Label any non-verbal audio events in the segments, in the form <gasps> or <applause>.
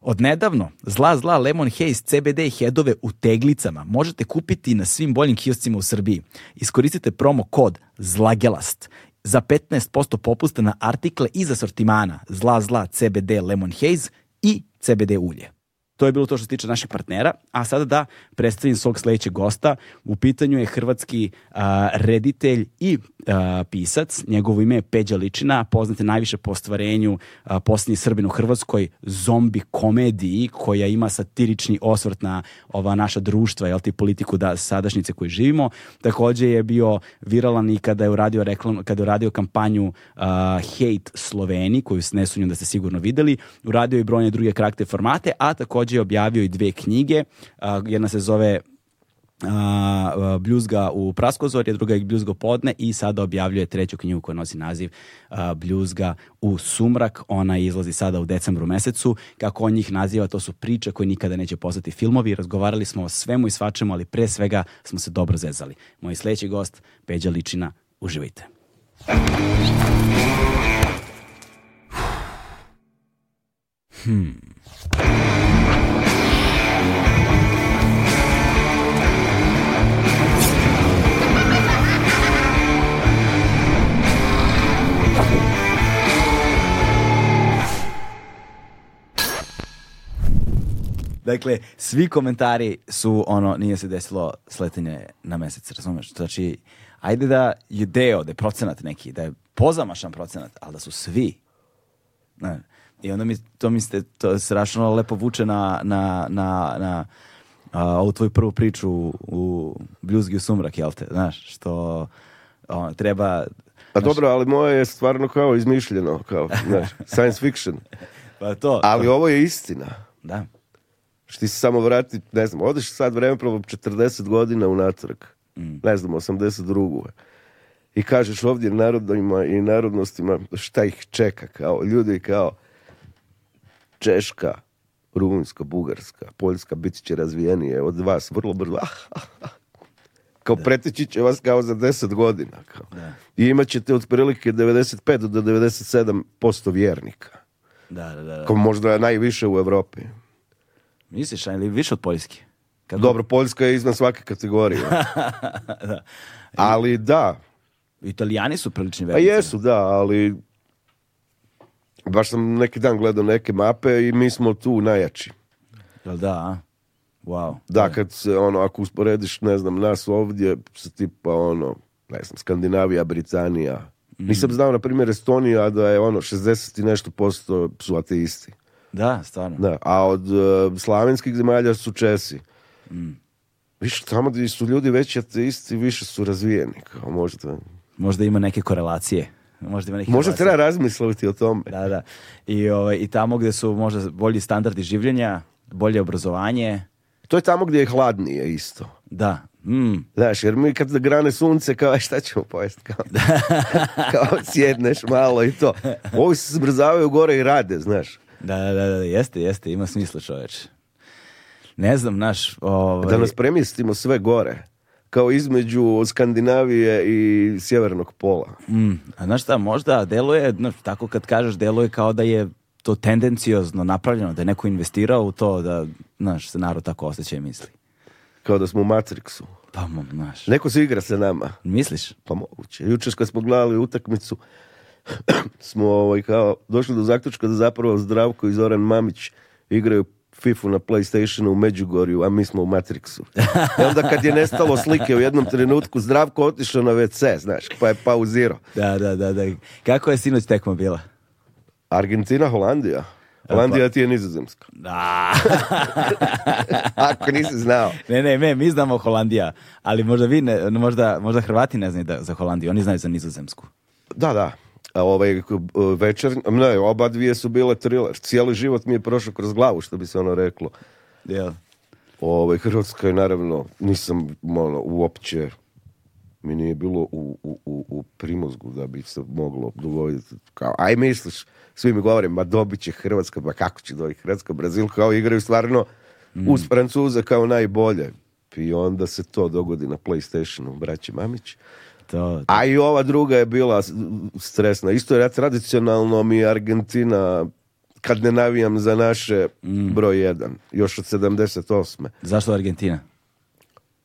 Odnedavno, zla zla Lemon Haze CBD headove u teglicama možete kupiti na svim boljim kioscima u Srbiji. Iskoristite promo kod ZLAGELAST za 15% popusta na artikle iz asortimana zla zla CBD Lemon Haze i CBD ulje. To je bilo to što se tiče naših partnera. A sada da predstavim svog sledećeg gosta. U pitanju je hrvatski reditelj i pisac. Njegovo ime je Peđa Ličina, poznate najviše po stvarenju posljednji Srbin u Hrvatskoj zombi komediji koja ima satirični osvrt na ova naša društva, jel ti politiku da sadašnjice koji živimo. Također je bio viralan i kada je uradio, kada je uradio kampanju uh, Hate Sloveni, koju ne sunju da ste sigurno videli. Uradio je brojne druge krakte formate, a takođe također objavio i dvije knjige. Jedna se zove Uh, bljuzga u je druga je Bljuzgo podne i sada objavljuje treću knjigu koja nosi naziv uh, Bljuzga u sumrak. Ona izlazi sada u decembru mesecu. Kako on njih naziva, to su priče koje nikada neće postati filmovi. Razgovarali smo o svemu i svačemu, ali pre svega smo se dobro zezali. Moj sljedeći gost, Peđa Ličina, uživite. Hmm. Dakle, svi komentari su ono, nije se desilo sletenje na mjesec, razumeš? Znači, ajde da je deo, da je procenat neki, da je pozamašan procenat, ali da su svi. Ne, i onda mi, to mi ste, to strašno lepo vuče na, na, na, na a, ovu tvoju prvu priču u, Bljuzgi u sumrak, jel te? Znaš, što o, ono, treba... Pa dobro, ali moje je stvarno kao izmišljeno, kao, znaš, <laughs> science fiction. Pa to, ali to. ovo je istina. Da. Što ti se samo vrati, ne znam, odeš sad vremeprovom 40 godina unatrag. Mm. Ne znam, 82 i kažeš ovdje narodima i narodnostima šta ih čeka, kao ljudi kao Češka, Rumunjska, Bugarska, Poljska bit će razvijenije od vas vrlo brzo. <laughs> kao da. će vas kao za 10 godina. Kao. I imat ćete otprilike 95 do 97% vjernika. Da, da, da. Kao možda najviše u Europi. Misliš, ali više od Poljske? Kad... Dobro, Poljska je iznad svake kategorije. <laughs> da. Ali da. Italijani su prilični vjernici. Pa jesu, da, ali Baš sam neki dan gledao neke mape i mi smo tu najjači. Jel da, Wow. Da, kad se, ono, ako usporediš, ne znam, nas ovdje, se tipa, ono, ne znam, Skandinavija, Britanija. Mm. Nisam znao, na primjer, Estonija, da je, ono, 60 i nešto posto su ateisti. Da, stvarno. Da, a od e, slavenskih zemalja su Česi. Mm. Više, tamo gdje su ljudi veći ateisti, više su razvijeni, kao možda. Možda ima neke korelacije. Možda ima treba razmisliti o tome. Da, da. I, ovaj, I tamo gdje su možda bolji standardi življenja, bolje obrazovanje. To je tamo gdje je hladnije isto. Da. Mm. Znaš, jer mi kad grane sunce, kao e, šta ćemo pojesti? Kao, <laughs> kao sjedneš malo i to. Ovi se zbrzavaju gore i rade, znaš. Da, da, da, jeste, jeste, ima smisla čoveč. Ne znam, naš... Ovaj... Da nas premjestimo sve gore kao između Skandinavije i sjevernog pola. Mm, a znaš šta, možda deluje, no, tako kad kažeš deluje kao da je to tendenciozno napravljeno, da je neko investirao u to, da znaš, se narod tako osjeća i misli. Kao da smo u Matrixu. Pa, znaš. Neko se igra sa nama. Misliš? Pa moguće. Jučer kad smo gledali utakmicu, <clears throat> smo ovaj, kao, došli do zaključka da zapravo Zdravko i Zoran Mamić igraju Fifu na Playstationu u Međugorju, a mi smo u Matrixu. I onda kad je nestalo slike u jednom trenutku, zdravko otišao na WC, znaš, pa je pauzirao. Da, da, da, da. Kako je sinoć tekma bila? Argentina, Holandija. Holandija pa. ti je nizozemska. Da. <laughs> Ako nisi znao. Ne, ne, mi znamo Holandija, ali možda vi, ne, možda, možda Hrvati ne znaju za Holandiju, oni znaju za nizozemsku. Da, da ovaj, e, večer, ne, oba dvije su bile thriller. Cijeli život mi je prošao kroz glavu, što bi se ono reklo. Ja. Ovaj, Hrvatska je naravno, nisam ono, uopće mi nije bilo u, u, u primozgu da bi se moglo dogoditi. Kao, aj misliš, svi mi govore, ma dobit će Hrvatska, ma kako će dobiti Hrvatska, Brazil, kao igraju stvarno mm. uz Francuza kao najbolje. I onda se to dogodi na Playstationu, braći Mamić. A i ova druga je bila stresna. Isto je tradicionalno mi Argentina kad ne navijam za naše mm. broj jedan. Još od 78. Zašto Argentina?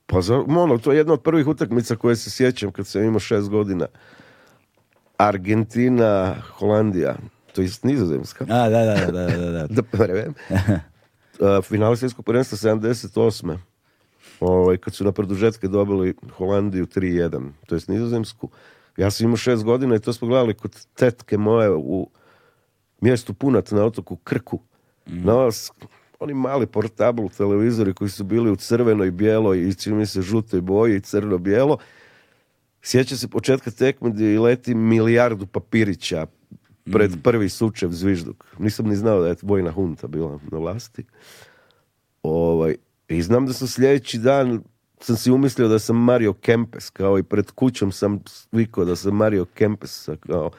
Pa za, ono, to je jedna od prvih utakmica koje se sjećam kad sam imao šest godina. Argentina, Holandija, to je nizozemska. A, da, da, da, da, da. <laughs> <laughs> Uh, Final svjetskog prvenstva 78 ovaj, kad su na produžetke dobili Holandiju 3-1, to jest nizozemsku. Ja sam imao šest godina i to smo gledali kod tetke moje u mjestu Punat na otoku Krku. Mm. Na vas, oni mali portable televizori koji su bili u crvenoj, bijeloj i čini mi se žutoj boji i crno-bijelo. Sjeća se početka tekme gdje leti milijardu papirića pred mm. prvi sučev zvižduk. Nisam ni znao da je vojna hunta bila na vlasti. Ovaj, i znam da sam sljedeći dan sam si umislio da sam Mario Kempes, kao i pred kućom sam slikao da sam Mario Kempes, kao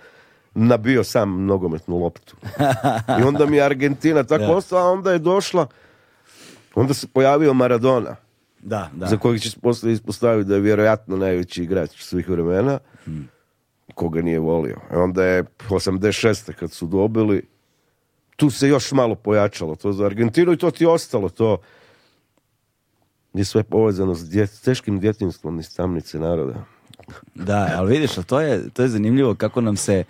nabio sam nogometnu loptu. I onda mi je Argentina <laughs> tako da. ostala, onda je došla, onda se pojavio Maradona. Da, da. Za kojeg će se poslije ispostaviti da je vjerojatno najveći igrač svih vremena, hmm. koga nije volio. E onda je 86. kad su dobili, tu se još malo pojačalo to za Argentinu i to ti ostalo to gdje sve povezano s, teškim djetinstvom iz tamnice naroda. Da, ali vidiš, to je, to je zanimljivo kako nam se,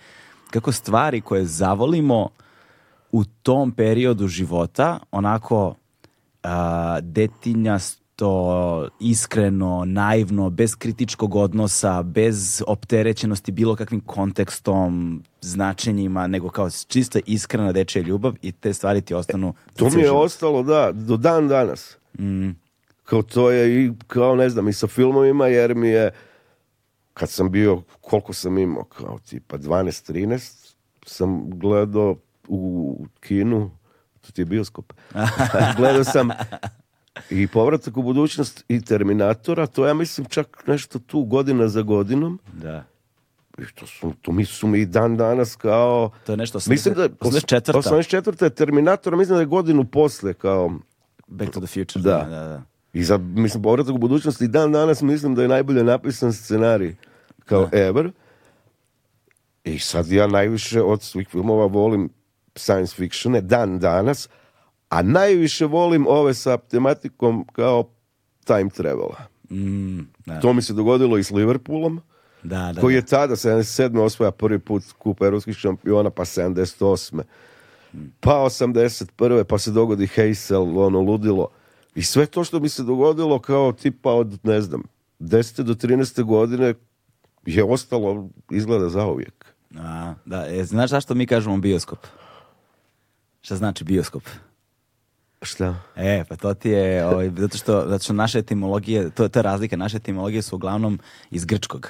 kako stvari koje zavolimo u tom periodu života, onako uh, detinjasto, iskreno, naivno, bez kritičkog odnosa, bez opterećenosti bilo kakvim kontekstom, značenjima, nego kao čista iskrena dečja ljubav i te stvari ti ostanu... to mi je ostalo, da, do dan danas. Mm kao to je i kao ne znam i sa filmovima jer mi je kad sam bio, koliko sam imao, kao tipa 12-13, sam gledao u kinu, to ti je bioskop, <laughs> gledao sam i povratak u budućnost i Terminatora, to ja mislim čak nešto tu godina za godinom. Da. I to, su, to mi i dan danas kao... To je nešto 84. 84. je Terminator, mislim da je godinu posle kao... Back to the Future. da, da. da. I za, mislim, povratak u budućnosti, i dan danas mislim da je najbolje napisan scenarij kao ever. I sad ja najviše od svih filmova volim science fictione dan danas, a najviše volim ove sa tematikom kao time travela. Mm, to mi se dogodilo i s Liverpoolom, da, da, koji je tada 77. osvoja prvi put Kupa europskih šampiona, pa 78. Pa 81. pa se dogodi Heysel, ono ludilo. I sve to što mi se dogodilo kao tipa od, ne znam, 10. do 13. godine je ostalo, izgleda zauvijek. A, da, e, znaš zašto mi kažemo bioskop? Šta znači bioskop? Šta? E, pa to ti je, ovaj, zato, što, zato što naše etimologije, to, te je razlika, naše etimologije su uglavnom iz grčkog.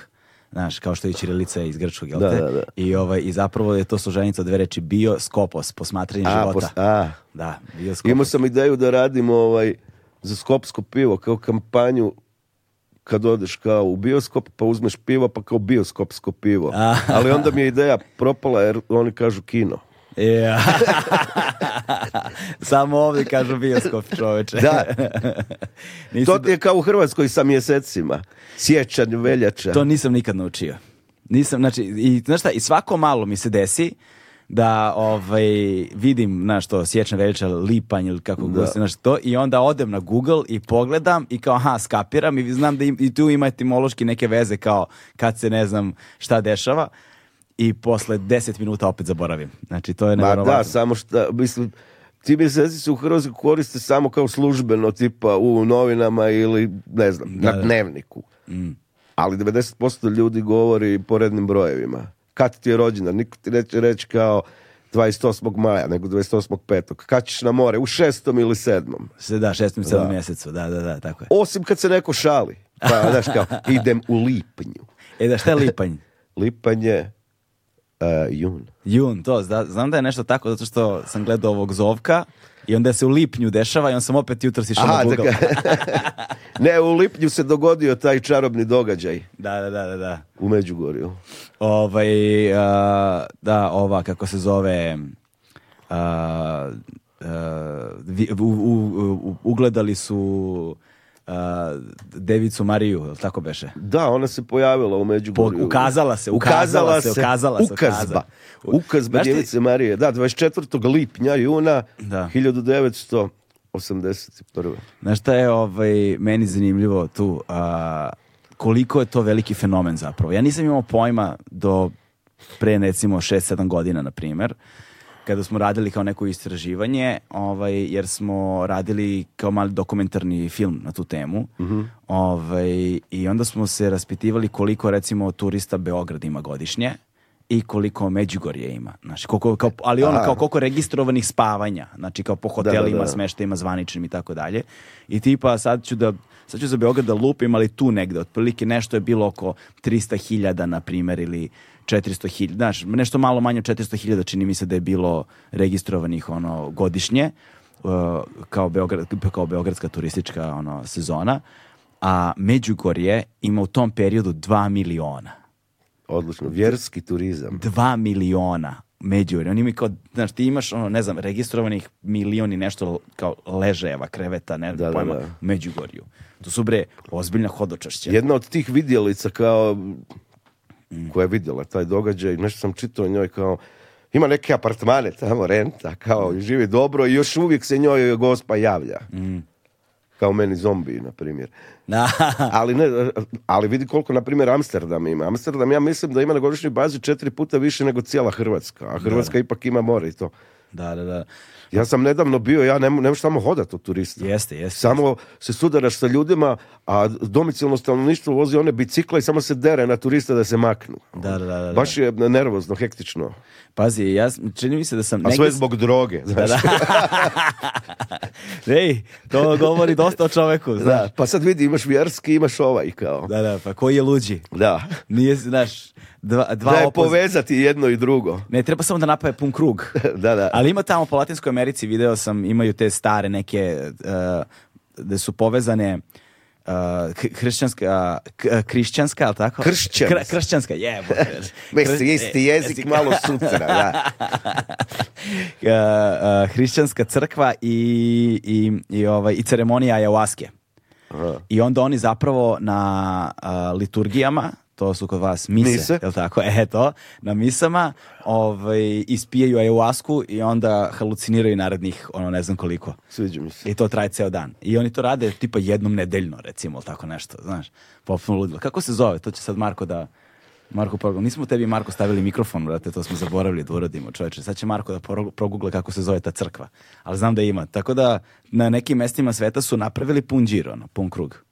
Znaš, kao što je Čirilica iz grčkog, jel da, te? Da, da. I, ovaj, I zapravo je to suženica od dve reči bioskopos, posmatranje života. a. Da, bioskopos. Imao sam ideju da radim ovaj, za skopsko pivo, kao kampanju kad odeš kao u bioskop pa uzmeš pivo pa kao bioskopsko pivo. Ali onda mi je ideja propala jer oni kažu kino. <laughs> Samo ovdje kažu bioskop čoveče. Da. <laughs> to ti je kao u Hrvatskoj sa mjesecima. Sjećanj, veljača. To nisam nikad naučio. Nisam, znači, i, znaš šta, i svako malo mi se desi da ovaj, vidim, na što sječna veljača, lipanj ili kako god se, i onda odem na Google i pogledam i kao, aha, skapiram i znam da i tu ima etimološki neke veze kao kad se ne znam šta dešava i posle 10 minuta opet zaboravim. Znači, to je nevjerovatno. Ma da, samo što, mislim, ti mjeseci se u Hrvatskoj koriste samo kao službeno, tipa u novinama ili, ne znam, na dnevniku. Mm. Ali 90% ljudi govori porednim brojevima kad ti je rođendan, niko ti neće reći kao 28. maja, nego 28. petog. Kad ćeš na more? U šestom ili sedmom. Da, šestom i sedmom mjesecu, da, da, da, tako je. Osim kad se neko šali. Pa, <laughs> znaš kao, idem u lipnju. E da, šta je lipanj? <laughs> lipanj je e, jun. Jun, to, znam da je nešto tako, zato što sam gledao ovog Zovka, i onda se u lipnju dešava i on sam opet jutro sišao na Google. <laughs> ne, u lipnju se dogodio taj čarobni događaj. Da, da, da, da. U Međugorju. Ovaj, da, ova, kako se zove... ugledali su Devicu Mariju, je tako beše? Da, ona se pojavila u Međugorju. Po, ukazala se, ukazala, ukazala se, ukazala se. Ukazba. Ukazba Device Marije. Da, 24. lipnja, juna da. 1900 81. Znaš šta je ovaj, meni zanimljivo tu? A, koliko je to veliki fenomen zapravo? Ja nisam imao pojma do pre recimo 6-7 godina, na primjer, kada smo radili kao neko istraživanje, ovaj, jer smo radili kao mali dokumentarni film na tu temu. Mhm. ovaj, I onda smo se raspitivali koliko recimo turista Beograd ima godišnje i koliko Međugorje ima. Znači, koliko, kao, ali ono, kao koliko registrovanih spavanja, znači kao po hotelima, da, da, da. smeštajima, zvaničnim i tako dalje. I tipa, sad ću da sad ću za Beograd da lupim, ali tu negde, otprilike nešto je bilo oko 300.000, na primjer, ili 400.000, znaš, nešto malo manje od 400.000 čini mi se da je bilo registrovanih ono godišnje uh, kao, Beograd, kao beogradska turistička ono sezona, a Međugorje ima u tom periodu 2 miliona. Odlično, vjerski turizam. 2 miliona Međugorje. Oni mi kao, znaš, ti imaš ono, ne znam, registrovanih milioni nešto kao ležajeva, kreveta, ne da, pojma, da, da. Međugorju. To su bre ozbiljna hodočašća. Jedna od tih vidjelica kao koja je vidjela taj događaj. Nešto sam čitao o njoj kao, ima neke apartmane tamo, renta, kao mm. živi dobro i još uvijek se njoj gospa javlja. Mm. Kao meni zombi, na primjer. <laughs> ali, vidi koliko, na primjer, Amsterdam ima. Amsterdam, ja mislim da ima na godišnjoj bazi četiri puta više nego cijela Hrvatska. A Hrvatska ipak ima more i to. Da, da, da. Ja sam nedavno bio, ja ne, ne samo hodati od turista. Jeste, jeste. Samo se sudaraš sa ljudima, a domicilno stanovništvo vozi one bicikla i samo se dere na turista da se maknu. Da, da, da. da. Baš je nervozno, hektično. Pazi, ja, čini mi se da sam... A sve zbog droge, <laughs> Ej, to govori dosta o čoveku, pa sad vidi, imaš vjerski, imaš ovaj, kao. Da, da, pa koji je luđi? Da. Nije, znaš, dva, dva da je povezati jedno i drugo. Ne, treba samo da napave pun krug. <laughs> da, da. Ali ima tamo po Latinskoj Americi, video sam, imaju te stare neke, uh, da su povezane Hršćanska uh, uh, uh, krišćanska, ali tako? Kršćanska. Kr kršćanska, je. Mislim, <laughs> isti jezik, malo sutra, da. <laughs> crkva i, i, i, ovaj, i ceremonija jahuaske. I onda oni zapravo na liturgijama to su kod vas mise, mise. jel tako? <laughs> E, to, na misama, ovaj, ispijaju ayahuasku i onda haluciniraju narednih, ono, ne znam koliko. Sviđa mi se. I to traje ceo dan. I oni to rade tipa jednom nedeljno, recimo, ili tako nešto, znaš, popuno ludilo. Kako se zove? To će sad Marko da... Marko progugla. Nismo tebi Marko stavili mikrofon, brate, to smo zaboravili da uradimo, čovječe Sad će Marko da progugle kako se zove ta crkva. Ali znam da ima. Tako da na nekim mestima sveta su napravili pun džir, ono, pun krug.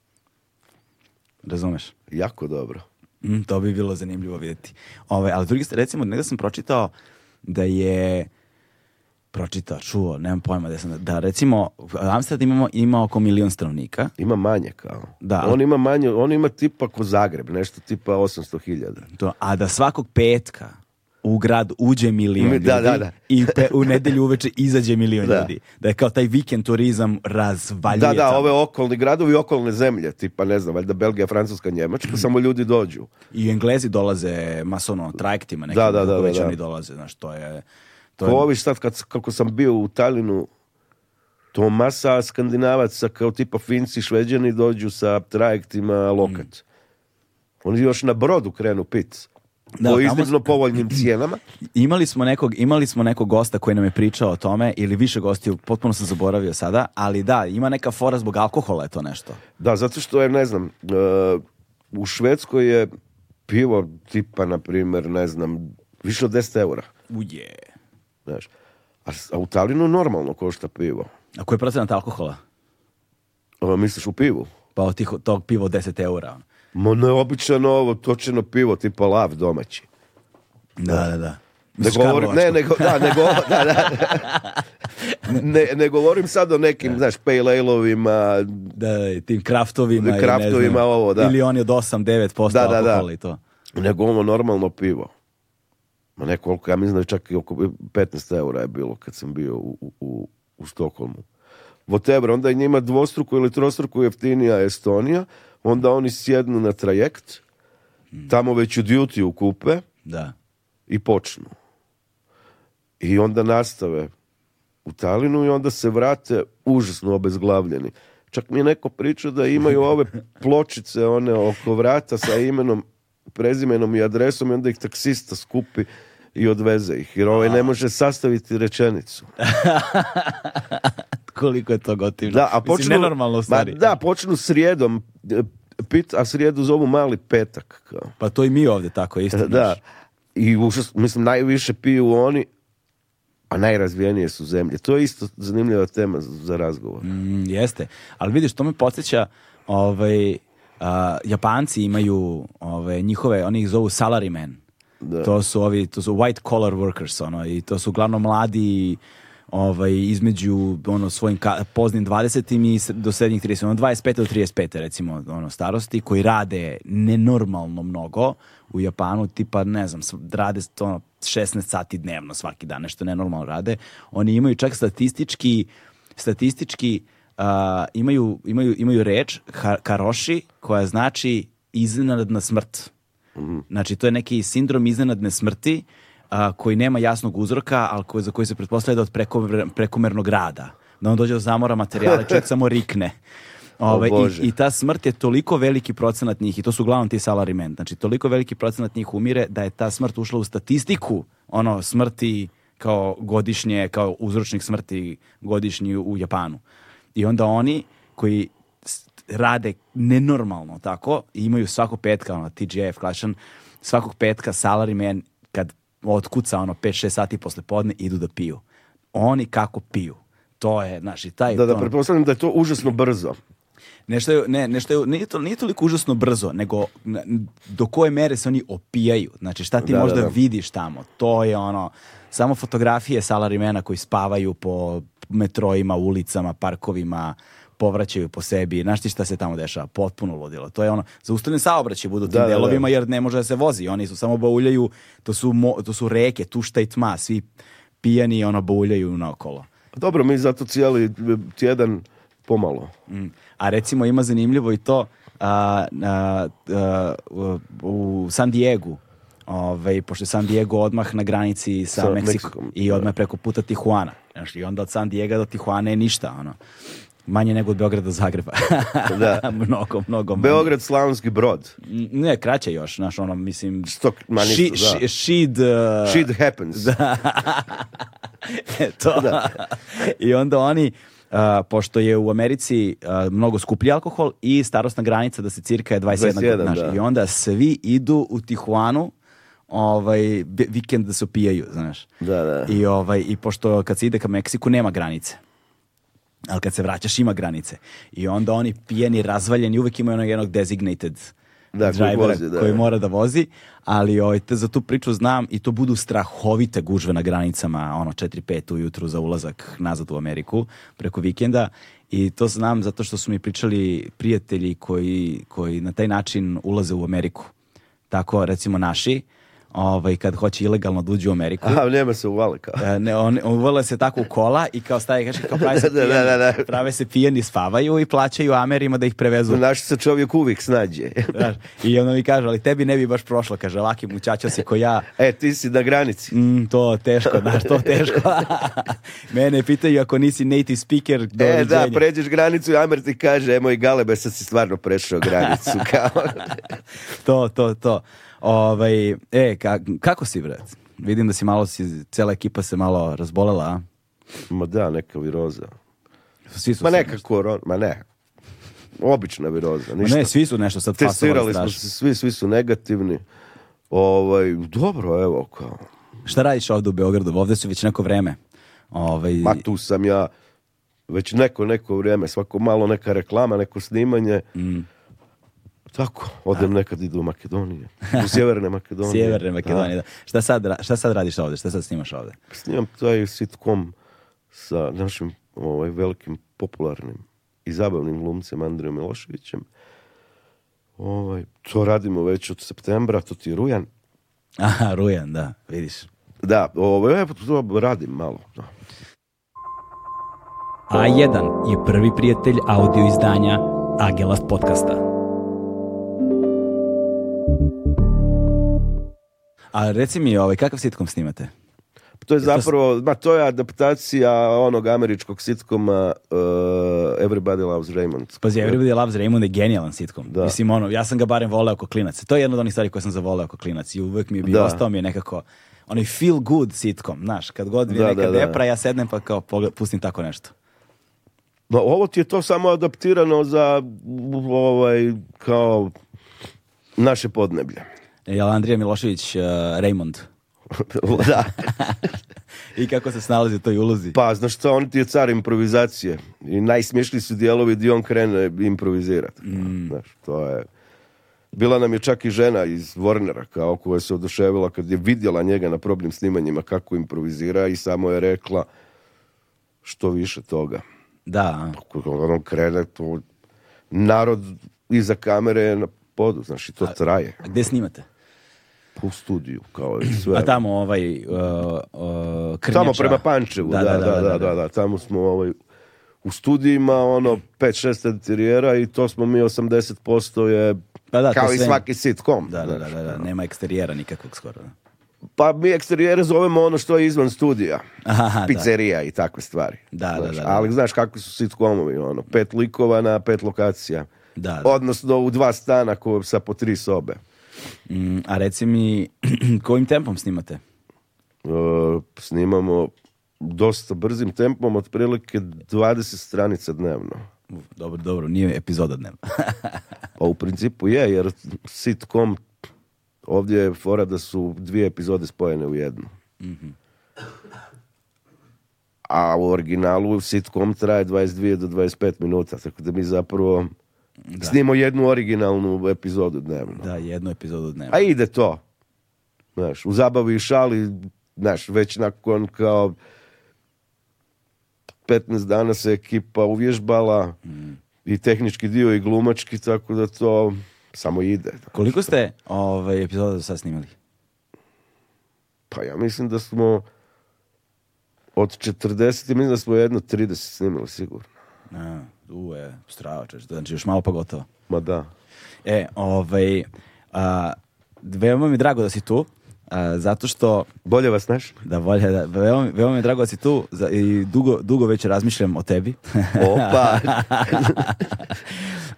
Razumeš? Jako dobro. Mm, to bi bilo zanimljivo vidjeti. Ove, ali drugi, recimo, negdje sam pročitao da je pročitao, čuo, nemam pojma da sam, da recimo Amsterdam ima, ima oko milion stanovnika. Ima manje kao. Da. On ima manje, on ima tipa ko Zagreb, nešto tipa 800.000. To, a da svakog petka u grad uđe milion ljudi da, da, i u nedelju uveče izađe milion ljudi. Da je kao taj vikend turizam razvaljuje. Da, da, ove okolni gradovi i okolne zemlje, tipa ne znam, valjda Belgija, Francuska, Njemačka, samo ljudi dođu. I Englezi dolaze masovno trajektima, neki da, da, da, dolaze, znaš, to je... To Ko je... sad, kad, kako sam bio u Talinu, to masa skandinavaca kao tipa Finci, Šveđani dođu sa trajektima lokat. Mm. Oni još na brodu krenu pit da, po iznimno povoljnim <clears throat> cijenama. Imali smo, nekog, imali smo nekog gosta koji nam je pričao o tome, ili više gostiju, potpuno sam zaboravio sada, ali da, ima neka fora zbog alkohola je to nešto. Da, zato što je, ne znam, e, u Švedskoj je pivo tipa, na primjer, ne znam, više od 10 eura. Uje. Znaš, a, u Talinu normalno košta pivo. A koji je procenat alkohola? Uh, misliš u pivu? Pa od tog pivo 10 eura. Mo ne, običano ovo točeno pivo, tipa lav domaći. Da, da, da. Ne govorim, ne, ne... da, nego, da, da. <laughs> Ne, ne, govorim sad o nekim, da. znaš, pale Da, tim kraftovima. Kraftovima ovo, da. Ili oni od 8-9% da, i to. Nego ono normalno pivo. Ma ne ja mislim da čak i oko 15 eura je bilo kad sam bio u, u, u Stokholmu. Whatever, onda je njima dvostruko ili trostruko jeftinija Estonija, onda oni sjednu na trajekt, tamo već u duty kupe da. i počnu. I onda nastave u Talinu i onda se vrate užasno obezglavljeni. Čak mi je neko pričao da imaju ove pločice one oko vrata sa imenom, prezimenom i adresom i onda ih taksista skupi i odveze ih, jer ovaj ne može sastaviti rečenicu. <laughs> Koliko je to gotivno. Da, a počnu, Mislim, stari. da, počnu srijedom E, pit, a srijedu zovu mali petak. Kao. Pa to i mi ovdje tako isto. <laughs> Da, i mislim najviše piju oni, a najrazvijenije su zemlje. To je isto zanimljiva tema za razgovor. Mm, jeste, ali vidiš, to me podsjeća ovaj, Japanci imaju ovaj, njihove, oni ih zovu salarymen. Da. To su ovi, to su white collar workers, ono, i to su uglavnom mladi ovaj, između ono, svojim poznim 20. i do srednjih 30. Ono, 25. do 35. recimo ono, starosti koji rade nenormalno mnogo u Japanu, tipa ne znam, rade ono, 16 sati dnevno svaki dan, nešto nenormalno rade. Oni imaju čak statistički statistički imaju, imaju, imaju reč karoši koja znači iznenadna smrt. Mhm. Znači to je neki sindrom iznenadne smrti a, koji nema jasnog uzroka, ali za koji se pretpostavlja da od prekomer, prekomernog rada. Da on dođe do zamora materijala, čovjek samo rikne. <laughs> Ove, ovaj, i, ta smrt je toliko veliki procenat njih, i to su uglavnom ti salarimen, znači toliko veliki procenat njih umire da je ta smrt ušla u statistiku, ono, smrti kao godišnje, kao uzročnik smrti godišnji u Japanu. I onda oni koji rade nenormalno tako, imaju svako petka, ono, TGF, klasičan, svakog petka salarimen kad otkuca ono 5-6 sati posle podne idu da piju. Oni kako piju. To je, znaš, taj... Da, da, ono- pretpostavljam da je to užasno brzo. Nešto je, ne, nešto je, nije, to, nije toliko užasno brzo, nego do koje mere se oni opijaju. Znači, šta ti možda vidiš tamo? To je ono, samo fotografije salarimena koji spavaju po metrojima, ulicama, parkovima, povraćaju po sebi, znaš ti šta se tamo dešava, potpuno ludilo. To je ono, zaustavljen saobraćaj budu tim da, delovima jer ne može da se vozi, oni su samo bauljaju, to su, mo, to su reke, tušta i tma, svi pijani ono bauljaju naokolo. Pa dobro, mi zato cijeli e, tjedan pomalo. Mm. A recimo ima zanimljivo i to a, u San Diego, ovaj, pošto je San Diego odmah na granici sa, Meksikom, i odmah preko puta Tijuana. Znaš, I onda od San Diego do Tijuana je ništa. Ono. Manje nego od Beograda do Zagreba. <laughs> da. <laughs> mnogo, mnogo manje. Beograd, Slavonski brod. Ne, kraće još, znaš, ono, mislim... Stok, Šid... E, happens. <laughs> E, da. I onda oni... E, pošto je u Americi mnogo skuplji alkohol i starostna granica da se cirka je 21, godina. I onda svi idu u Tihuanu ovaj, vikend da se opijaju, znaš. Da, da. I, ovaj, I pošto kad se ide ka Meksiku nema granice ali kad se vraćaš ima granice. I onda oni pijeni, razvaljeni, uvijek imaju onog jednog designated da, koji, mora da vozi, ali ovaj, te za tu priču znam i to budu strahovite gužve na granicama, ono 4-5 ujutru za ulazak nazad u Ameriku preko vikenda i to znam zato što su mi pričali prijatelji koji, koji na taj način ulaze u Ameriku. Tako recimo naši, ovaj, kad hoće ilegalno da uđe u Ameriku. A, nema se uvale e, ne, on, uvale se tako u kola i kao staje, kaže, kao prave se pijeni, <laughs> da, se spavaju i plaćaju Amerima da ih prevezu. Naš se čovjek uvijek snađe. <laughs> I ono mi kaže, ali tebi ne bi baš prošlo, kaže, laki mučača si ko ja. E, ti si na granici. Mm, to teško, znaš, to teško. <laughs> Mene pitaju ako nisi native speaker, E, da, pređeš granicu i Amer ti kaže, e, moj galebe, sad si stvarno prešao granicu. Kao. to, to, to. Ovaj, e, kako si, brat? Vidim da si malo, si, cela ekipa se malo razbolela, a? Ma da, neka viroza. Svi su ma neka korona, ma ne. Obična viroza, ništa. Ma ne, svi su nešto sad Testirali smo se, svi, svi su negativni. Ovaj, dobro, evo, kao. Šta radiš ovdje u Beogradu? Ovdje su već neko vreme. Ovaj... Ma tu sam ja već neko, neko vrijeme, svako malo neka reklama, neko snimanje. Mm. Tako, odem da. nekad idu u Makedoniju. U sjeverne <laughs> Makedonije. sjeverne Makedonije, da. da. Šta, sad, šta sad radiš ovde? Šta sad snimaš ovde? Snimam taj sitcom sa našim ovaj, velikim popularnim i zabavnim glumcem Andrijom Miloševićem. Ovaj, to radimo već od septembra, to ti je Rujan. <laughs> Aha, Rujan, da, vidiš. Da, ovaj, e, pa to radim malo. Da. A1 je prvi prijatelj audio izdanja Agelast podcasta. A reci mi, ovaj, kakav sitkom snimate? Pa to je zapravo, ma to je adaptacija onog američkog sitkoma eh, Everybody Loves Raymond. Pazi, Everybody Loves Raymond je genijalan sitkom. Da. Mislim, ono, ja sam ga barem voleo oko klinac. To je jedna od onih stvari koje sam zavoleo oko klinac i uvek mi je bio, ostao mi je nekako onaj feel good sitkom, znaš, kad god mi neka depra, ja sednem pa kao pustim tako nešto. No, ovo ti je to samo adaptirano za ovaj, kao naše podneblje. Jel Andrija Milošević, e, Raymond? <laughs> da. <laughs> I kako se snalazi to toj ulozi? Pa, znaš što, on ti je car improvizacije. I najsmiješniji su dijelovi gdje on krene improvizirati. Mm. Znaš, to je... Bila nam je čak i žena iz Warnera kao koja se oduševila kad je vidjela njega na probnim snimanjima kako improvizira i samo je rekla što više toga. Da. On krene, to narod iza kamere je na podu, znaš, i to traje. A gdje snimate? u studiju kao sve. A tamo ovaj uh, uh Tamo prema Pančevu, da da da, da, tamo smo ovaj u studijima ono 5 6 interijera i to smo mi 80% je pa da, kao i svaki sitcom. Da, da, da, nema ono. eksterijera nikakvog skoro. Pa mi eksterijere zovemo ono što je izvan studija. Aha, Pizzerija i takve stvari. Da, da, da, Ali znaš kakvi su sitcomovi, ono, pet likova na pet lokacija. Da, Odnosno u dva stana koje, sa po tri sobe. Mm, a reci mi, <clears throat> kojim tempom snimate? E, snimamo dosta brzim tempom, otprilike 20 stranica dnevno. dobro, dobro, nije epizoda dnevno. <laughs> pa u principu je, jer sitcom ovdje je fora da su dvije epizode spojene u jednu. Mhm. A u originalu sitcom traje 22 do 25 minuta, tako da mi zapravo da. Snimo jednu originalnu epizodu dnevno. Da, jednu epizodu dnevno. A ide to. Znaš, u zabavi i šali, znaš, već nakon kao 15 dana se ekipa uvježbala mm. i tehnički dio i glumački, tako da to samo ide. Koliko ste ovaj, epizoda sad snimali? Pa ja mislim da smo od 40, mislim da smo jedno 30 snimili, sigurno. A uje, strava češ, znači još malo pa gotovo. Ma da. E, ovaj, veoma mi je drago da si tu, zato što... Bolje vas znaš. Da, bolje, da, veoma, mi je drago da si tu i dugo, dugo već razmišljam o tebi. <laughs> Opa! <laughs>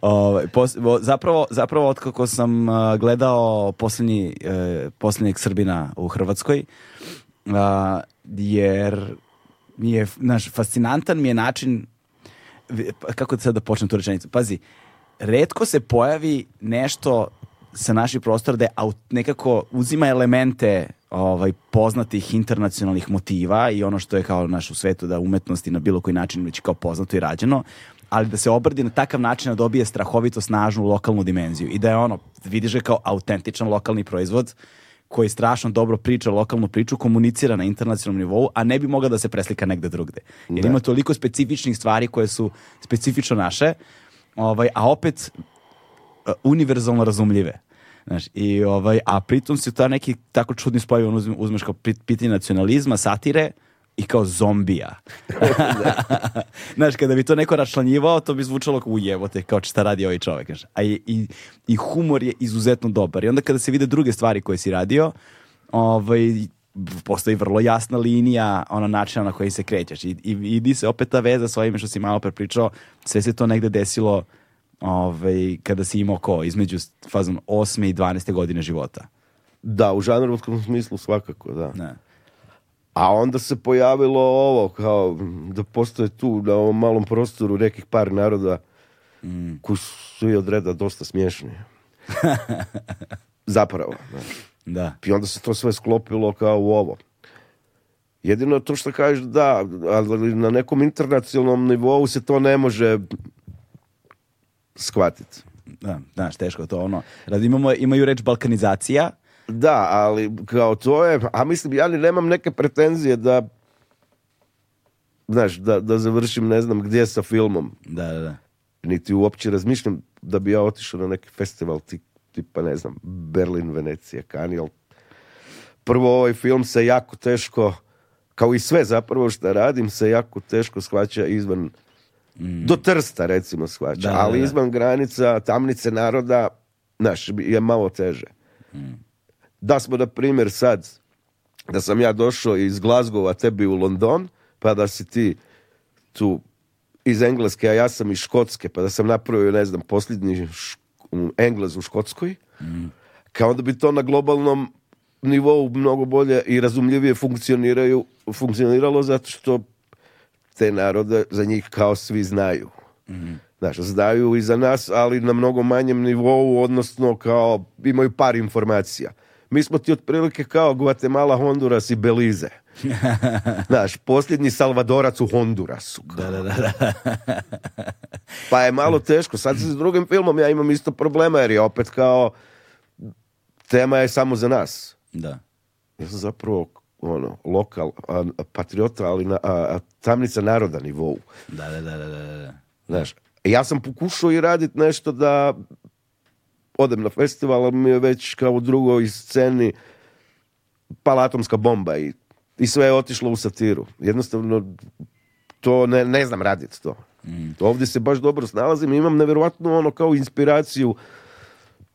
o, ovaj, pos, o, zapravo, zapravo otkako sam a, gledao posljednji, a, e, posljednjeg Srbina u Hrvatskoj, a, jer mi je, znaš, fascinantan mi je način pa kako sad da počnem tu rečenicu? Pazi, redko se pojavi nešto sa naših prostora da nekako uzima elemente ovaj, poznatih internacionalnih motiva i ono što je kao naš u svetu da umetnosti na bilo koji način već kao poznato i rađeno, ali da se obradi na takav način da dobije strahovito snažnu lokalnu dimenziju i da je ono, vidiš je kao autentičan lokalni proizvod koji strašno dobro priča lokalnu priču, komunicira na internacionalnom nivou, a ne bi mogao da se preslika negde drugde. Jer ima toliko specifičnih stvari koje su specifično naše, ovaj, a opet e, univerzalno razumljive. Znaš, i ovaj, a pritom se to neki tako čudni spoj, uzmeš kao pitanje nacionalizma, satire, i kao zombija. <laughs> Znaš, kada bi to neko račlanjivao, to bi zvučalo kao ujevote, kao šta radi ovaj čovjek. A i, humor je izuzetno dobar. I onda kada se vide druge stvari koje si radio, ovaj, postoji vrlo jasna linija Ona načina na koji se krećeš. I, i vidi se opet ta veza s ovime što si malo prepričao, sve se to negde desilo ovaj, kada si imao ko, između fazom 8. i 12. godine života. Da, u žanrovskom smislu svakako, da. Ne. A onda se pojavilo ovo, kao da postoje tu na ovom malom prostoru nekih par naroda mm. koji su i od reda dosta smiješni. Zapravo. Da. I onda se to sve sklopilo kao u ovo. Jedino to što kažeš da, ali na nekom internacionalnom nivou se to ne može shvatiti. Da, znaš, teško to ono. Imamo, imaju reč balkanizacija, da, ali kao to je, a mislim, ja ni nemam neke pretenzije da znaš, da, da završim ne znam gdje sa filmom. Da, da, da. Niti uopće razmišljam da bi ja otišao na neki festival tipa, ne znam, Berlin, Venecija, Kani, ali prvo ovaj film se jako teško, kao i sve zapravo što radim, se jako teško shvaća izvan, mm. do Trsta recimo shvaća, ali izvan granica, tamnice naroda, znaš, je malo teže. Mm da smo, na primjer, sad, da sam ja došao iz Glazgova tebi u London, pa da si ti tu iz Engleske, a ja sam iz Škotske, pa da sam napravio, ne znam, posljednji Englez u Škotskoj, kao da bi to na globalnom nivou mnogo bolje i razumljivije funkcioniralo zato što te narode za njih kao svi znaju. Znaš, znaju i za nas, ali na mnogo manjem nivou, odnosno kao imaju par informacija mi smo ti otprilike kao Guatemala, Honduras i Belize. <laughs> Znaš, posljednji Salvadorac u Hondurasu. Da, da, da, <laughs> pa je malo teško. Sad s drugim filmom ja imam isto problema jer je opet kao tema je samo za nas. Da. Ja sam zapravo ono, lokal, a, patriota, ali na, tamnica naroda nivou. Da, da, da, da, da. Znaš, ja sam pokušao i raditi nešto da odem na festival, ali mi je već kao u drugoj sceni pala atomska bomba i, i sve je otišlo u satiru. Jednostavno, to ne, ne znam raditi to. Mm. Ovdje se baš dobro snalazim i imam nevjerojatno ono kao inspiraciju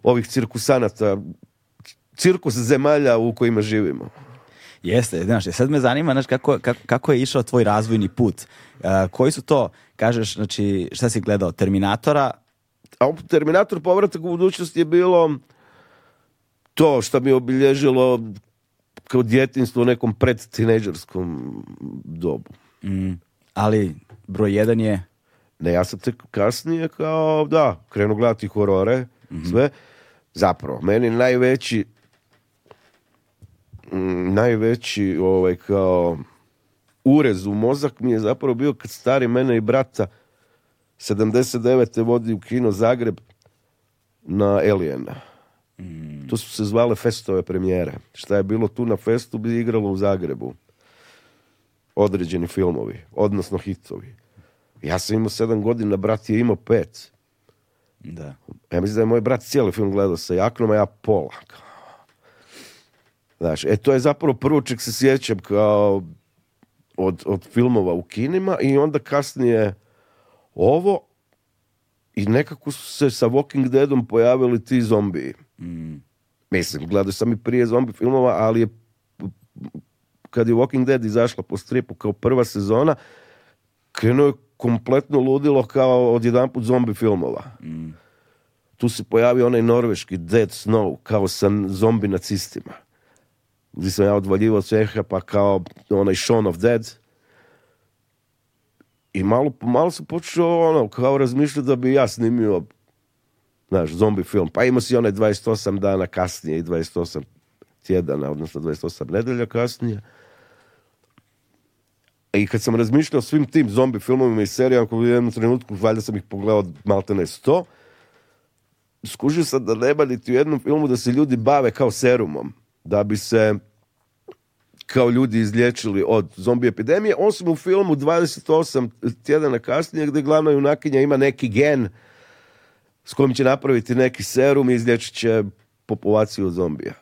ovih cirkusanata, cirkus zemalja u kojima živimo. Jeste, znaš, e, sad me zanima, znaš, kako, kako, je išao tvoj razvojni put? koji su to, kažeš, znači, šta si gledao, Terminatora, a Terminator povratak u budućnost je bilo to što mi je obilježilo kao djetinstvo u nekom pred-tineđerskom dobu. Mm, ali broj jedan je... Ne, ja sam tek kasnije kao, da, krenu gledati horore, mm sve. Zapravo, meni najveći mm, najveći ovaj kao urez u mozak mi je zapravo bio kad stari mene i brata 79. vodi u kino Zagreb na Alien. Mm. To su se zvale festove premijere. Šta je bilo tu na festu bi igralo u Zagrebu. Određeni filmovi, odnosno hitovi. Ja sam imao sedam godina, brat je imao pet. Da. Ja mislim da je moj brat cijeli film gledao sa jaknom, a ja pola. Znaš, e to je zapravo prvo čeg se sjećam kao od, od filmova u kinima i onda kasnije ovo i nekako su se sa Walking Deadom pojavili ti zombiji. Mm. Mislim, gledao sam i prije zombi filmova, ali je kad je Walking Dead izašla po stripu kao prva sezona, krenuo je kompletno ludilo kao od odjedanput zombi filmova. Mm. Tu se pojavio onaj norveški Dead Snow kao sa zombi nacistima. Gdje sam ja odvaljivo Čeha pa kao onaj Shaun of Dead i malo, malo sam počeo ono, kao razmišljati da bi ja snimio znaš, zombi film. Pa imao si onaj 28 dana kasnije i 28 tjedana, odnosno 28 nedelja kasnije. I kad sam razmišljao o svim tim zombi filmovima i serijama koji u jednom trenutku, valjda sam ih pogledao maltene sto, skužio sam da nema niti u jednom filmu da se ljudi bave kao serumom. Da bi se kao ljudi izlječili od zombi epidemije. On u filmu 28 tjedana kasnije gdje glavna junakinja ima neki gen s kojim će napraviti neki serum i izlječit će populaciju od zombija.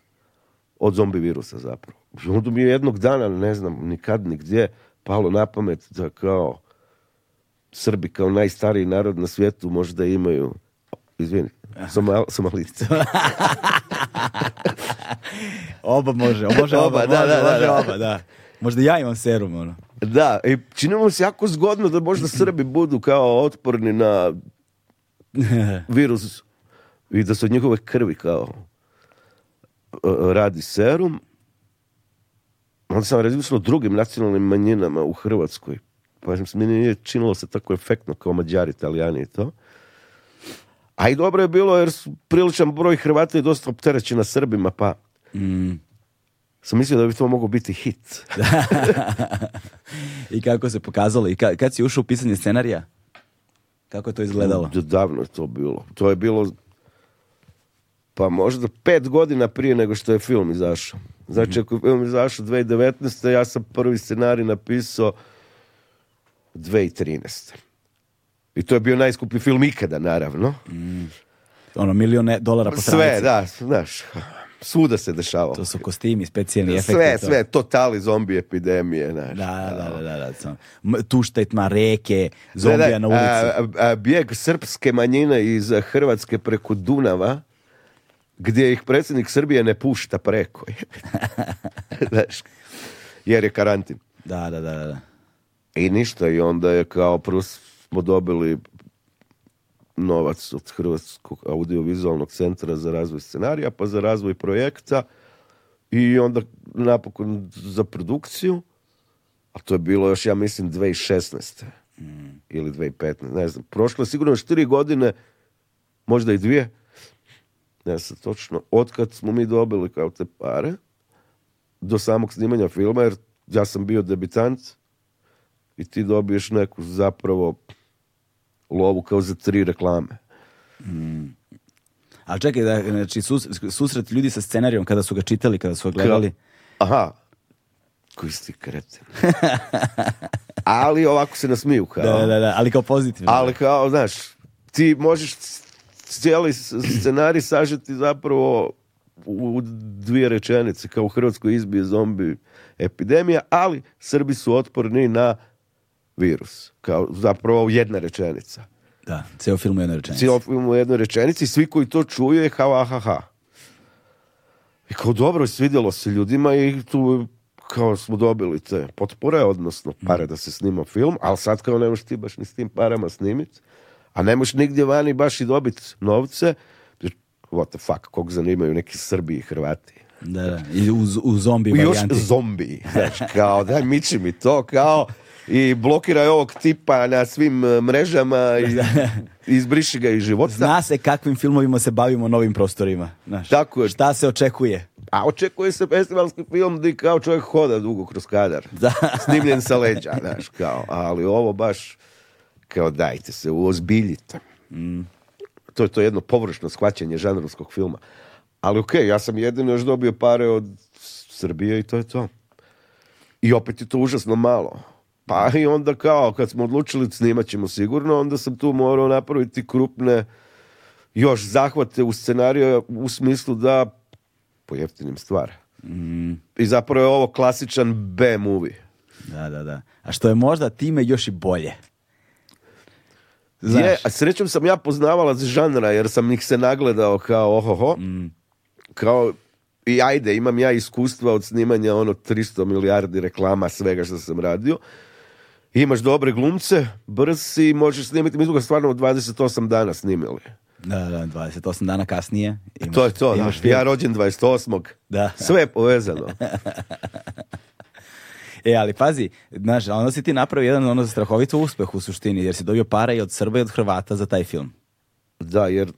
Od zombi virusa zapravo. onda mi je jednog dana, ne znam nikad nigdje, gdje, palo na pamet da kao Srbi kao najstariji narod na svijetu možda imaju, izvini, Somal, somalice. <laughs> oba može, može oba, da, da, da, oba, da. Možda ja imam serum, ono. Da, i činimo se jako zgodno da možda Srbi budu kao otporni na <laughs> virus i da se od njihove krvi kao e, radi serum. Onda sam razmišljao drugim nacionalnim manjinama u Hrvatskoj. Pa meni nije činilo se tako efektno kao Mađari, Italijani i to. A i dobro je bilo jer su priličan broj Hrvata je dosta na Srbima, pa... Mm. Sam mislio da bi to mogao biti hit. <laughs> I kako se pokazalo? I ka, kad si ušao u pisanje scenarija? Kako je to izgledalo? Davno je to bilo. To je bilo pa možda pet godina prije nego što je film izašao. Znači, mhm. ako je film izašao 2019. ja sam prvi scenarij napisao 2013. I to je bio najskuplji film ikada, naravno. Mm. Ono, milijone dolara po Sve, da, znaš. Svuda se dešavalo. To su kostimi, specijalni efekti. Sve, sve, totali zombi epidemije. Znaš, da, da, da. da, da. reke, zombija da, na ulici. bijeg srpske manjine iz Hrvatske preko Dunava, gdje ih predsjednik Srbije ne pušta preko. <laughs> znaš, jer je karantin. Da, da, da. da. I ništa, i onda je kao prus smo dobili novac od Hrvatskog audiovizualnog centra za razvoj scenarija, pa za razvoj projekta i onda napokon za produkciju, a to je bilo još, ja mislim, 2016. Mm. ili 2015. Ne znam, prošlo je sigurno još tri godine, možda i dvije, ne znam točno, kad smo mi dobili kao te pare do samog snimanja filma, jer ja sam bio debitant i ti dobiješ neku zapravo lovu kao za tri reklame. Mm. Ali čekaj, da, znači, sus, susret ljudi sa scenarijom kada su ga čitali, kada su ga gledali. aha, koji ste kreti. <laughs> ali ovako se nasmiju kao. Da, da, ali kao pozitivno. Ali kao, znaš, ti možeš cijeli scenarij sažeti zapravo u dvije rečenice, kao u Hrvatskoj izbije zombi epidemija, ali Srbi su otporni na virus. Kao zapravo jedna rečenica. Da, ceo film u jednoj rečenici. Ceo film u jednoj rečenici i svi koji to čuju je kao ha I kao dobro, svidjelo se ljudima i tu kao smo dobili te potpore, odnosno mm. pare da se snima film, ali sad kao ne ti baš ni s tim parama snimit, a ne možeš nigdje vani baš i dobit novce, what the fuck, kog zanimaju neki Srbi i Hrvati. Da, i u, u zombi i još zombi, kao daj miči mi to, kao i blokiraj ovog tipa na svim e, mrežama i <laughs> izbriši ga iz života. Zna se kakvim filmovima se bavimo novim prostorima. Znaš. Tako je. Šta se očekuje? A očekuje se festivalski film gdje kao čovjek hoda dugo kroz kadar. <laughs> Da. Snimljen sa leđa, kao. Ali ovo baš, kao dajte se, uozbiljite. Mm. To je to jedno površno shvaćanje žanrovskog filma. Ali okej, okay, ja sam jedino još dobio pare od Srbije i to je to. I opet je to užasno malo. Pa i onda kao, kad smo odlučili snimat ćemo sigurno, onda sam tu morao napraviti krupne još zahvate u scenariju u smislu da pojeftinim stvar. Mm. I zapravo je ovo klasičan B movie. Da, da, da. A što je možda time još i bolje. Je, a srećom sam ja poznavala žanra jer sam ih se nagledao kao ohoho. Mm. Kao i ajde, imam ja iskustva od snimanja ono 300 milijardi reklama svega što sam radio imaš dobre glumce, brz si, možeš snimiti. Mi smo ga stvarno 28 dana snimili. Da, da, 28 dana kasnije. Imaš, to je to, imaš da, ja rođen 28. Da. Sve je povezano. <laughs> E, ali pazi, znaš, onda si ti napravio jedan ono strahovito uspeh u suštini, jer si dobio para i od Srba i od Hrvata za taj film. Da, jer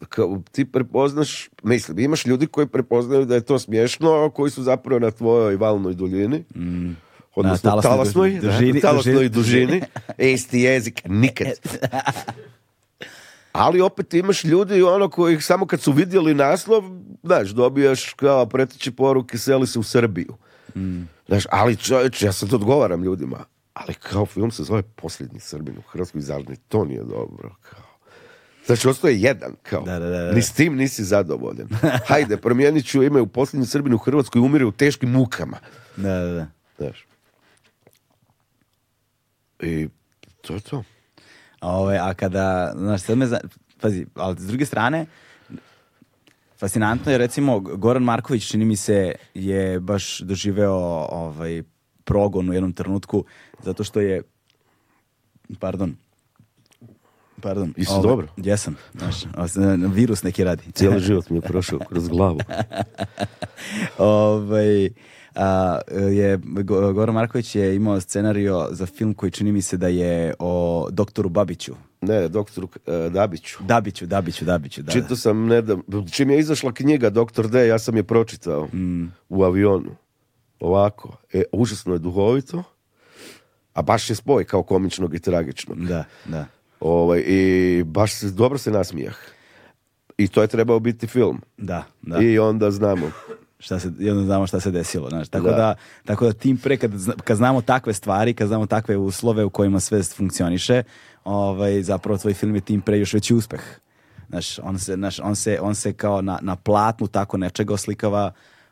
ti prepoznaš, mislim, imaš ljudi koji prepoznaju da je to smiješno, koji su zapravo na tvojoj valnoj duljini. Mm odnosno na, talasnoj, dužini, da, <laughs> isti jezik, nikad. E, ali opet imaš ljudi ono koji samo kad su vidjeli naslov, znaš, dobijaš kao preteće poruke, seli se u Srbiju. Mm. ali čovječ, ja sad odgovaram ljudima, ali kao film se zove Posljednji Srbin u Hrvatskoj to nije dobro, kao. Znači, ostaje jedan, kao. Da, Ni s tim nisi zadovoljen. Hajde, promijenit ću ime u Posljednji Srbin u Hrvatskoj umire u teškim mukama. Da, da, da. Znaš. I to je to. Ove, a kada, znaš, sad me zna, pazi, ali s druge strane, fascinantno je recimo Goran Marković čini mi se je baš doživeo ovaj progon u jednom trenutku zato što je pardon Pardon. Ovaj, dobro. Jesam. Znaš, virus neki radi. Cijeli život mi je prošao kroz glavu. <laughs> ovaj, je, Goran Marković je imao scenario za film koji čini mi se da je o doktoru Babiću. Ne, doktoru e, Dabiću. Dabiću, Dabiću, Dabiću, da. sam, čim je izašla knjiga Doktor D, ja sam je pročitao mm. u avionu. Ovako, e, užasno je duhovito, a baš je spoj kao komičnog i tragičnog. Da, da. Ovaj, I baš se, dobro se nasmijah. I to je trebao biti film. Da, da. I onda znamo šta se, jedno znamo šta se desilo. Znaš. Tako, da. tako da tim pre, kad, znamo takve stvari, kad znamo takve uslove u kojima sve funkcioniše, ovaj, zapravo tvoj film je tim pre još veći uspeh. Znaš, on se, znaš, on se, on se kao na, na platnu tako nečega oslikava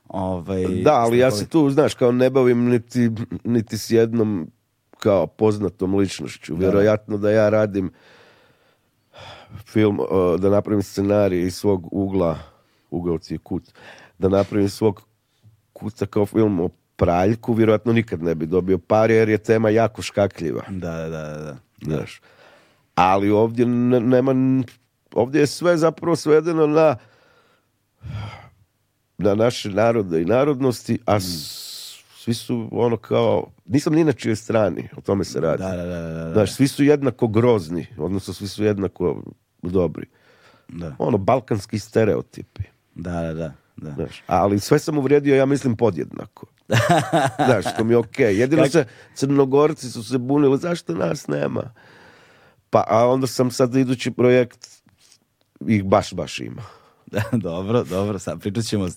Ovaj, da, ali ja se tu, znaš, kao ne bavim niti, niti s jednom kao poznatom ličnošću. Vjerojatno da ja radim film, da napravim scenarij iz svog ugla, ugaoci i kut da napravim svog kuca kao film o praljku, vjerojatno nikad ne bi dobio par jer je tema jako škakljiva. Da, da, da. Znaš. Ali ovdje nema, ovdje je sve zapravo svedeno na na naše narode i narodnosti, a svi su ono kao, nisam ni na čijoj strani, o tome se radi. Da, da, da, Znaš, svi su jednako grozni, odnosno svi su jednako dobri. Da. Ono, balkanski stereotipi. Da, da, da da. ali sve sam uvrijedio, ja mislim, podjednako. <laughs> Znaš, što mi je okej. Jedino se crnogorci su se bunili, zašto nas nema? Pa, a onda sam sad idući projekt, ih baš, baš ima. dobro, dobro, sad pričat ćemo s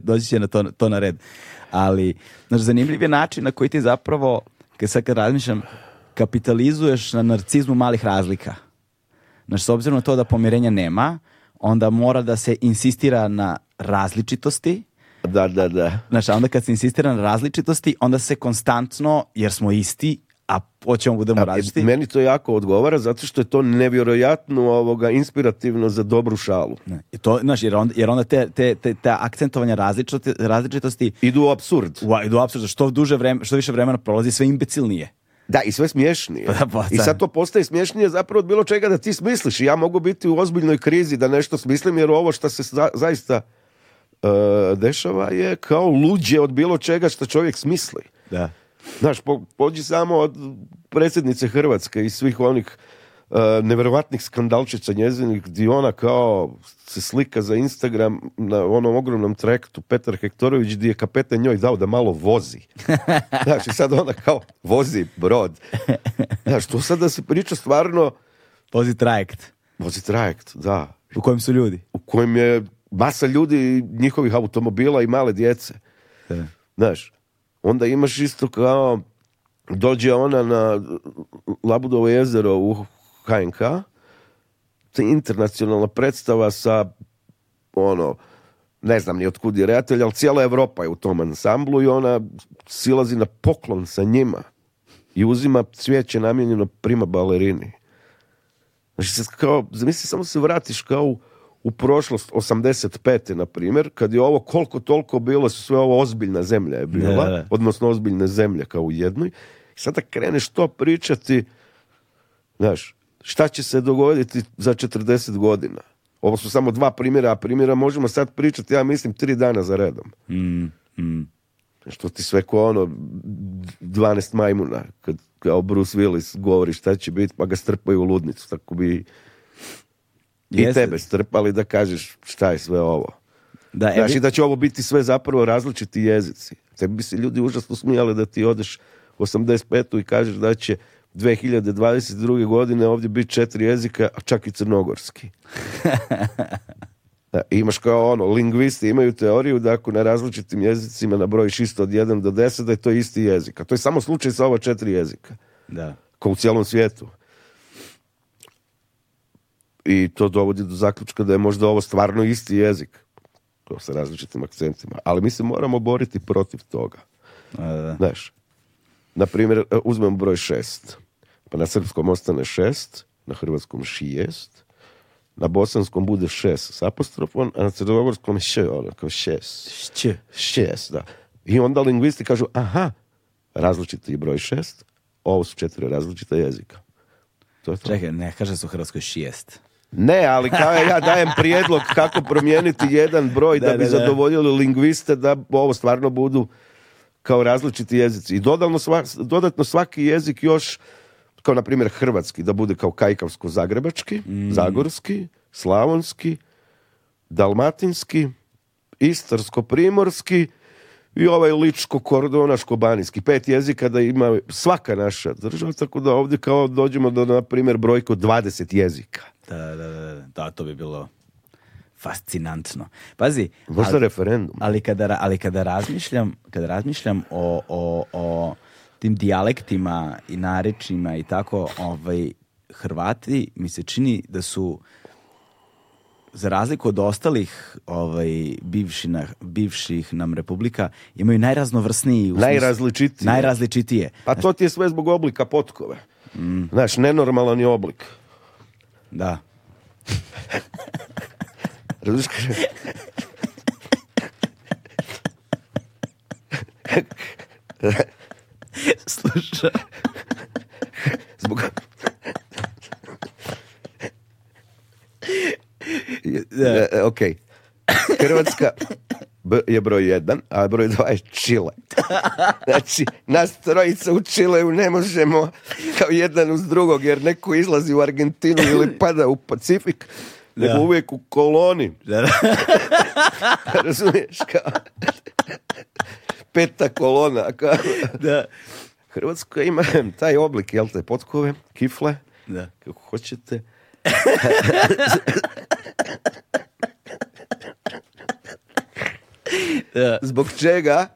doći, će na to, to na red. Ali, znaš, zanimljiv je način na koji ti zapravo, kad sad kad razmišljam, kapitalizuješ na narcizmu malih razlika. Znaš, s obzirom na to da pomirenja nema, onda mora da se insistira na različitosti. Da, da, da. Znači, onda kad se insistira na različitosti, onda se konstantno, jer smo isti, a hoćemo budemo različiti. Meni to jako odgovara zato što je to nevjerojatno ovoga inspirativno za dobru šalu. to, jer onda, jer onda te, te, akcentovanja različitosti, različitosti idu u absurd. U, idu u absurd. Što, duže što više vremena prolazi sve imbecilnije. Da, i sve smješnije. <laughs> Pa I sad to postaje smiješnije zapravo od bilo čega da ti smisliš. ja mogu biti u ozbiljnoj krizi da nešto smislim, jer ovo što se zaista e, dešava je kao luđe od bilo čega što čovjek smisli. Da. Znaš, pođi samo od predsjednice Hrvatske i svih onih E, nevjerovatnih skandalčica njezinih gdje ona kao se slika za Instagram na onom ogromnom trajektu Petar Hektorović gdje je kapetan njoj dao da malo vozi. <laughs> Znači sad ona kao vozi brod. Znaš to sad da se priča stvarno... Vozi trajekt. Vozi trajekt, da. U kojem su ljudi? U kojem je masa ljudi njihovih automobila i male djece. Znaš, onda imaš isto kao dođe ona na Labudovo jezero u HNK, internacionalna predstava sa ono, ne znam ni otkud je redatelj, ali cijela Europa je u tom ansamblu i ona silazi na poklon sa njima i uzima cvijeće namijenjeno prima balerini. Znači, se kao, zamisli, samo se vratiš kao u, u prošlost 85. na primjer, kad je ovo koliko toliko bilo, sve ovo ozbiljna zemlja je bila, odnosno ozbiljne zemlje kao u jednoj, i sada kreneš to pričati, znaš, šta će se dogoditi za 40 godina. Ovo su samo dva primjera, a primjera možemo sad pričati, ja mislim, tri dana za redom. Mm, mm. Što ti sve ko ono, 12 majmuna, kad kao Bruce Willis govori šta će biti, pa ga strpaju u ludnicu, tako bi i tebe strpali da kažeš šta je sve ovo. Da, znači da će ovo biti sve zapravo različiti jezici. Tebi bi se ljudi užasno smijali da ti odeš 85. i kažeš da će 2022. godine ovdje biti četiri jezika, a čak i crnogorski. <laughs> Da, imaš kao ono, lingvisti imaju teoriju da ako na različitim jezicima na broj isto od 1 do 10, da je to isti jezik. A to je samo slučaj sa ova četiri jezika. Da. Kao u cijelom svijetu. I to dovodi do zaključka da je možda ovo stvarno isti jezik. To sa različitim akcentima. Ali mi se moramo boriti protiv toga. Da, da. Znaš, na primjer, uzmem broj šest pa na srpskom ostane šest, na hrvatskom šijest, na bosanskom bude šest s apostrofom, a na crnogorskom še, ono, kao šest. Šće. Šest, da. I onda lingvisti kažu, aha, različiti je broj šest, ovo su četiri različita jezika. To Čekaj, ne, kaže su u Hrvatskoj šijest. Ne, ali kao ja dajem prijedlog kako promijeniti jedan broj da, bi zadovoljili lingviste da ovo stvarno budu kao različiti jezici. I dodatno, svaki jezik još kao na primjer hrvatski, da bude kao kajkavsko-zagrebački, mm. zagorski, slavonski, dalmatinski, istarsko-primorski i ovaj ličko-kordonaško-banijski. Pet jezika da ima svaka naša država, tako da ovdje kao dođemo do, na primjer, brojko 20 jezika. Da, da, da, da, to bi bilo fascinantno. Pazi, Možda ali, referendum. Ali kada, ali kada razmišljam, kada razmišljam o, o tim dijalektima i narečima i tako, ovaj, Hrvati mi se čini da su za razliku od ostalih ovaj, bivši bivših nam republika, imaju najraznovrsniji... Najrazličitije. Najrazličitije. Pa to ti je sve zbog oblika potkove. Mm. Znaš, nenormalan je oblik. Da. <laughs> <laughs> Slušaj. Zbog... E, ok. Hrvatska je broj jedan, a broj dva je Čile. Znači, nas trojica u Čileu ne možemo kao jedan uz drugog, jer neko izlazi u Argentinu ili pada u Pacifik, nego uvijek u koloni. <laughs> Razumiješ kao peta kolona. <laughs> da. Hrvatska ima taj oblik, jel te, potkove, kifle, da. kako hoćete. da. Zbog čega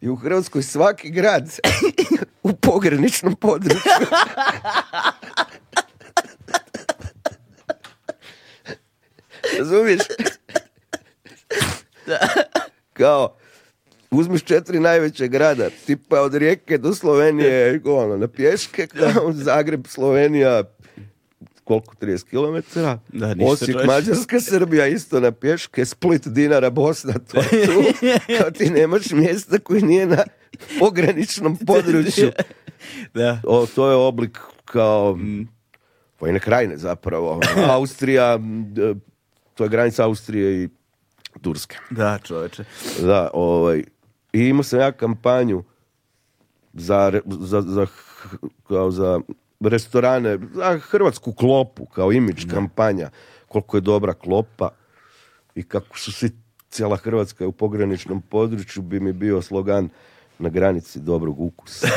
je u Hrvatskoj svaki grad u pograničnom području. <laughs> Razumiješ? Da. Kao, uzmiš četiri najveće grada, tipa od Rijeke do Slovenije, ono, na pješke, <laughs> kao Zagreb, Slovenija, koliko, 30 km, da, Osijek, Mađarska, Srbija, isto na pješke, Split, Dinara, Bosna, to je tu, <laughs> kao ti nemaš mjesta koji nije na pograničnom <laughs> području. Da. to je oblik kao mm. vojne krajine zapravo. Ono, Austrija, to je granica Austrije i Turske. Da, čoveče. Da, ovaj, i imao sam ja kampanju za, za, za, kao za restorane, za hrvatsku klopu, kao imidž kampanja. Koliko je dobra klopa i kako su svi, cijela Hrvatska je u pograničnom području, bi mi bio slogan na granici dobrog ukusa. <laughs>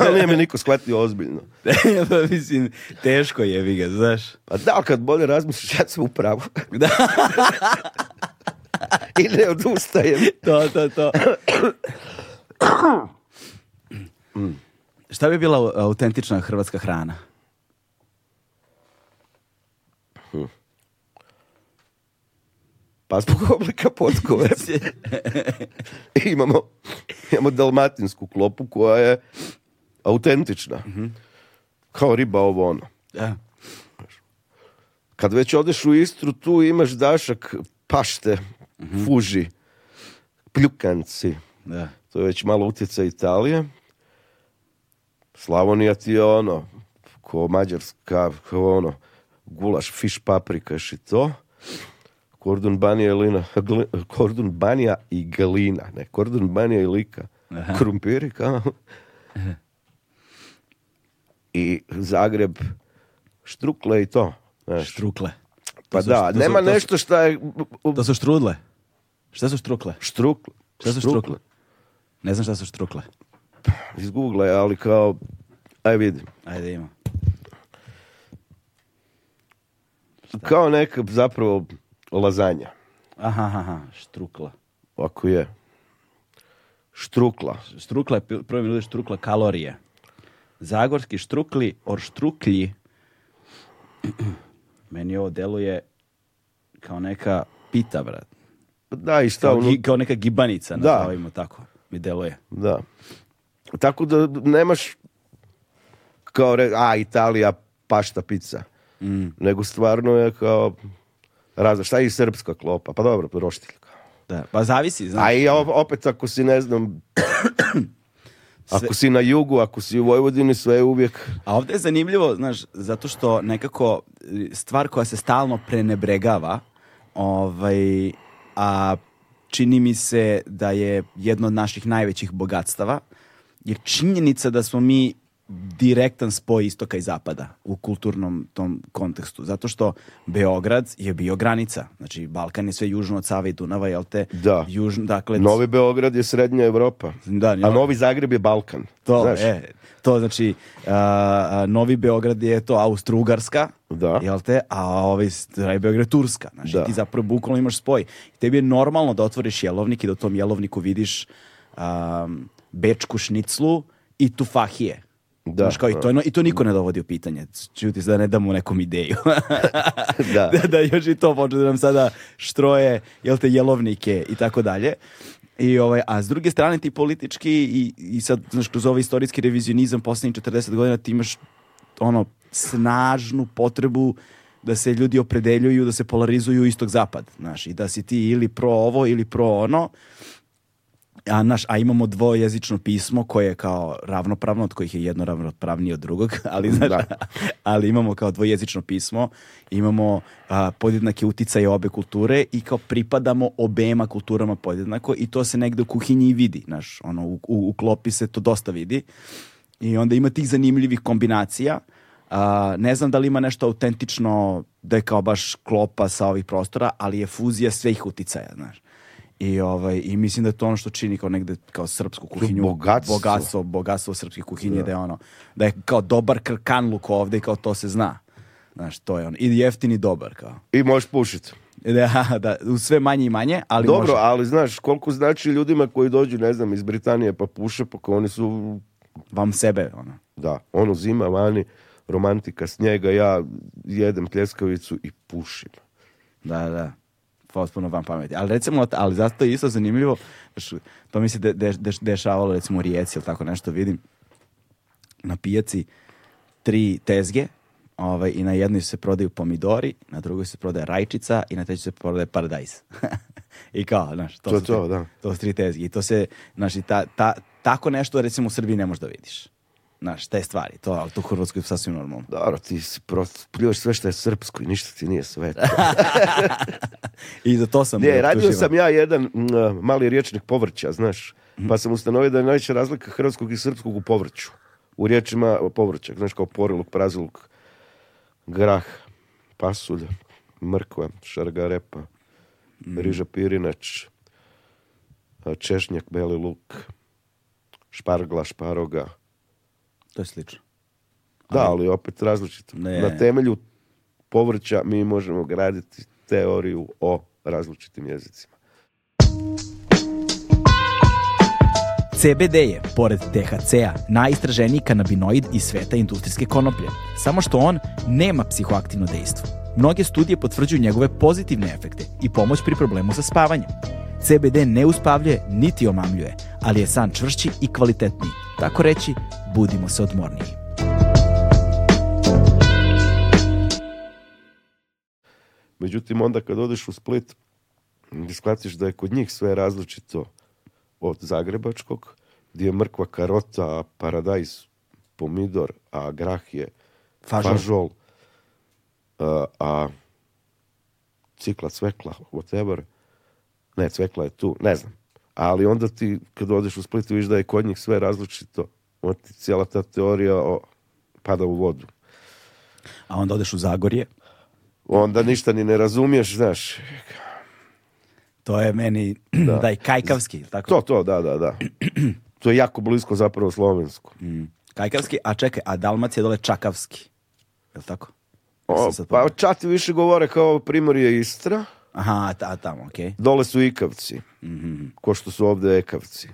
Ali nije mi niko shvatio ozbiljno. <laughs> pa mislim, teško je, vi znaš. Pa da, kad bolje razmisliš, ja sam upravo. <laughs> i ne odustajem. to, <laughs> Šta bi bila autentična hrvatska hrana? Pa zbog oblika potkove <laughs> imamo, dalmatinsku klopu koja je autentična. Mhm. Kao riba ovo ono. Kad već odeš u Istru, tu imaš dašak pašte -hmm. Fuži, Pljukanci, da. to je već malo utjeca Italije. Slavonija ti je ono, ko Mađarska, ko ono, gulaš, fiš, paprikaš i to. Kordun Banija i Lina, kordun Banija i Glina, ne, kordun Banija i Lika. Krumpiri, kao. I Zagreb, štrukle i to. Znaš. Štrukle. Pa da, nema nešto što je... To su štrudle. Šta su štrukle? Štrukle. Šta su štrukle? Ne znam šta su štrukle. Pa, Iz Google, ali kao... Aj vidim. Ajde ima. Kao neka zapravo lazanja. Aha, aha, štrukla. Ovako je. Štrukla. Štrukla je, prvi mi štrukla kalorije. Zagorski štrukli, or štruklji. <clears throat> Meni ovo deluje kao neka pita, vrat. Da, i ono- Kao, neka gibanica, nazovimo tako, mi deluje. Da. Tako da nemaš kao, re... a, Italija, pašta, pizza. Mm. Nego stvarno je kao, razno, šta je i srpska klopa? Pa dobro, roštilj. Da, pa zavisi, znaš. A i opet ako si, ne znam, <coughs> ako si na jugu, ako si u Vojvodini, sve je uvijek... A ovdje je zanimljivo, znaš, zato što nekako stvar koja se stalno prenebregava, ovaj, a čini mi se da je jedno od naših najvećih bogatstava, je činjenica da smo mi direktan spoj istoka i zapada u kulturnom tom kontekstu. Zato što Beograd je bio granica. Znači, Balkan je sve južno od Save i Dunava, jel te? Da. Južno, dakle, Novi Beograd je srednja Evropa. Da, a Novi Zagreb je Balkan. To, znaš? E, to znači, Novi Beograd je to Austro-Ugarska, da. jel te? A ovaj Beograd je Turska. Znači, da. ti zapravo bukvalno imaš spoj. tebi je normalno da otvoriš jelovnik i da u tom jelovniku vidiš a, bečku šniclu i tufahije da. kao, i, to, ono, I to niko ne dovodi u pitanje. Čuti se da ne damo nekom ideju. <laughs> <laughs> da. da. da. još i to počne da nam sada štroje, jel te, jelovnike i tako dalje. I ovaj, a s druge strane ti politički i, i sad, znaš, kroz ovaj istorijski revizionizam posljednjih 40 godina ti imaš ono snažnu potrebu da se ljudi opredeljuju, da se polarizuju istog zapad, znaš, i da si ti ili pro ovo ili pro ono a, naš, a imamo dvojezično pismo koje je kao ravnopravno, od kojih je jedno ravnopravnije od drugog, <laughs> ali, znaš, ali imamo kao dvojezično pismo, imamo a, podjednake uticaje obe kulture i kao pripadamo obema kulturama podjednako i to se negde u kuhinji vidi, znaš, ono, u, u, klopi se to dosta vidi i onda ima tih zanimljivih kombinacija, ne znam da li ima nešto autentično da je kao baš klopa sa ovih prostora, ali je fuzija svih uticaja, znaš. I, ovaj, I mislim da je to ono što čini kao negde kao srpsku kuhinju. Bogatstvo. Bogatstvo, bogatstvo srpske kuhinje, da. da je ono, da je kao dobar luk ovde i kao to se zna. Znaš, to je on. I jeftin i dobar, kao. I možeš pušiti. <laughs> Da, da, u sve manje i manje, ali Dobro, ali znaš, koliko znači ljudima koji dođu, ne znam, iz Britanije pa puše, pa oni su... Vam sebe, ono. Da, ono zima vani, romantika snijega, ja jedem pljeskavicu i pušim. Da, da potpuno van pameti. Ali recimo, ali zato je isto zanimljivo, to mi se de, de, de, dešavalo recimo u Rijeci ili tako nešto vidim, na pijaci tri tezge ovaj, i na jednoj se prodaju pomidori, na drugoj se prodaje rajčica i na trećoj se prodaje paradajz. <laughs> I kao, znaš, to, to, da. to tri tezge. I to se, znaš, tako nešto recimo u Srbiji ne možeš da vidiš. Znaš, te stvari, to, ali to u Hrvatskoj je sasvim normalno. Dobro, ti si prosto, sve što je srpsko i ništa ti nije sve <laughs> I za to sam... Ne, radio sam ja jedan mali riječnik povrća, znaš, mhm. pa sam ustanovio da je najveća razlika hrvatskog i srpskog u povrću. U riječima povrća, znaš, kao poriluk, praziluk, grah, pasulja, mrkva, šargarepa, mm. riža pirinač, češnjak, beli luk, špargla, šparoga, to je slično. Da, ali opet različito. Na temelju povrća mi možemo graditi teoriju o različitim jezicima. CBD je, pored THC-a, najistraženiji kanabinoid iz sveta industrijske konoplje, samo što on nema psihoaktivno dejstvo. Mnoge studije potvrđuju njegove pozitivne efekte i pomoć pri problemu sa spavanjem. CBD ne uspavljuje niti omamljuje, ali je san čvršći i kvalitetniji, tako reći budimo se odmorniji. Međutim, onda kad odeš u Split, shvatiš da je kod njih sve različito od zagrebačkog, gdje je mrkva karota, paradajz, pomidor, a grah je fažol, a, a cikla, cvekla, whatever. Ne, cvekla je tu, ne znam. Ali onda ti, kad odeš u Split, vidiš da je kod njih sve različito cijela ta teorija o, pada u vodu. A onda odeš u Zagorje? Onda ništa ni ne razumiješ, znaš. To je meni, <clears throat> da, kajkavski. Tako? To, to, da, da, da. <clears throat> To je jako blisko zapravo slovensko. Mm. Kajkavski, a čekaj, a Dalmacija je dole čakavski. Je tako? pa čati više govore kao Primorje Istra. Aha, ta, tamo, okej. Dole su ikavci, mm ko što su ovdje ekavci.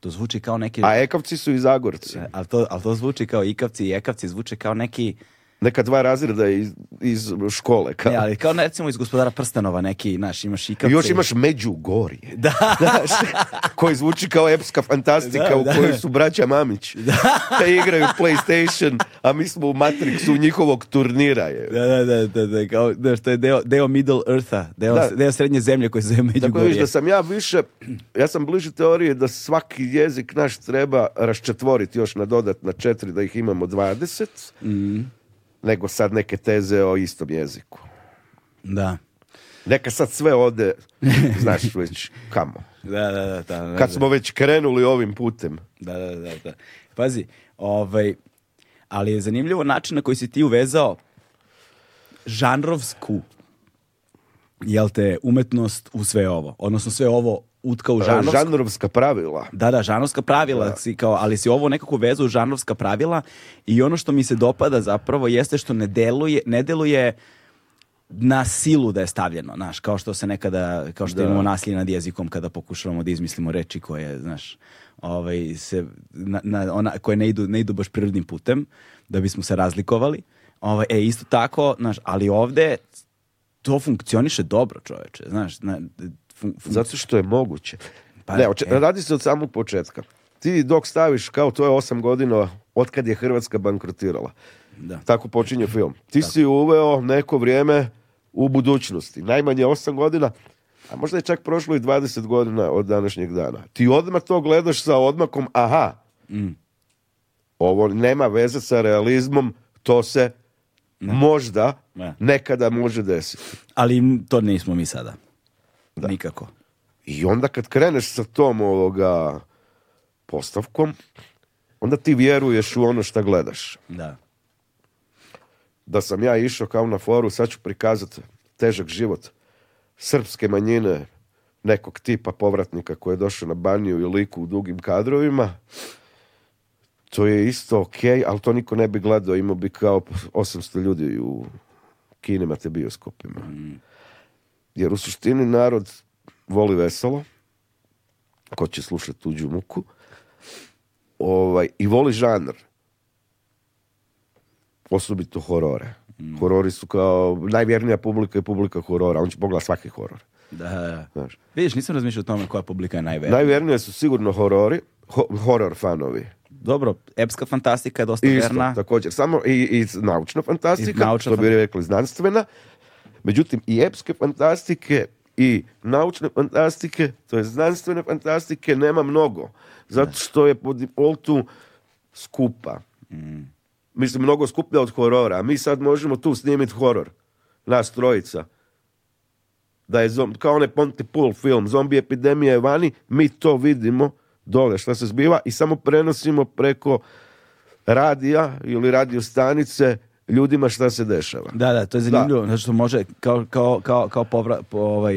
To zvuči kao neki... A ekavci su i zagorci. E, Ali to, al to zvuči kao ikavci i ekavci, zvuče kao neki neka dva razreda iz, iz škole. Kao. ali kao recimo iz gospodara Prstanova neki, naš imaš ikavce. I još imaš Međugorje. <laughs> Da. Znaš, koji zvuči kao epska fantastika u da. kojoj su braća Mamić. Da. <laughs> igraju Playstation, a mi smo u Matrixu njihovog turnira. Je. Da, da, da, da, kao, da što je deo, deo Middle Eartha, deo, deo srednje zemlje koje se Međugorje. Tako da sam ja više, ja sam bliži teorije da svaki jezik naš treba raščetvoriti još na dodatna četiri, da ih imamo 20. Mm nego sad neke teze o istom jeziku. Da. Neka sad sve ode, znaš <laughs> već kamo. Da, da, da, da. Kad smo već krenuli ovim putem. Da, da, da. da. Pazi, ovaj, ali je zanimljivo način na koji si ti uvezao žanrovsku jel te, umetnost u sve ovo. Odnosno sve ovo utka u e, žanrovska, pravila. Da, da, žanrovska pravila si kao, ali si ovo nekako vezu u žanrovska pravila i ono što mi se dopada zapravo jeste što ne deluje, ne deluje na silu da je stavljeno, znaš, kao što se nekada, kao što da. imamo nasilje nad jezikom kada pokušavamo da izmislimo reči koje, znaš, ovaj, se, na, ona, koje ne idu, ne idu baš prirodnim putem, da bismo se razlikovali. Ovaj, e, isto tako, znaš, ali ovde to funkcioniše dobro, čovječe znaš, na, zato što je moguće. Pa, ne, e. radi se od samog početka. Ti dok staviš kao to je osam godina otkad je Hrvatska bankrotirala. Da. Tako počinje film. Ti si uveo neko vrijeme u budućnosti. Najmanje osam godina, a možda je čak prošlo i 20 godina od današnjeg dana. Ti odmah to gledaš sa odmakom, aha, mm. ovo nema veze sa realizmom, to se možda nekada može desiti. Ali to nismo mi sada. Da. Nikako. I onda kad kreneš sa tom ovoga postavkom, onda ti vjeruješ u ono što gledaš. Da. Da sam ja išao kao na foru, sad ću prikazati težak život srpske manjine nekog tipa povratnika koji je došao na banju i Liku u dugim kadrovima. To je isto ok, ali to niko ne bi gledao, imao bi kao 800 ljudi u kinima te bioskopima. Mm. Jer u suštini narod voli veselo, ko će slušati tuđu muku, ovaj, i voli žanr. Osobito horore. Mm. Horori su kao najvjernija publika i publika horora. On će pogledati svaki horor. Da, da. Znaš. Vidiš, nisam razmišljao o tome koja publika je najvernija. Najvjernija su sigurno horori, ho horor fanovi. Dobro, epska fantastika je dosta Isto, također. Samo i, i naučna fantastika, I naučna što bi rekli znanstvena, Međutim, i epske fantastike i naučne fantastike, to je znanstvene fantastike, nema mnogo. Zato što je po defaultu skupa. Mm. Mislim, mnogo skuplja od horora. Mi sad možemo tu snimiti horor. Nas trojica. Da je kao onaj Pontypool film, zombi epidemija je vani, mi to vidimo dole šta se zbiva i samo prenosimo preko radija ili radio stanice ljudima šta se dešava. Da, da, to je zanimljivo. Znači što može kao, kao, ovaj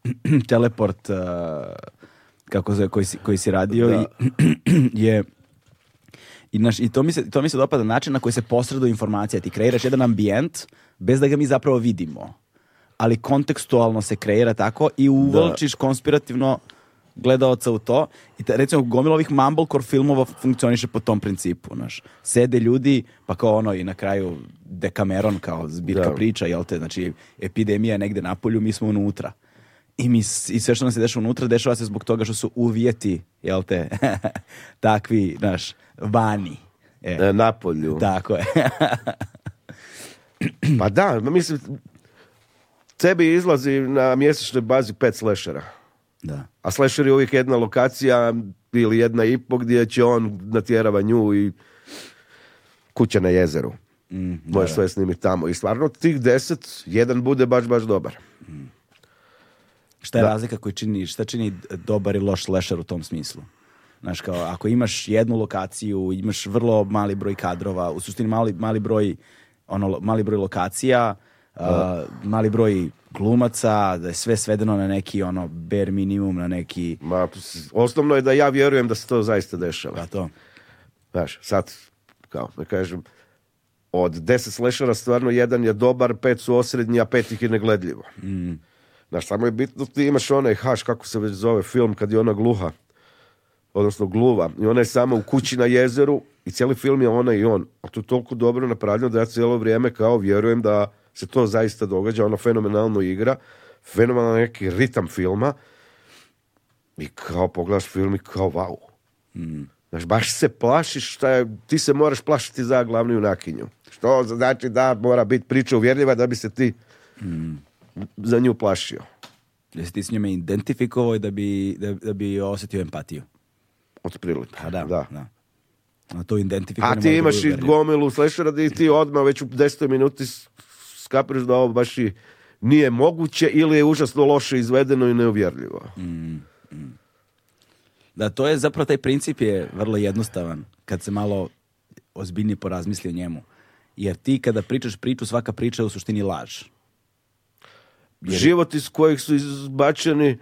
<clears throat> teleport uh, kako zove, koji, si, koji radio I, <clears throat> je i, naš, i to, mi se, to mi se dopada način na koji se posreduje informacija. Ti kreiraš jedan ambijent bez da ga mi zapravo vidimo. Ali kontekstualno se kreira tako i uvolčiš konspirativno gledaoca u to i recimo gomila ovih mumblecore filmova funkcioniše po tom principu, naš Sede ljudi, pa kao ono i na kraju Decameron kao zbirka da. priča, jel te, znači epidemija je negde napolju, mi smo unutra. I, mi, I sve što nam se dešava unutra, dešava se zbog toga što su uvjeti, jel te, <laughs> takvi, naš vani. E. e napolju. Tako je. pa da, mislim, tebi izlazi na mjesečnoj bazi pet slashera. Da. A slasher je uvijek jedna lokacija ili jedna i po gdje će on natjerava nju i kuća na jezeru. Mm, Možeš sve snimiti tamo. I stvarno tih deset, jedan bude baš, baš dobar. Mm. Šta je razlika koji čini, šta čini dobar i loš slasher u tom smislu? Znaš, kao, ako imaš jednu lokaciju, imaš vrlo mali broj kadrova, u suštini mali, mali broj ono, mali broj lokacija, uh, mali broj glumaca, da je sve svedeno na neki ono bare minimum, na neki... Ma, osnovno je da ja vjerujem da se to zaista dešava. Da, to. Znaš, sad, kao da kažem, od deset slashera stvarno jedan je dobar, pet su osrednji, a pet ih je negledljivo. Mm. Znaš, samo je bitno, ti imaš onaj, haš, kako se već zove film, kad je ona gluha, odnosno gluva, i ona je samo u kući na jezeru i cijeli film je ona i on. A to je toliko dobro napravljeno da ja cijelo vrijeme kao vjerujem da se to zaista događa, ona fenomenalno igra, fenomenalan neki ritam filma i kao pogledaš film i kao wow. Mm. Znaš, baš se plašiš, šta je, ti se moraš plašiti za glavnu junakinju. Što znači da mora biti priča uvjerljiva da bi se ti mm. za nju plašio. Jesi ti s njome identifikovao da bi, da, da bi osjetio empatiju? Od prilike. Pa da, da. da. A to A ti imaš i gomilu slashera i ti odmah već u desetoj minuti skapiraš da ovo baš i nije moguće ili je užasno loše izvedeno i neuvjerljivo. Mm, mm. Da, to je zapravo taj princip je vrlo jednostavan kad se malo ozbiljnije porazmisli o njemu. Jer ti kada pričaš priču, svaka priča je u suštini laž. Jer... Život iz kojeg su izbačeni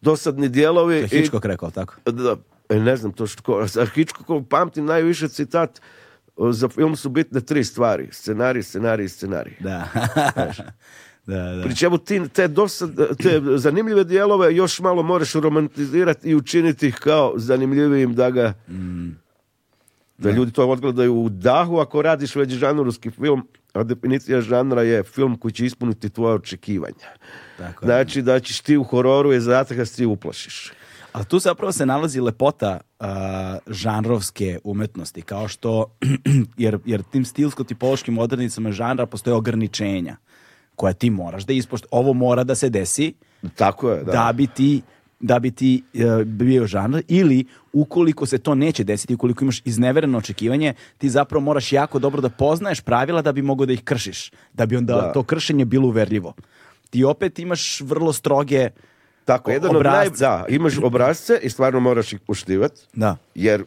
dosadni dijelovi... To je Hičkog i... rekao, tako? Da, e, ne znam to što... Hičkog pamtim najviše citat za film su bitne tri stvari. Scenarij, scenarij, scenarij. Da. <laughs> Da, da. Pri ti te, dosad, te zanimljive dijelove još malo moraš romantizirati i učiniti ih kao zanimljivijim da ga... Mm. Da, ljudi to odgledaju u dahu ako radiš već žanrovski film, a definicija žanra je film koji će ispuniti tvoje očekivanja. znači da ćeš ti u hororu je zadatak da ti uplašiš. A tu zapravo se nalazi lepota žanrovske umetnosti, kao što, <clears throat> jer, jer tim stilsko-tipološkim odrednicama žanra postoje ograničenja koja ti moraš da ispoštaš. Ovo mora da se desi Tako je, da. da bi ti da bi ti e, bio žanr ili ukoliko se to neće desiti, ukoliko imaš iznevereno očekivanje, ti zapravo moraš jako dobro da poznaješ pravila da bi mogao da ih kršiš, da bi onda da. to kršenje bilo uverljivo. Ti opet imaš vrlo stroge tako, jedan od naj... Da, imaš obrazce i stvarno moraš ih poštivati. Da. Jer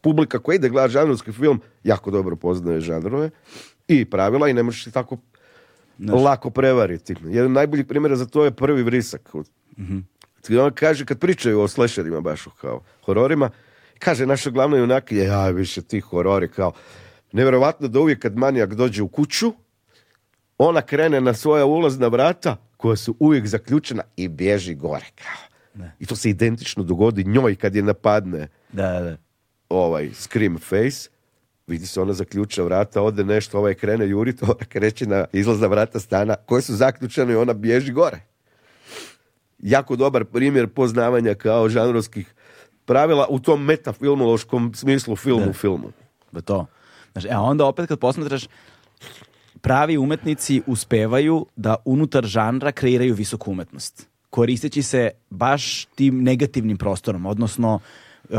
publika koja ide gleda žanrovski film jako dobro poznaje žanrove i pravila i ne možeš ih tako lako prevariti. Jedan od najboljih primjera za to je prvi vrisak. mm On kaže, kad pričaju o slasherima, baš kao hororima, kaže naša glavna je ja više ti horori, kao, nevjerovatno da uvijek kad manijak dođe u kuću, ona krene na svoja ulazna vrata, koja su uvijek zaključena i bježi gore. Kao. I to se identično dogodi njoj kad je napadne da, da. ovaj scream face. Vidi se ona zaključa vrata, ode nešto, ovaj krene jurit, <laughs> ona kreće na izlazna vrata stana koje su zaključene i ona bježi gore. Jako dobar primjer poznavanja kao žanrovskih pravila u tom metafilmološkom smislu filmu da. filmu. Da to. E, a onda opet kad posmatraš pravi umetnici uspevaju da unutar žanra kreiraju visoku umetnost, koristeći se baš tim negativnim prostorom, odnosno uh,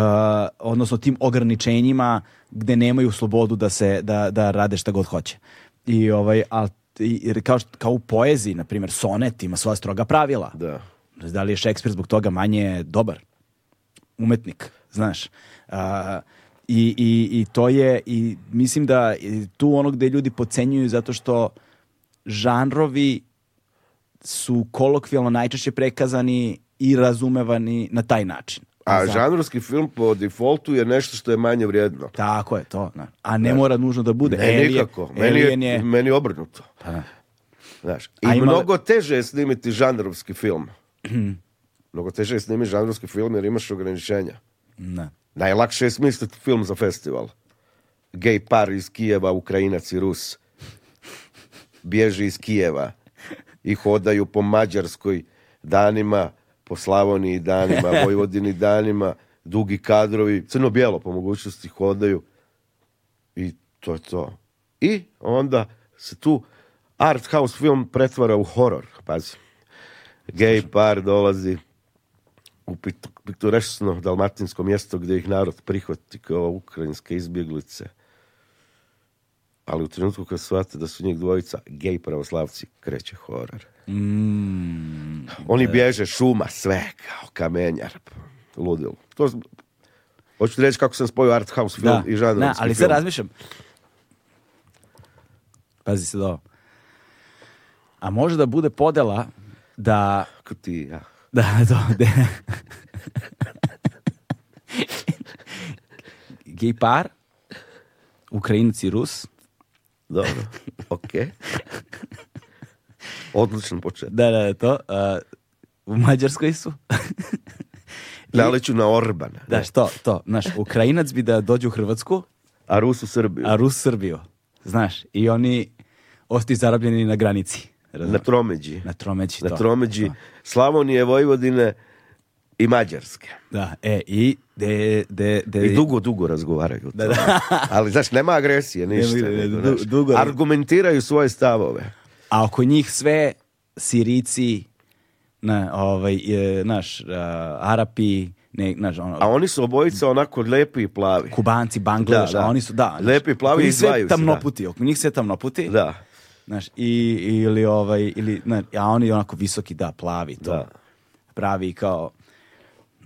odnosno tim ograničenjima gde nemaju slobodu da se da, da rade šta god hoće. I ovaj al kao u poeziji na primjer sonet ima svoja stroga pravila. Da. Da li je Šekspir zbog toga manje dobar umetnik, znaš. Uh, i, i, to je, i mislim da tu ono gde ljudi pocenjuju zato što žanrovi su kolokvijalno najčešće prekazani i razumevani na taj način. A žanrovski film po defaultu je nešto što je manje vrijedno. Tako je to. Na. A ne mora nužno da bude. Ne, nikako. Meni je, meni obrnuto. Pa Znaš, I mnogo teže je snimiti žanrovski film. <clears throat> mnogo teže je snimiti žanrovski film jer imaš ograničenja. Ne. Najlakše je smisliti film za festival. Gej par iz Kijeva, Ukrajinac i Rus. Bježi iz Kijeva i hodaju po Mađarskoj danima, po Slavoniji danima, <laughs> Vojvodini danima, dugi kadrovi, crno-bijelo po mogućnosti hodaju i to je to. I onda se tu art house film pretvara u horor, pazi. Gej par dolazi, u pitoresno dalmatinsko mjesto gdje ih narod prihvati kao ukrajinske izbjeglice. Ali u trenutku kad shvate da su njih dvojica gej pravoslavci, kreće horor. Mm, Oni bježe šuma, sve, kao kamenjar. Ludilo. To, hoću ti reći kako sam spojio art house film i žanrovski film. Ali sad razmišljam. Pazi se do. A može da bude podela da... Kako ti ja da to, det Gej par, Rus. Dobro, ok. Odličan počet. Da, da, to. u Mađarskoj su. Naliču na Orbana. Da, što, to. Znaš, Ukrajinac bi da dođe u Hrvatsku. A Rus u Srbiju. A Rus Srbiju. Znaš, i oni osti zarabljeni na granici. Na tromeđi. Na tromeđi. Na tromeđi Slavonije, Vojvodine i Mađarske. Da, e, i... De, de, de, I dugo, dugo razgovaraju. Da, da. <laughs> Ali, znaš, nema agresije, ništa. Ne, ne, dugo, argumentiraju svoje stavove. A oko njih sve Sirici, na, ovaj, e, naš, uh, Arapi, ne, naš, ono, a oni su obojica onako lepi i plavi. Kubanci, Bangladeš, oni su, da. lepi i plavi i izvaju se. Njih sve tamnoputi, oko njih sve tamnoputi. Da. Znaš, i, ili ovaj, ili, a oni onako visoki, da, plavi to. Pravi kao,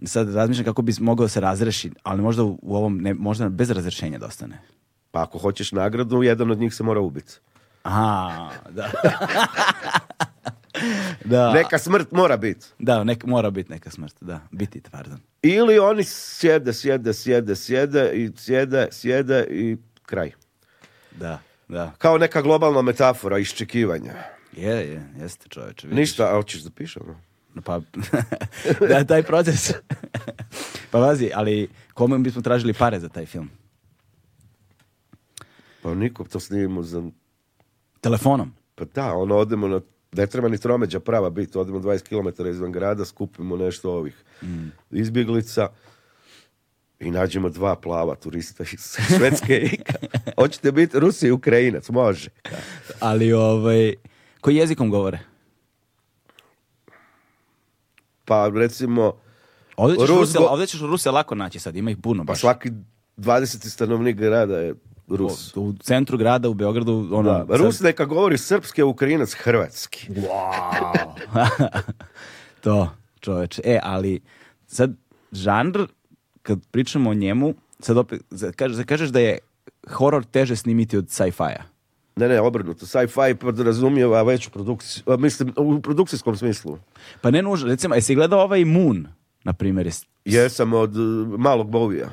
sad razmišljam kako bi mogao se razreši, ali možda u ovom, ne, možda bez razrešenja dostane. Pa ako hoćeš nagradu, jedan od njih se mora ubiti. Aha, da. <laughs> da. Neka smrt mora biti. Da, nek, mora biti neka smrt, da. Biti, pardon. Ili oni sjede, sjede, sjede, sjede i sjede, sjede i kraj. Da. Da. Kao neka globalna metafora iščekivanja. Je, je, jeste čovječe. Vidiš. Ništa, a hoćeš da pišem? Pa, <laughs> da, taj proces. <laughs> pa vazi, ali kome bismo tražili pare za taj film? Pa nikom to snimimo za... Telefonom? Pa da, ono, odemo na... Ne treba ni tromeđa prava biti, odemo 20 km izvan grada, skupimo nešto ovih mm. izbjeglica i nađemo dva plava turista iz Švedske. <laughs> Hoćete biti Rusi i Ukrajinac, može. Ali ovaj, koji jezikom govore? Pa recimo... Ovdje ćeš, lako naći sad, ima ih puno Pa svaki 20. stanovnik grada je Rus. U, centru grada, u Beogradu. Ono, Rus neka govori srpski, Ukrajinac, hrvatski. Wow. <laughs> to, čoveče. E, ali sad žanr kad pričamo o njemu, sad opet, kažeš da je horor teže snimiti od sci-fi-a. Ne, ne, obrnuto. Sci-fi podrazumijeva veću produkciju, mislim, u produkcijskom smislu. Pa ne nužno, recimo, jesi gledao ovaj Moon, na primjer? Jesam od e, malog Bovija.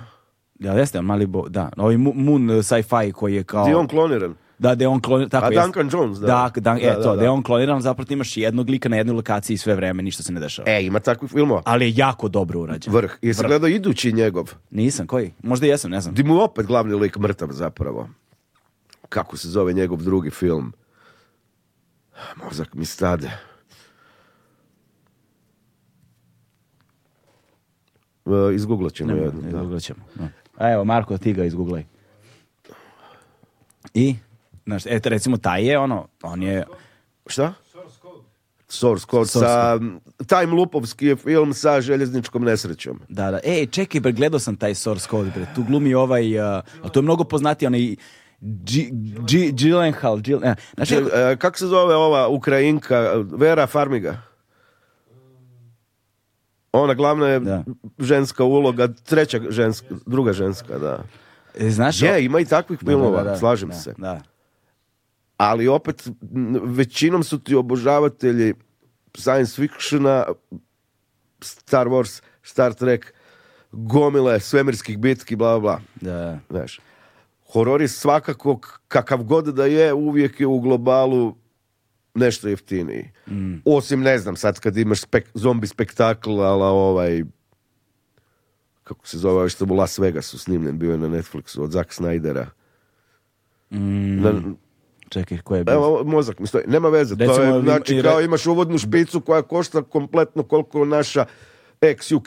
Ja, jeste, on mali Bo, da. Ovaj Moon e, sci-fi koji je kao... Gdje on kloniran. Da, da on Tako, A Duncan Jones, da. Da, da, da, da, je on kloniran, zapravo imaš jednog lika na jednoj lokaciji sve vrijeme, ništa se ne dešava. E, ima takvih filmova. Ali je jako dobro urađen. Vrh. Jesi idući njegov? Nisam, koji? Možda jesam, ne znam. Di mu opet glavni lik mrtav zapravo. Kako se zove njegov drugi film? Mozak mi stade. E, ćemo evo, Marko, ti ga I? Znaš, e, recimo taj je ono, on je... Šta? Source Code sa Time Loopovski je film sa željezničkom nesrećom. Da, da. Ej, čekaj, bre, gledao sam taj Source Code, bre. Tu glumi ovaj, uh, a to je mnogo poznatiji, onaj G, Gyllenhaal. E, kako e, se zove ova Ukrajinka, Vera Farmiga? Ona glavna je ženska uloga, treća ženska, druga ženska, da. E, znaš, je, ima i takvih filmova, slažem se. Da ali opet većinom su ti obožavatelji science fictiona, Star Wars, Star Trek, gomile svemirskih bitki, bla, bla, Da, horor je svakako, kakav god da je, uvijek je u globalu nešto jeftiniji. Mm. Osim, ne znam, sad kad imaš zombi spektakl, ala ovaj, kako se zove, što u Las Vegasu snimljen, bio je na Netflixu od Zack Snydera. Mm. Na, Čekaj, je Evo, mozak mi stoji. Nema veze. to je, znači, kao imaš uvodnu špicu koja košta kompletno koliko naša ex u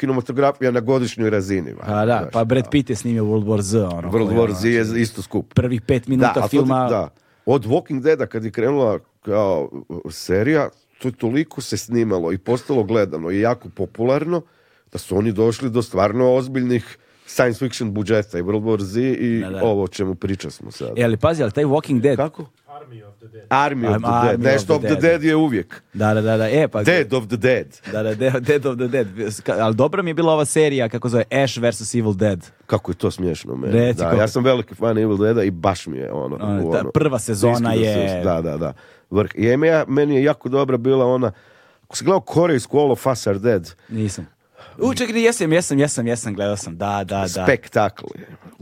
na godišnjoj razini. A da, pa Brad Pitt je snimio World War Z. Ono, World War Z je ono, znači, isto skup. Prvih pet minuta filma... da. Od Walking Deada kad je krenula kao uh, serija, to je toliko se snimalo i postalo gledano i jako popularno da su oni došli do stvarno ozbiljnih science fiction budžeta i World War Z i ovo o čemu priča smo sad. E, ali pazi, ali taj Walking Dead... Kako? Army of the Dead. Army of the Dead. Nešto of the, dead. je uvijek. Da, da, da. E, pa- dead of the Dead. Da, da, Dead of the Dead. Ali dobro mi je bila ova serija, kako zove, Ash vs. Evil Dead. Kako je to smiješno, me. ja sam veliki fan Evil Deada i baš mi je ono. ono, ono prva sezona je... Da, da, da. Vrh. I meni je jako dobra bila ona... Ako si gledao korejsku All of Us Are Dead... Nisam. U, čekaj, jesam, jesam, jesam, jesam, gledao sam, da, da, da. Spektakl.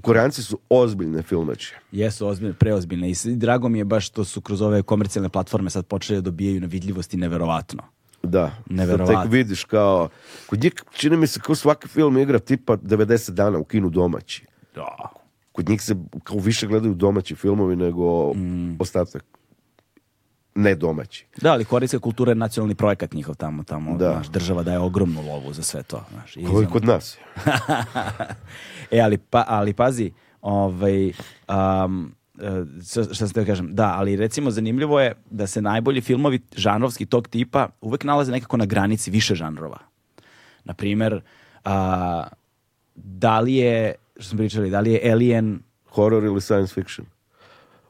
Koreanci su ozbiljne filmače. Jesu ozbiljne, preozbiljne i drago mi je baš što su kroz ove komercijalne platforme sad počeli da dobijaju na vidljivosti neverovatno. Da, neverovatno. Sad tek vidiš kao, kod njih čini mi se kao svaki film igra tipa 90 dana u kinu domaći. Da. Kod njih se kao više gledaju domaći filmovi nego mm. ostatak ne domaći. Da, ali korejska kultura je nacionalni projekat njihov tamo, tamo da. država daje ogromnu lovu za sve to. kod nas. <laughs> e, ali, pa, ali pazi, ovaj, um, šta sam kažem, da, ali recimo zanimljivo je da se najbolji filmovi žanrovski tog tipa uvek nalaze nekako na granici više žanrova. Naprimer, a, da li je, što smo pričali, da li je Alien... Horror ili science fiction?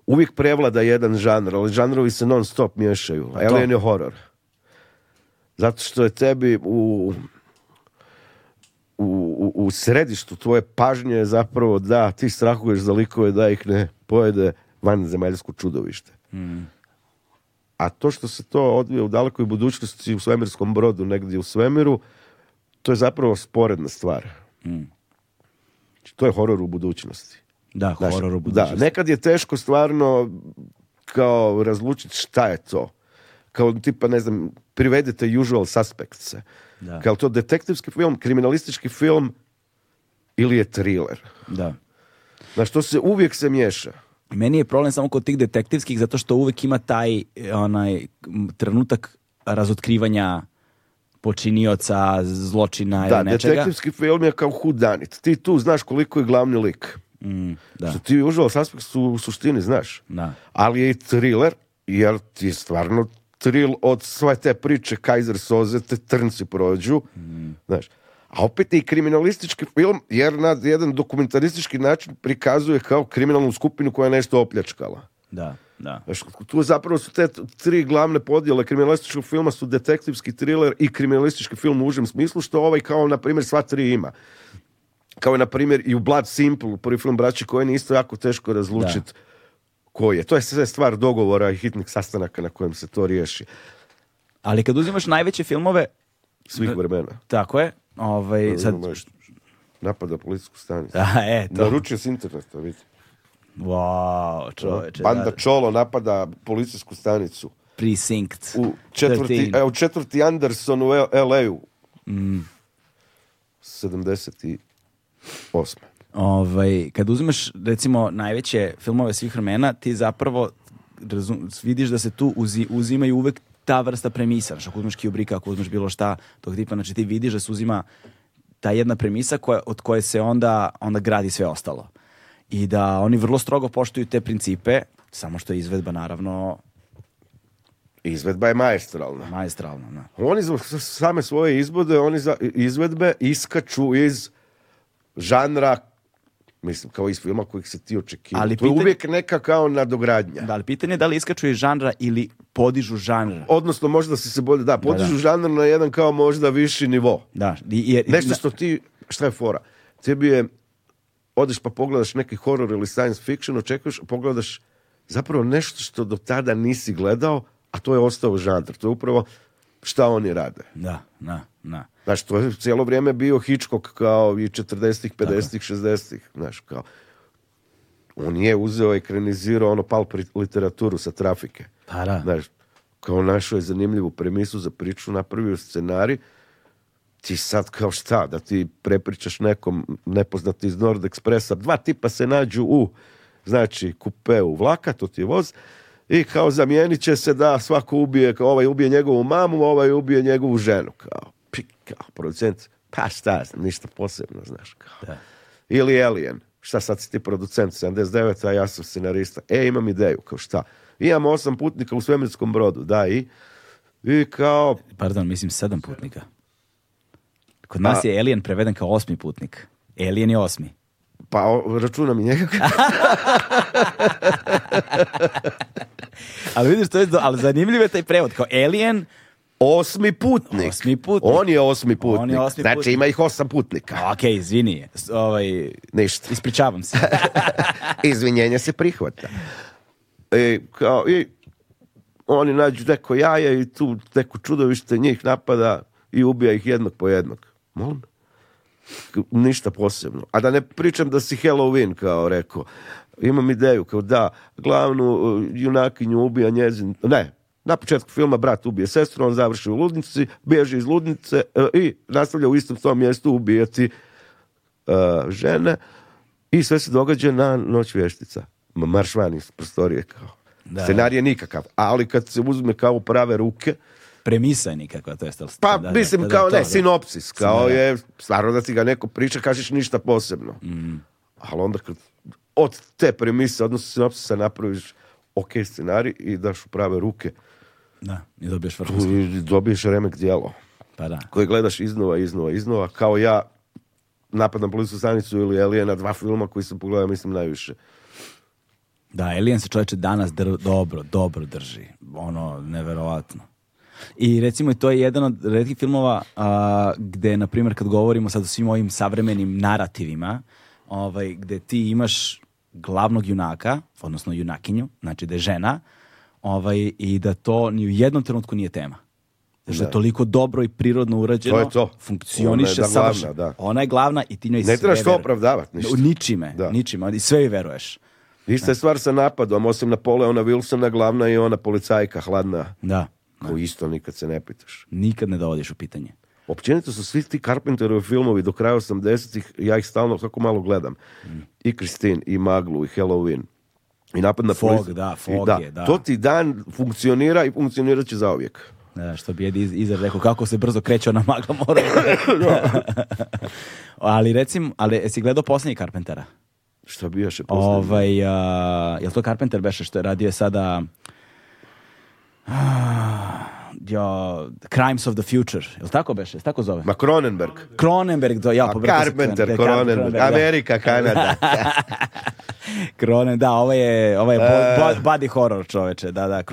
uvijek prevlada jedan žanr, ali žanrovi se non stop miješaju. A Alien je horor. Zato što je tebi u, u, u, središtu tvoje pažnje je zapravo da ti strahuješ za likove da ih ne pojede vanzemaljsko čudovište. Mm. A to što se to odvija u dalekoj budućnosti u svemirskom brodu, negdje u svemiru, to je zapravo sporedna stvar. Mm. To je horor u budućnosti. Da, horor u Da, nekad je teško stvarno kao razlučiti šta je to. Kao tipa, ne znam, privedite usual suspects. Da. Kao to detektivski film, kriminalistički film ili je thriller. Da. Na što se uvijek se miješa. Meni je problem samo kod tih detektivskih zato što uvijek ima taj onaj trenutak razotkrivanja počinioca, zločina da, ili nečega. Da, detektivski film je kao hudanit. Ti tu znaš koliko je glavni lik. Mm, Što ti uživaš aspekt su, u suštini, znaš. Da. Ali je i thriller, jer ti je stvarno thrill od sve te priče Kaiser Soze, te trnci prođu, mm. znaš. A opet i kriminalistički film, jer na jedan dokumentaristički način prikazuje kao kriminalnu skupinu koja je nešto opljačkala. Da, da. Znaš, tu zapravo su te tri glavne podjele kriminalističkog filma su detektivski thriller i kriminalistički film u užem smislu, što ovaj kao, na primjer, sva tri ima kao je na primjer i u Blood Simple, prvi film Braći Kojeni, isto jako teško razlučiti koji je. To je sve stvar dogovora i hitnih sastanaka na kojem se to riješi. Ali kad uzimaš najveće filmove... Svih vremena. Tako je. Ovaj, Napada policijsku stanicu. <laughs> A, e, Naručio s interneta, vidi. Wow, čoveče. Banda Čolo napada policijsku stanicu. Precinct. U četvrti, e, u četvrti Anderson u LA-u. Mm. 70. Osme. Ovaj, kad uzmeš, recimo, najveće filmove svih vremena, ti zapravo razum, vidiš da se tu uzi, uzimaju uvek ta vrsta premisa. Znači, ako uzmeš Kubricka, ako uzmeš bilo šta tog tipa, znači ti vidiš da se uzima ta jedna premisa koja, od koje se onda, onda gradi sve ostalo. I da oni vrlo strogo poštuju te principe, samo što je izvedba naravno Izvedba je majestralna. Majestralna, da. Oni za same svoje izbode, oni za izvedbe iskaču iz žanra mislim, kao iz filma kojeg se ti očekio. Ali je uvijek neka kao nadogradnja. Da, ali pitanje je da li iskaču iz žanra ili podižu žanr. Odnosno, možda se se bolje, da, podižu da, žanr na jedan kao možda viši nivo. Da. Nešto što ti, šta je fora? bi je, odeš pa pogledaš neki horor ili science fiction, očekuješ, pogledaš zapravo nešto što do tada nisi gledao, a to je ostao žanr. To je upravo šta oni rade. Da, da, da. Znaš, to je cijelo vrijeme bio Hitchcock kao i 40-ih, 50-ih, 60-ih. Znaš, kao... On je uzeo i krenizirao ono pal literaturu sa trafike. Pa Znaš, kao našao je zanimljivu premisu za priču, napravio scenarij, ti sad kao šta, da ti prepričaš nekom nepoznati iz Nord Expressa, dva tipa se nađu u, znači, kupeu vlaka, to ti je voz, i kao zamijenit će se da svako ubije, kao ovaj ubije njegovu mamu, ovaj ubije njegovu ženu, kao kao producent, pa šta, ništa posebno, znaš, kao. Da. Ili Alien, šta sad si ti producent 79, a ja sam scenarista. E, imam ideju, kao šta? Imam osam putnika u svemirskom brodu, da, i, i kao... Pardon, mislim sedam putnika. Kod pa- nas je Alien preveden kao osmi putnik. Alien je osmi. Pa računa mi i njega. <laughs> ali vidiš, to je, ali zanimljiv je taj prevod. Kao Alien, Osmi putnik. Osmi putnik. On je osmi putnik. Znači ima ih osam putnika. Okej, izvini. Ovaj, Ništa. Ispričavam se. <laughs> Izvinjenje se prihvata. I, e, kao, i, oni nađu neko jaje i tu neko čudovište njih napada i ubija ih jednog po jednog. Molim? Ništa posebno. A da ne pričam da si Halloween, kao rekao. Imam ideju, kao da, glavnu e, junakinju ubija njezin... Ne, na početku filma brat ubije sestru, on završi u ludnici, bježi iz ludnice e, i nastavlja u istom tom mjestu ubijati e, žene i sve se događa na noć vještica. Maršvan iz prostorije kao. Scenarij je nikakav, ali kad se uzme kao prave ruke, premisa je nikakva, to je Pa, mislim, kao ne, sinopsis, kao je, stvarno da ti ga neko priča, kažeš ništa posebno. Mm. Ali onda kad od te premise, odnosno sinopsisa, napraviš ok scenarij i daš u prave ruke da, i dobiješ remek dijelo. Pa da. Koje gledaš iznova, iznova, iznova. Kao ja napad na policijsku stanicu ili Aliena, dva filma koji sam pogledao, mislim, najviše. Da, Alien se čovječe danas dobro, dobro drži. Ono, neverovatno. I recimo to je jedan od redkih filmova gde, na primjer, kad govorimo sad o svim ovim savremenim narativima, ovaj, gde ti imaš glavnog junaka, odnosno junakinju, znači da je žena, ovaj, i da to ni u jednom trenutku nije tema. Znači da je toliko dobro i prirodno urađeno, to je funkcioniše ona je, da, glavna, ona je glavna i ti njoj ne sve Ne trebaš to opravdavati ništa. Ničime, da. ničime, i sve joj veruješ. Ista je stvar sa napadom, osim na pole, ona Wilsona, glavna i ona policajka, hladna. Da. Koju isto nikad se ne pitaš. Nikad ne dovodiš u pitanje. Općenito su svi ti Carpenterovi filmovi do kraja 80-ih, ja ih stalno kako malo gledam. Mm. I Christine, i Maglu, i Halloween. I napad na fog, da, fog da. je, da. To ti dan funkcionira i funkcionirat će zauvijek. Da, što bi Jedi Izer rekao, kako se brzo kreće ona magla mora. <laughs> <laughs> ali recimo, ali jesi gledao posljednji Carpentera? Što bio je posljednji? Ovaj, jel to Carpenter beše što je radio sada... Ah, jo, Crimes of the Future, je tako beše, tako zove? Ma Cronenberg. Cronenberg, do, ja, pa Carpenter, Amerika, Kanada. Kronen <laughs> da, ovo je, ovo je eh. body horror čoveče, da, da,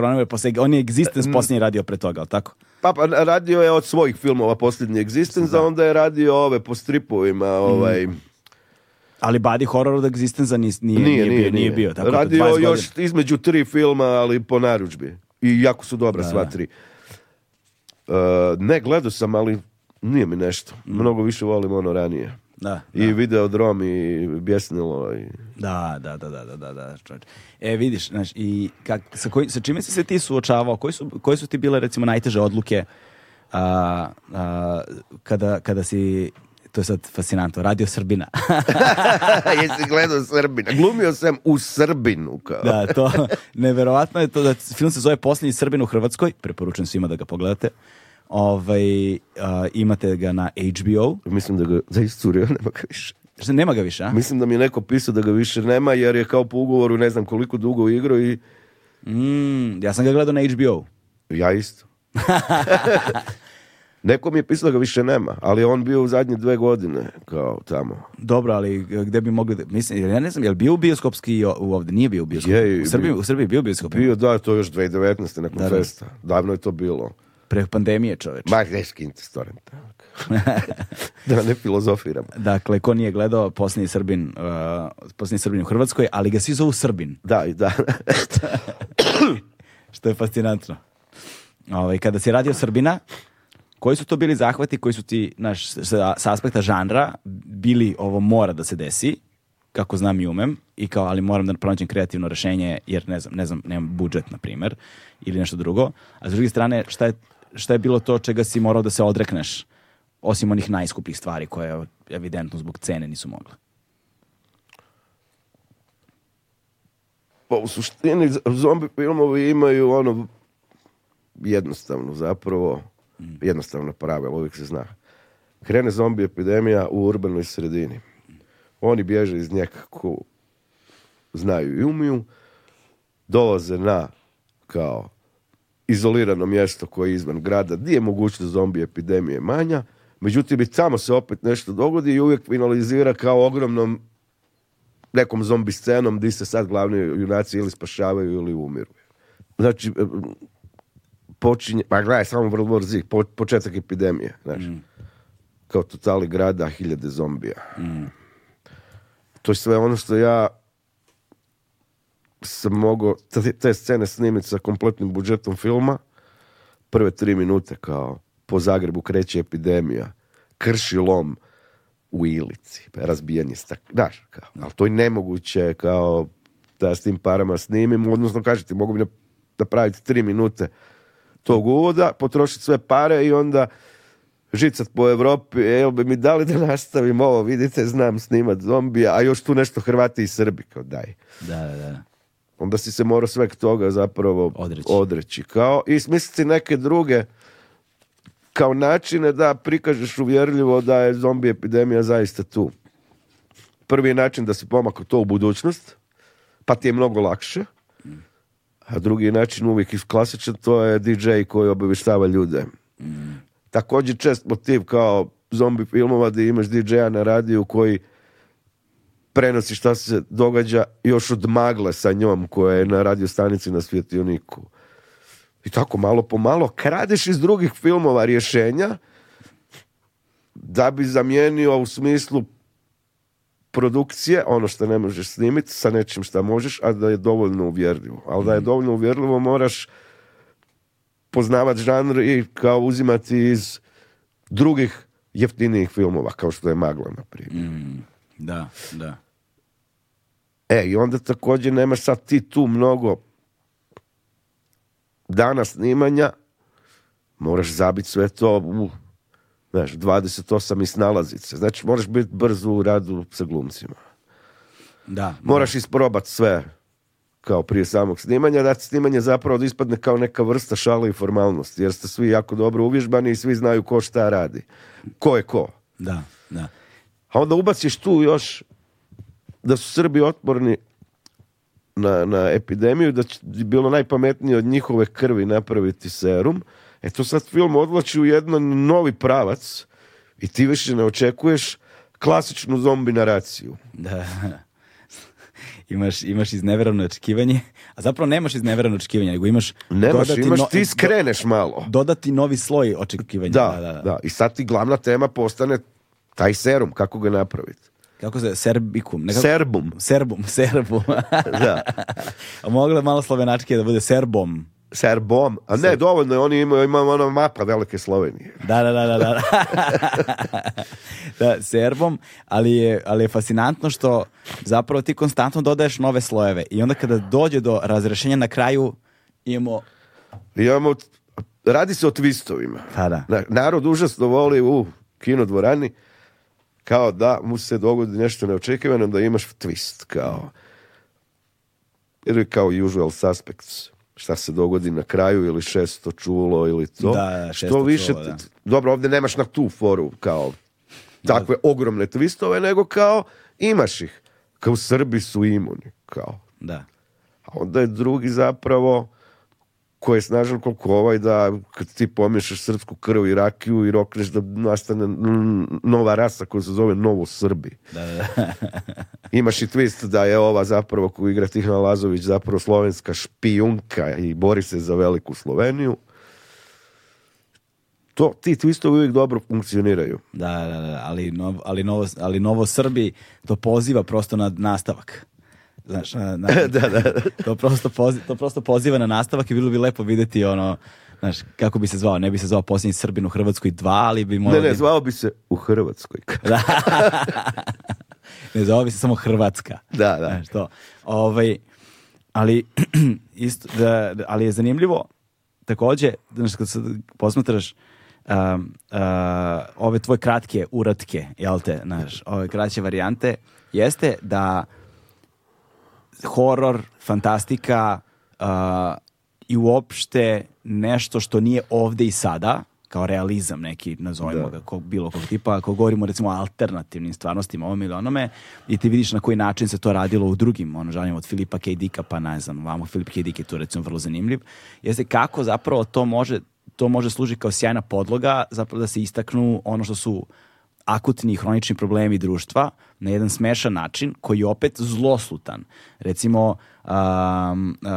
on je Existence mm. posljednji radio pre toga, tako? Pa, pa, radio je od svojih filmova posljednji Existence, onda je radio ove po stripovima, mm. ovaj... Ali Body Horror od Existence nije, bio, Tako radio još između tri filma, ali po naručbi I jako su dobra sva tri. E, ne, gledao sam, ali nije mi nešto. Mm. Mnogo više volim ono ranije. Da, da. video drom i bjesnilo. I... Da, da, da, da, da, da, E, vidiš, znaš, i kak, sa, koj, čime si se ti suočavao? Koje su, su ti bile, recimo, najteže odluke a, kada, kada si to je sad fascinantno, radio Srbina. <laughs> Jesi gledao Srbina? Glumio sam u Srbinu. Kao. da, to, neverovatno je to da film se zove Posljednji Srbin u Hrvatskoj, preporučujem svima da ga pogledate. Ovaj, uh, imate ga na HBO. Mislim da ga za nema ga više. Znači, nema ga više, a? Mislim da mi je neko pisao da ga više nema, jer je kao po ugovoru ne znam koliko dugo igrao i... Mm, ja sam ga gledao na HBO. Ja isto. <laughs> Neko mi je pisao da ga više nema, ali on bio u zadnje dve godine kao tamo. Dobro, ali e, gdje bi mogli... Mislim, ja ne znam, je li bio bioskopski Nije bio bioskop. Je, u, Srbiji, bio, u Srbiji bio bioskopski? Bio, da, to još 2019. nakon da, festa. Davno je to bilo pre pandemije čoveče. Ma, ne <laughs> da ne filozofiramo. Dakle, ko nije gledao posljednji Srbin, uh, posljednji Srbin u Hrvatskoj, ali ga svi zovu Srbin. Da, da. <laughs> Što je fascinantno. Ovaj, kada si radio Srbina, koji su to bili zahvati koji su ti, naš, sa, aspekta žanra, bili ovo mora da se desi, kako znam i umem i kao ali moram da pronađem kreativno rješenje jer ne znam, ne znam, nemam budžet na primjer ili nešto drugo. A s druge strane šta je šta je bilo to čega si morao da se odrekneš, osim onih najskupljih stvari koje evidentno zbog cene nisu mogle? Pa u suštini zombi filmovi imaju ono jednostavno zapravo, mm. jednostavno pravilo, uvijek se zna. Krene zombi epidemija u urbanoj sredini. Oni bježe iz nekako znaju i umiju, dolaze na kao izolirano mjesto koje je izvan grada, gdje je mogućnost zombi epidemije manja, međutim i tamo se opet nešto dogodi i uvijek finalizira kao ogromnom nekom zombi scenom gdje se sad glavni junaci ili spašavaju ili umiru. Znači, e, počinje, pa gledaj, samo World War početak epidemije, znači. Kao totali grada, hiljade zombija. Mm. To je sve ono što ja sam mogao te scene snimiti sa kompletnim budžetom filma. Prve tri minute kao po Zagrebu kreće epidemija, krši lom u Ilici, razbijanje stak... Daš, kao, ali to je nemoguće kao da s tim parama snimim, odnosno kažete, mogu bi napraviti tri minute tog uvoda, potrošiti sve pare i onda žicat po Europi, jel bi mi dali da nastavim ovo, vidite, znam snimat zombija, a još tu nešto Hrvati i Srbi, kao daj. Da, da, da onda si se morao sveg toga zapravo odreći. Kao, I smisliti neke druge kao načine da prikažeš uvjerljivo da je zombi epidemija zaista tu. Prvi je način da se pomakao to u budućnost, pa ti je mnogo lakše. A drugi način uvijek iz klasičan, to je DJ koji obavještava ljude. Mm. Također čest motiv kao zombi filmova gdje imaš DJ-a na radiju koji prenosi šta se događa još od magle sa njom koja je na radio stanici na svjetioniku. I tako malo po malo kradeš iz drugih filmova rješenja da bi zamijenio u smislu produkcije, ono što ne možeš snimiti sa nečim što možeš, a da je dovoljno uvjerljivo. Ali da je mhm. dovoljno uvjerljivo moraš poznavat žanr i kao uzimati iz drugih jeftinijih filmova, kao što je Magla, na primjer. Mhm. Da, da. E, i onda također nemaš sad ti tu mnogo dana snimanja, moraš zabiti sve to u, znaš, 28 i se Znači, moraš biti brzo u radu sa glumcima. Da. Moraš isprobati sve kao prije samog snimanja, da snimanje zapravo da ispadne kao neka vrsta šala i formalnosti, jer ste svi jako dobro uvježbani i svi znaju ko šta radi. Ko je ko. Da, da. A onda ubaciš tu još da su Srbi otporni na, na epidemiju, da će bilo najpametnije od njihove krvi napraviti serum. E to sad film odlači u jedan novi pravac i ti više ne očekuješ klasičnu zombi naraciju. Da. <laughs> imaš, imaš izneverano očekivanje, a zapravo nemaš izneverano očekivanje, nego imaš... Nemaš, imaš, ti skreneš malo. Dodati novi sloj očekivanja. Da da, da, da, I sad ti glavna tema postane taj serum, kako ga napraviti? Kako se, serbikum? Nekako, serbum. Serbum, <laughs> serbum. da. A mogla je malo slovenačke da bude serbom. Serbom. A ne, dovoljno je, oni imaju, imaju ono mapa Velike Slovenije. Da, da, da, da. Da, <laughs> da serbom, ali je, ali je fascinantno što zapravo ti konstantno dodaješ nove slojeve i onda kada dođe do razrešenja na kraju imamo... Imamo, radi se o twistovima. Pa da, da. Narod užasno voli u kino kao da mu se dogodi nešto neočekivano, da imaš twist, kao ili kao usual suspects šta se dogodi na kraju ili šesto čulo ili to. Da, što više, dobro, ovdje nemaš na tu foru kao takve ogromne twistove, nego kao imaš ih. Kao Srbi su imuni, kao. Da. A onda je drugi zapravo koji je snažan koliko ovaj da kad ti pomješaš srpsku krv i rakiju i rokneš da nastane nova rasa koja se zove Novo Srbi. <laughs> Imaš i twist da je ova zapravo koju igra Tihna Lazović zapravo slovenska špijunka i bori se za veliku Sloveniju. To, ti twistovi uvijek dobro funkcioniraju. Da, da, ali, ali, novo, ali novo Srbi to poziva prosto na nastavak. Znaš, <laughs> na, To, prosto prosto poziva na nastavak i bilo bi lepo vidjeti ono, znaš, kako bi se zvao, ne bi se zvao posljednji Srbin u Hrvatskoj 2, ali bi možda. Ne, ne, zvao bi se u Hrvatskoj. <laughs> <laughs> ne, zvao bi se samo Hrvatska. Da, da. Znaš, to. Ovaj, ali, <clears throat> isto, da, ali je zanimljivo Također znaš, kad se posmatraš um, uh, ove tvoje kratke uratke, jel te, znaš, ove kraće varijante, jeste da horor, fantastika uh, i uopšte nešto što nije ovde i sada, kao realizam neki, nazovimo da. ga, kog, bilo kog tipa, ako govorimo recimo o alternativnim stvarnostima, ovome ili onome, i ti vidiš na koji način se to radilo u drugim, ono, žalim, od Filipa K. Dicka, pa ne znam, vamo Filip K. Dick je tu recimo vrlo zanimljiv, jeste kako zapravo to može, to može služiti kao sjajna podloga, zapravo da se istaknu ono što su akutni i hronični problemi društva na jedan smešan način koji je opet zloslutan. Recimo um, uh,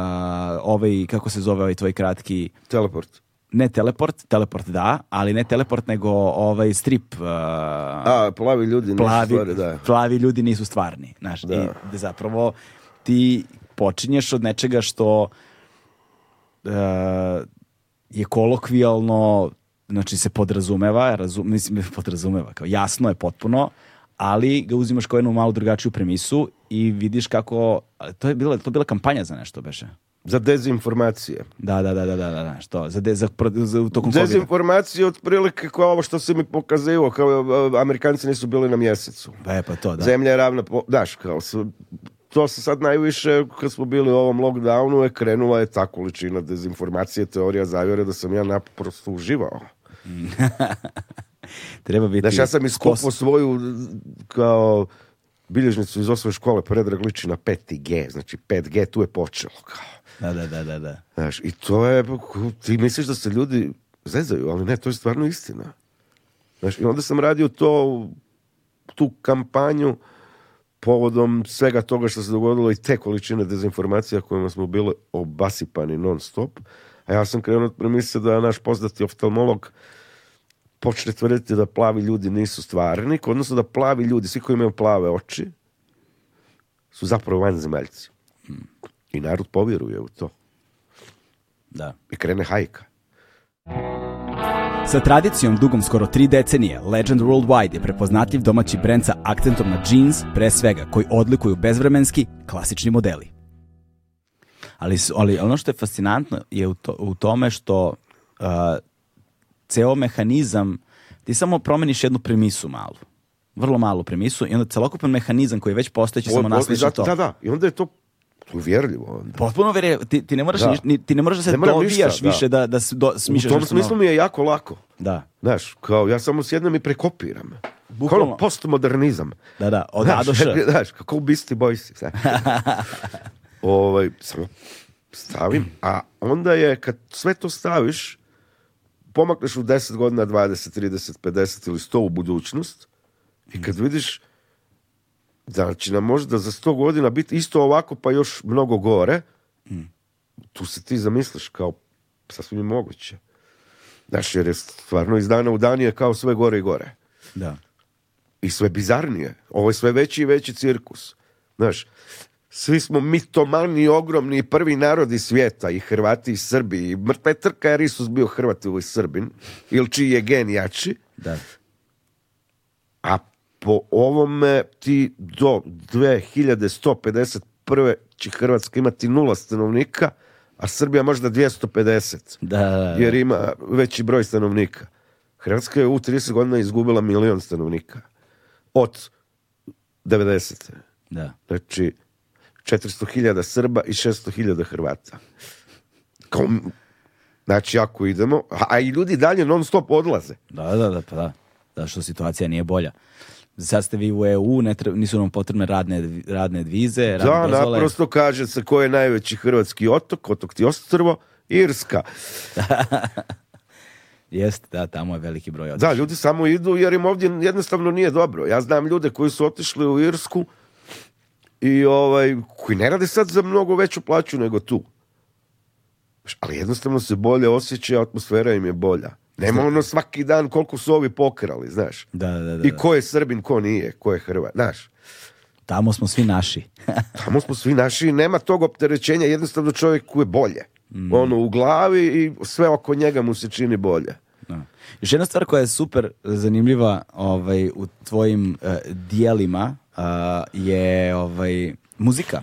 ovaj, kako se zove ovaj tvoj kratki... Teleport. Ne teleport, teleport da, ali ne teleport nego ovaj strip. A, plavi ljudi nisu plavi, da. Plavi ljudi nisu stvarni, znaš. Da. I zapravo ti počinješ od nečega što uh, je kolokvijalno znači se podrazumeva, razum, mislim <laughs> podrazumeva, kao jasno je potpuno, ali ga uzimaš kao jednu malo drugačiju premisu i vidiš kako, to je bila, to bila kampanja za nešto beše. Za dezinformacije. Da, da, da, da, da, da, što? Za, de, za, za tokom Dezinformacije je otprilike kao ovo što se mi pokazivo, kao e, e, Amerikanci nisu bili na mjesecu. E, pa to, da. Zemlja je ravna, daš, kao to se sad najviše, kad smo bili u ovom lockdownu, je krenula je ta količina dezinformacije, teorija zavjere da sam ja naprosto uživao. <laughs> Treba biti... Znaš, ja sam iskopao svoju kao bilježnicu iz osnovne škole predrag liči na 5G. Znači, 5G tu je počelo. Kao. Da, da, da, da. Znaš, i to je... Ti misliš da se ljudi zezaju, ali ne, to je stvarno istina. Znaš, i onda sam radio to, tu kampanju povodom svega toga što se dogodilo i te količine dezinformacija kojima smo bili obasipani non stop. A e, ja sam krenut od da da naš poznati oftalmolog počne tvrditi da plavi ljudi nisu stvarnik, odnosno da plavi ljudi, svi koji imaju plave oči, su zapravo vanzemaljci. I narod povjeruje u to. Da. I krene hajka. Sa tradicijom dugom skoro tri decenije, Legend Worldwide je prepoznatljiv domaći brend sa akcentom na jeans, pre svega, koji odlikuju bezvremenski, klasični modeli. Ali, ali ono što je fascinantno je u, tome što uh, ceo mehanizam, ti samo promeniš jednu premisu malu vrlo malu premisu i onda celokupan mehanizam koji već postojeći samo nasliša to. Da, da, i onda je to uvjerljivo. Potpuno uvjerljivo Ti, ne moraš da, ni, ti ne moraš da se dobijaš više da, da, da smišljaš. U tom smislu mi je jako lako. Da. Znaš, kao ja samo sjednem i prekopiram. Ono Bukvalno. Kao postmodernizam. Da, da, od Adoša <laughs> znaš kako u Beastie Boysi. <laughs> Ovaj, samo stavim, a onda je kad sve to staviš, pomakneš u 10 godina, 20, 30, 50 ili 100 u budućnost i kad vidiš znači, da će nam možda za 100 godina biti isto ovako pa još mnogo gore, tu se ti zamisliš kao sasvim je moguće. Znaš, jer je stvarno iz dana u dan je kao sve gore i gore. Da. I sve bizarnije. Ovo je sve veći i veći cirkus. Znaš, svi smo mitomani ogromni prvi narodi svijeta i Hrvati i Srbi i mrtva trka jer Isus bio Hrvat ili Srbin ili čiji je gen jači da. a po ovome ti do 2151. će Hrvatska imati nula stanovnika a Srbija možda 250 da, da, jer ima veći broj stanovnika Hrvatska je u 30 godina izgubila milion stanovnika od 90. Da. Znači, 400.000 Srba i 600.000 Hrvata. Kao, znači, ako idemo, a i ljudi dalje non stop odlaze. Da, da, da, pa da. što situacija nije bolja. Sad ste vi u EU, ne nisu nam potrebne radne, radne vize, radne Da, naprosto kaže se ko je najveći hrvatski otok, otok ti ostrvo, Irska. <laughs> Jeste, da, tamo je veliki broj otišli. Da, ljudi samo idu jer im ovdje jednostavno nije dobro. Ja znam ljude koji su otišli u Irsku, i ovaj, koji ne rade sad za mnogo veću plaću nego tu. Ali jednostavno se bolje osjeća, atmosfera im je bolja. Nema ono svaki dan koliko su ovi pokrali, znaš. Da, da, da, I ko je Srbin, ko nije, ko je Hrvat, znaš. Tamo smo svi naši. <laughs> Tamo smo svi naši i nema tog opterećenja, jednostavno čovjeku je bolje. Mm. Ono, u glavi i sve oko njega mu se čini bolje. Da. Još jedna stvar koja je super zanimljiva ovaj, u tvojim eh, dijelima, je ovaj, muzika.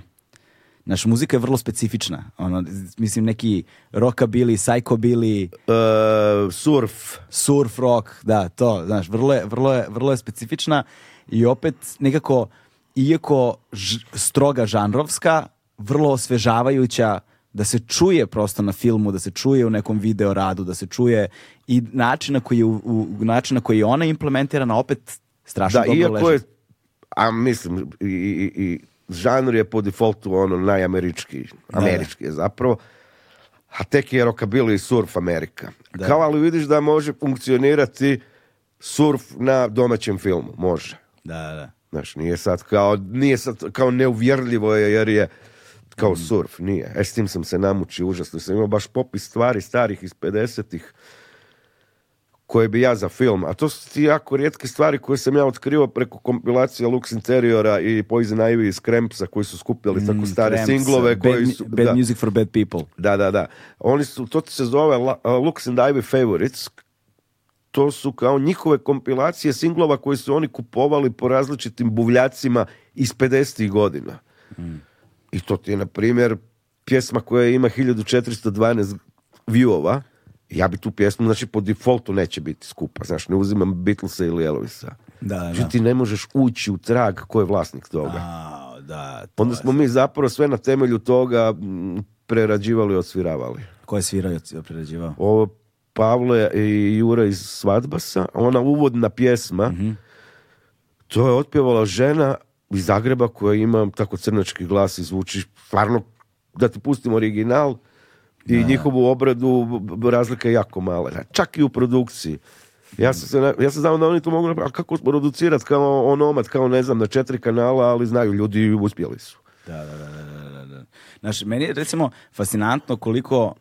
Naš muzika je vrlo specifična. Ono, mislim, neki rockabili, psychobili Uh, e, surf. Surf rock, da, to. Znaš, vrlo je, vrlo je, vrlo je specifična i opet nekako, iako stroga žanrovska, vrlo osvežavajuća da se čuje prosto na filmu, da se čuje u nekom video radu, da se čuje i način na koji je, na koji je ona implementirana opet strašno dobro iako je a mislim, i, i, žanr je po defaultu ono najamerički, američki je zapravo, a tek je rockabilly i surf Amerika. Da. Kao ali vidiš da može funkcionirati surf na domaćem filmu, može. Da, da. Znaš, nije sad kao, nije sad kao neuvjerljivo je jer je kao mm. surf, nije. E s tim sam se namučio, užasno sam imao baš popis stvari starih iz 50-ih koje bi ja za film, a to su ti jako rijetke stvari koje sam ja otkrivao preko kompilacija Lux Interiora i Poison Ivy iz Krempsa koji su skupili mm, tako stare singlove bad, su... Bad da, Music for Bad People. Da, da, da. Oni su, to se zove Lux and Ivy Favorites, to su kao njihove kompilacije singlova koje su oni kupovali po različitim buvljacima iz 50. godina. Mm. I to ti je, na primjer, pjesma koja ima 1412 viewova, ja bi tu pjesmu, znači po defaultu neće biti skupa, znaš, ne uzimam Beatlesa ili Elvisa. Da, znači, da. Znači ti ne možeš ući u trag ko je vlasnik toga. A, da, Onda smo mi zapravo sve na temelju toga prerađivali i odsviravali. Ko je svirao i prerađivao? Ovo Pavle i Jura iz Svadbasa, ona uvodna pjesma, mhm. to je otpjevala žena iz Zagreba koja ima tako crnački glas i zvuči stvarno, da ti pustim original, i da. njihovu obradu razlika je jako mala. Čak i u produkciji. Ja sam, se, ja sam znao da oni to mogu napraviti, a kako producirati kao onomat, kao ne znam, na četiri kanala, ali znaju, ljudi uspjeli su. Da, da, da. da, Znaš, meni je recimo fascinantno koliko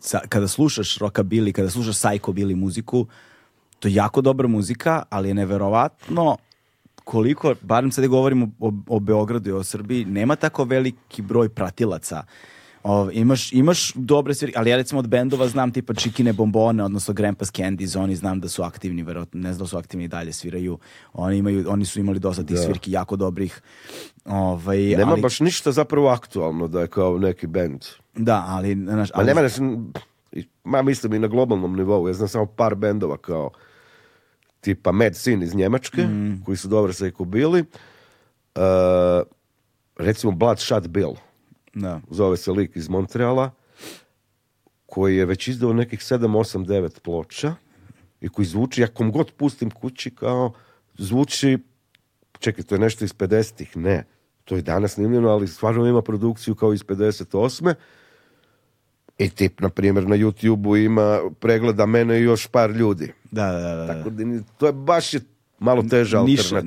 sa, kada slušaš rockabili, kada slušaš bili muziku, to je jako dobra muzika, ali je neverovatno koliko, barem sad govorimo o, o Beogradu i o Srbiji, nema tako veliki broj pratilaca o, imaš, imaš dobre svirke, ali ja recimo od bendova znam tipa Čikine Bombone, odnosno Grandpa's Candies, oni znam da su aktivni, verot, ne znam da su aktivni i dalje sviraju. Oni, imaju, oni su imali dosta tih da. svirki jako dobrih. Ovaj, nema ali... baš ništa zapravo aktualno da je kao neki bend. Da, ali... Znaš, ali... Ma nema, ma mislim i na globalnom nivou, ja znam samo par bendova kao tipa Mad Sin iz Njemačke, mm. koji su dobro se bili. Uh, e, recimo Bloodshot Bill da. Zove se lik iz Montreala koji je već izdao nekih 7, 8, 9 ploča i koji zvuči, ja kom god pustim kući kao zvuči čekaj, to je nešto iz 50-ih, ne. To je danas snimljeno, ali stvarno ima produkciju kao iz 58. e I tip, na primjer, na YouTube-u ima pregleda mene i još par ljudi. Da, da, da. Tako to je baš malo teža alternativa.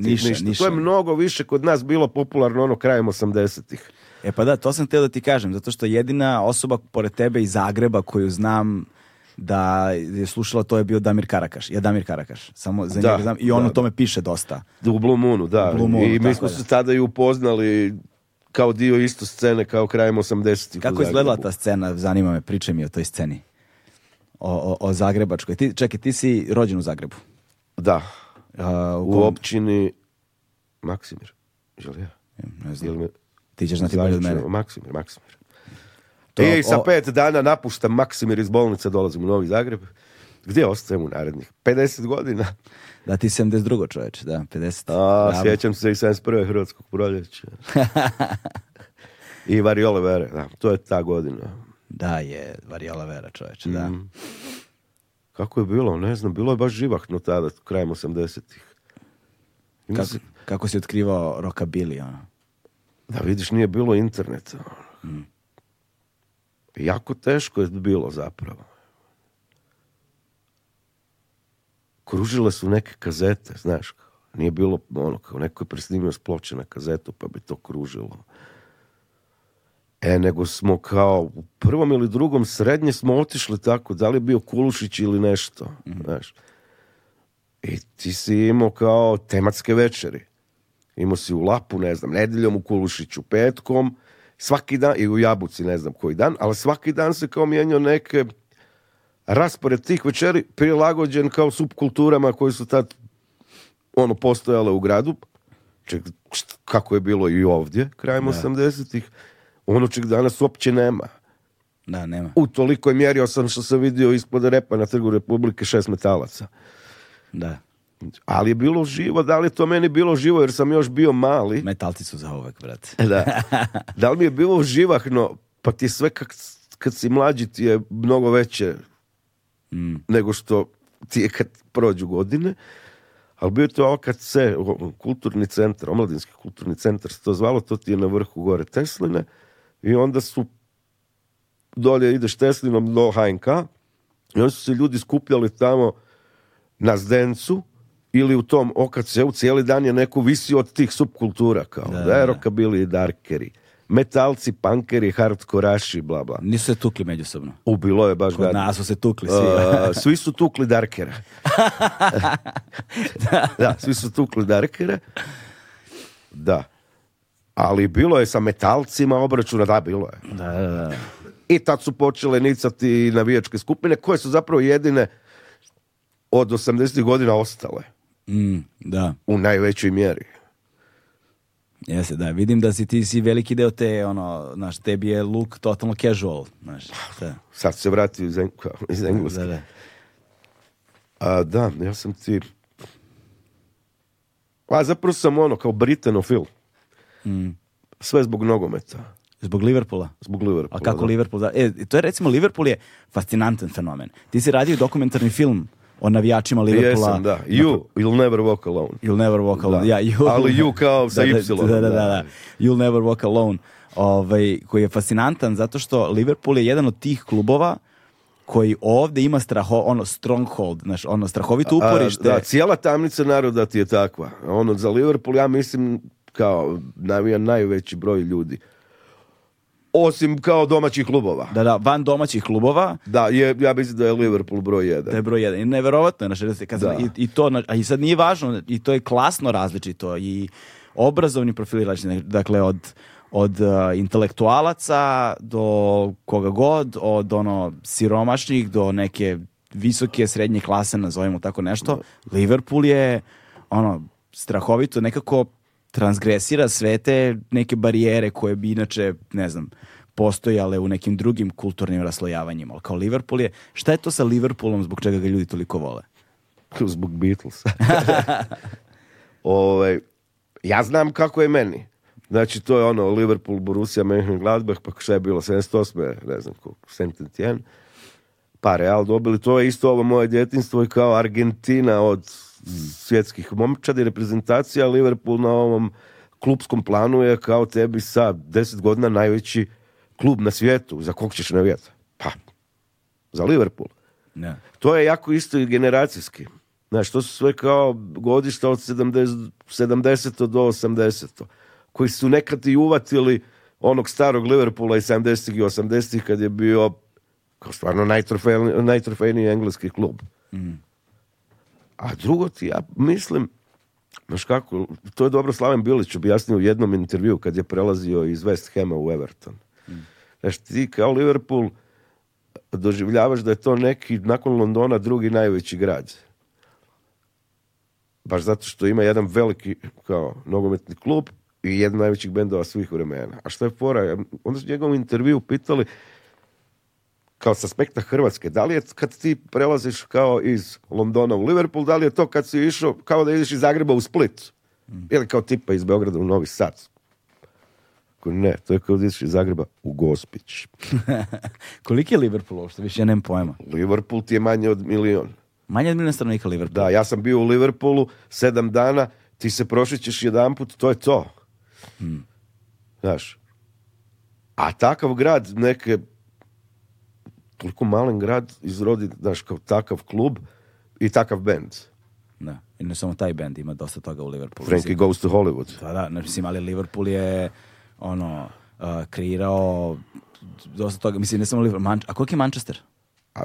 To je mnogo više kod nas bilo popularno ono krajem 80-ih. E pa da, to sam teo da ti kažem, zato što jedina osoba pored tebe iz Zagreba koju znam da je slušala, to je bio Damir Karakaš. Ja Damir Karakaš. Samo za znam. I on o tome piše dosta. U Blue Moonu, da. I mi smo se tada i upoznali kao dio isto scene, kao krajem 80-ih. Kako je izgledala ta scena? Zanima me, pričaj mi o toj sceni. O, o, o Zagrebačkoj. Ti, čekaj, ti si rođen u Zagrebu. Da. u, općini Maksimir. Želi ja? Ne znam. Ti ćeš znati bolje od mene. Maksimir, Maksimir. To, I e, sa pet dana napuštam Maksimir iz bolnice, dolazim u Novi Zagreb. Gdje ostajem u narednih? 50 godina. Da, ti 72. čovječ, da, 50. A, sjećam se i 71. Hrvatskog proljeća. I variole vere, da, to je ta godina. Da, je Variola vera čovječe, da. Mm. Kako je bilo, ne znam, bilo je baš živahno tada, krajem 80-ih. Kako, kako si otkrivao rockabilly, ono? Da vidiš, nije bilo interneta. Mm. Jako teško je bilo zapravo. Kružile su neke kazete, znaš, nije bilo ono, kao neko je presnimio sploče na kazetu, pa bi to kružilo. E, nego smo kao u prvom ili drugom srednje smo otišli tako, da li je bio Kulušić ili nešto, mm. znaš. I ti si imao kao tematske večeri. Imao si u Lapu, ne znam, nedeljom u Kulušiću petkom, svaki dan, i u Jabuci ne znam koji dan, ali svaki dan se kao mijenio neke raspored tih večeri prilagođen kao subkulturama koje su tad ono postojale u gradu. Ček, kako je bilo i ovdje krajem 80-ih. Ono čeg danas uopće nema. Da, nema. U tolikoj mjeri sam što sam vidio ispod repa na trgu Republike šest metalaca. Da ali je bilo živo, da li je to meni bilo živo jer sam još bio mali. Metalci su za uvek, brate. E, da. <laughs> da li mi je bilo živahno, pa ti sve kak, kad si mlađi ti je mnogo veće mm. nego što ti je kad prođu godine. Ali bio je to OKC, kulturni centar, omladinski kulturni centar se to zvalo, to ti je na vrhu gore Tesline. I onda su dolje ideš Teslinom do HNK i onda su se ljudi skupljali tamo na Zdencu ili u tom OKC-u cijeli dan je neku visio od tih subkultura kao da, da je darkeri metalci, pankeri, hardkoraši, bla bla. Nisu se tukli međusobno. U, bilo je baš Kod nas su se tukli svi. <laughs> svi su tukli Darkera. <laughs> da. da. svi su tukli Darkera. Da. Ali bilo je sa metalcima obračuna, da, bilo je. Da, da, I tad su počele nicati navijačke skupine, koje su zapravo jedine od 80. godina ostale. Mm, da. U najvećoj mjeri. Jeste, da. Vidim da si ti si veliki deo te, ono, znaš, tebi je look totalno casual, znaš. Da. Sad se vratio iz, Engleske. Da, da. A, da, ja sam ti... A zapravo sam ono, kao britanofil. film mm. Sve zbog nogometa. Zbog Liverpoola? Zbog Liverpoola, A kako da. Liverpool? Da. E, to je recimo, Liverpool je fascinantan fenomen. Ti si radio dokumentarni film o navijačima Liverpoola. Jesam, da. You, dakle, you'll never walk alone. You'll never walk alone, Ja, you, Ali you kao sa Y. Da, da, da, da. You'll never walk alone. Ovaj, koji je fascinantan zato što Liverpool je jedan od tih klubova koji ovdje ima straho, ono stronghold, znaš, ono strahovito uporište. da, cijela tamnica naroda ti je takva. Ono, za Liverpool ja mislim kao najveći broj ljudi osim kao domaćih klubova. Da, da, van domaćih klubova. Da, je, ja mislim da je Liverpool broj 1. Da je broj 1. I nevjerovatno je na 60. Kad da. i, to, a i sad nije važno, i to je klasno različito. I obrazovni profili Dakle, od, od uh, intelektualaca do koga god, od ono siromašnih do neke visoke srednje klase, nazovimo tako nešto. Liverpool je ono strahovito nekako transgresira sve te neke barijere koje bi inače, ne znam, postojale u nekim drugim kulturnim raslojavanjima. Ali kao Liverpool je, šta je to sa Liverpoolom zbog čega ga ljudi toliko vole? <laughs> Zbog Beatlesa. <laughs> Ove, ovaj, ja znam kako je meni. Znači, to je ono Liverpool, Borussia, Mönchengladbach, pa šta je bilo, 78, ne znam koliko, saint pa Real dobili, to je isto ovo moje djetinstvo i kao Argentina od svjetskih momčadi, reprezentacija, Liverpool na ovom klubskom planu je kao tebi sa deset godina najveći klub na svijetu. Za kog ćeš navijati? Pa, za Liverpool. Ne. To je jako isto i generacijski. Znaš, to su sve kao godišta od 70, do 80. Koji su nekad i uvatili onog starog Liverpoola iz 70. i 80. kad je bio kao stvarno najtrofejniji engleski klub. Mm. A drugo ti ja mislim, znaš kako, to je dobro Slaven Bilić objasnio u jednom intervju kad je prelazio iz West Hema u Everton. Znaš, ti kao Liverpool doživljavaš da je to neki, nakon Londona, drugi najveći grad. Baš zato što ima jedan veliki kao nogometni klub i jedan najvećih bendova svih vremena. A što je fora? Onda su njegovom intervju pitali kao s aspekta Hrvatske, da li je kad ti prelaziš kao iz Londona u Liverpool, da li je to kad si išao kao da ideš iz Zagreba u Split? Mm. Ili kao tipa iz Beograda u Novi Sad? Ne, to je kao da ideš iz Zagreba u Gospić. <laughs> Koliki je Liverpool uopšte? Više ja nemam pojma. Liverpool ti je manje od milion. Manje od milion stranika Liverpool. Da, ja sam bio u Liverpoolu sedam dana, ti se prošićeš jedan put, to je to. Hmm. Znaš, a takav grad neke toliko malen grad izrodi, znaš, kao takav klub i takav band. Da. I ne samo taj band, ima dosta toga u Liverpoolu. Frankie goes to Hollywood. Da, da, mislim, ali Liverpool je ono, uh, kreirao dosta toga, mislim, ne samo Liverpool, Man a koliko je Manchester? A,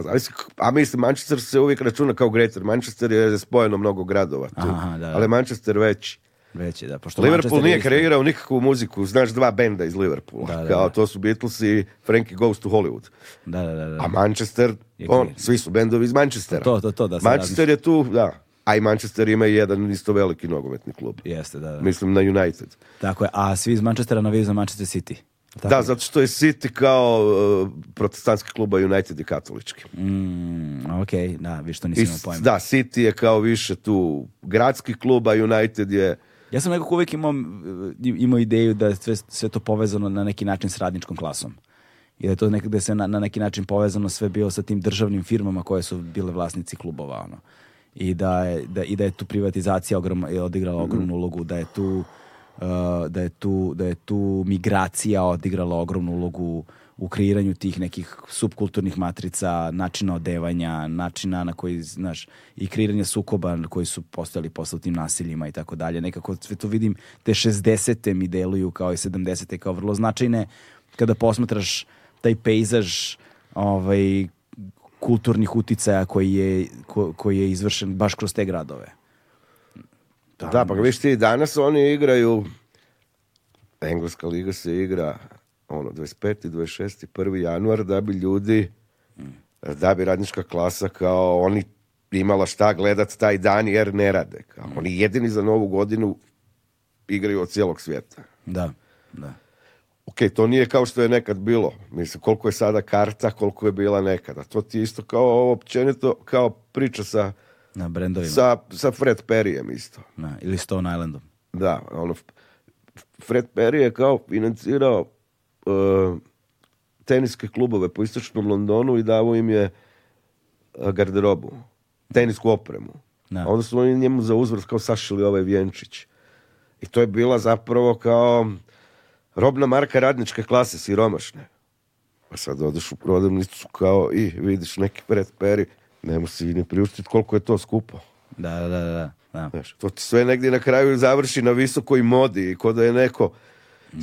a mislim, Manchester se uvijek računa kao Greater. Manchester je spojeno mnogo gradova tu. da. Ali Manchester već već da. Pošto Liverpool nije kreirao nikakvu muziku. Znaš dva benda iz Liverpoola. Kao, to su Beatles i Frankie Goes to Hollywood. Da, da, da. A Manchester, on, svi su bendovi iz Manchestera. To, to, to. Da Manchester je tu, da. A i Manchester ima jedan isto veliki nogometni klub. Jeste, da, da. Mislim na United. Tako je, a svi iz Manchestera vizu za Manchester City. da, zato što je City kao uh, protestantski klub, a United je katolički. Mm, ok, da, više to nisam imao pojma. Da, City je kao više tu gradski klub, a United je ja sam nekako uvijek eh, imao, ideju da je sve, sve to povezano na neki način s radničkom klasom. I da je to se na, neki način povezano sve bilo sa tim državnim firmama koje su bile vlasnici klubova. Ono. I, da je, da, I da je tu privatizacija je odigrala mhm. ogromnu ulogu, da je tu, eh, da je tu, da je tu migracija odigrala ogromnu ulogu u kreiranju tih nekih subkulturnih matrica, načina odevanja, načina na koji, znaš, i kreiranja sukoba koji su postali posle tim nasiljima i tako dalje. Nekako sve to vidim, te 60. mi deluju kao i 70. kao vrlo značajne kada posmatraš taj pejzaž ovaj, kulturnih uticaja koji je, ko, koji je izvršen baš kroz te gradove. Da, da pa vidiš ti, danas oni igraju, Engleska liga se igra, ono, 25. 26. 1. januar da bi ljudi, da bi radnička klasa kao oni imala šta gledat taj dan jer ne rade. Kao oni jedini za novu godinu igraju od cijelog svijeta. Da, da. Ok, to nije kao što je nekad bilo. Mislim, koliko je sada karta, koliko je bila nekada. To ti je isto kao općenito, kao priča sa... Na brendovima. Sa, sa Fred Perryem isto. Na, ili Stone Islandom. Da, ono... Fred Perry je kao financirao E, teniske klubove po istočnom Londonu i davo im je e, garderobu, tenisku opremu. onda su oni njemu za uzvrat kao sašili ovaj vjenčić. I to je bila zapravo kao robna marka radničke klase, siromašne. Pa sad odeš u prodavnicu kao i vidiš neki pretperi, nemo si ne priuštiti koliko je to skupo. Da, da, da. da. to ti sve negdje na kraju završi na visokoj modi, i ko da je neko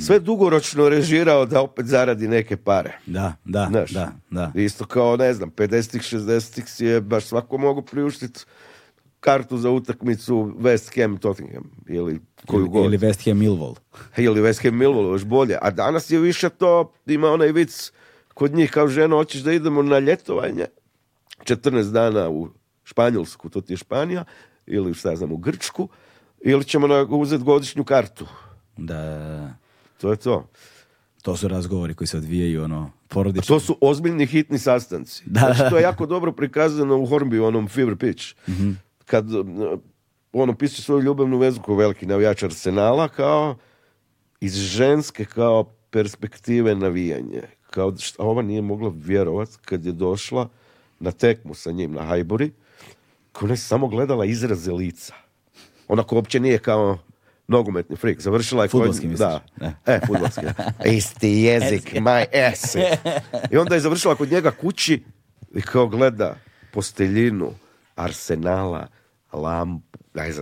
sve dugoročno režirao da opet zaradi neke pare. Da, da, da, da. Isto kao, ne znam, 50-ih, 60-ih si je baš svako mogu priuštiti kartu za utakmicu West Ham Tottenham ili koju god. Ili West Ham Millwall. Ili West Ham Millwall, još bolje. A danas je više to, ima onaj vic kod njih kao žena, hoćeš da idemo na ljetovanje 14 dana u Španjolsku, to ti je Španija, ili šta znam, u Grčku, ili ćemo uzeti godišnju kartu. Da, to je to. To su razgovori koji se odvijaju ono porodično. to su ozbiljni hitni sastanci. Da. Znači, to je jako dobro prikazano u Hornby, onom Fever Pitch. Mhm. Kad ono opisuje svoju ljubavnu vezu kao veliki navijač Arsenala kao iz ženske kao perspektive navijanje. Kao što ova nije mogla vjerovat kad je došla na tekmu sa njim na Hajburi, kao ona je samo gledala izraze lica. Ona uopće nije kao nogometni frik. Završila je futbolski, E, <laughs> Isti jezik, my ass. <laughs> I onda je završila kod njega kući i kao gleda posteljinu arsenala, lampu, ne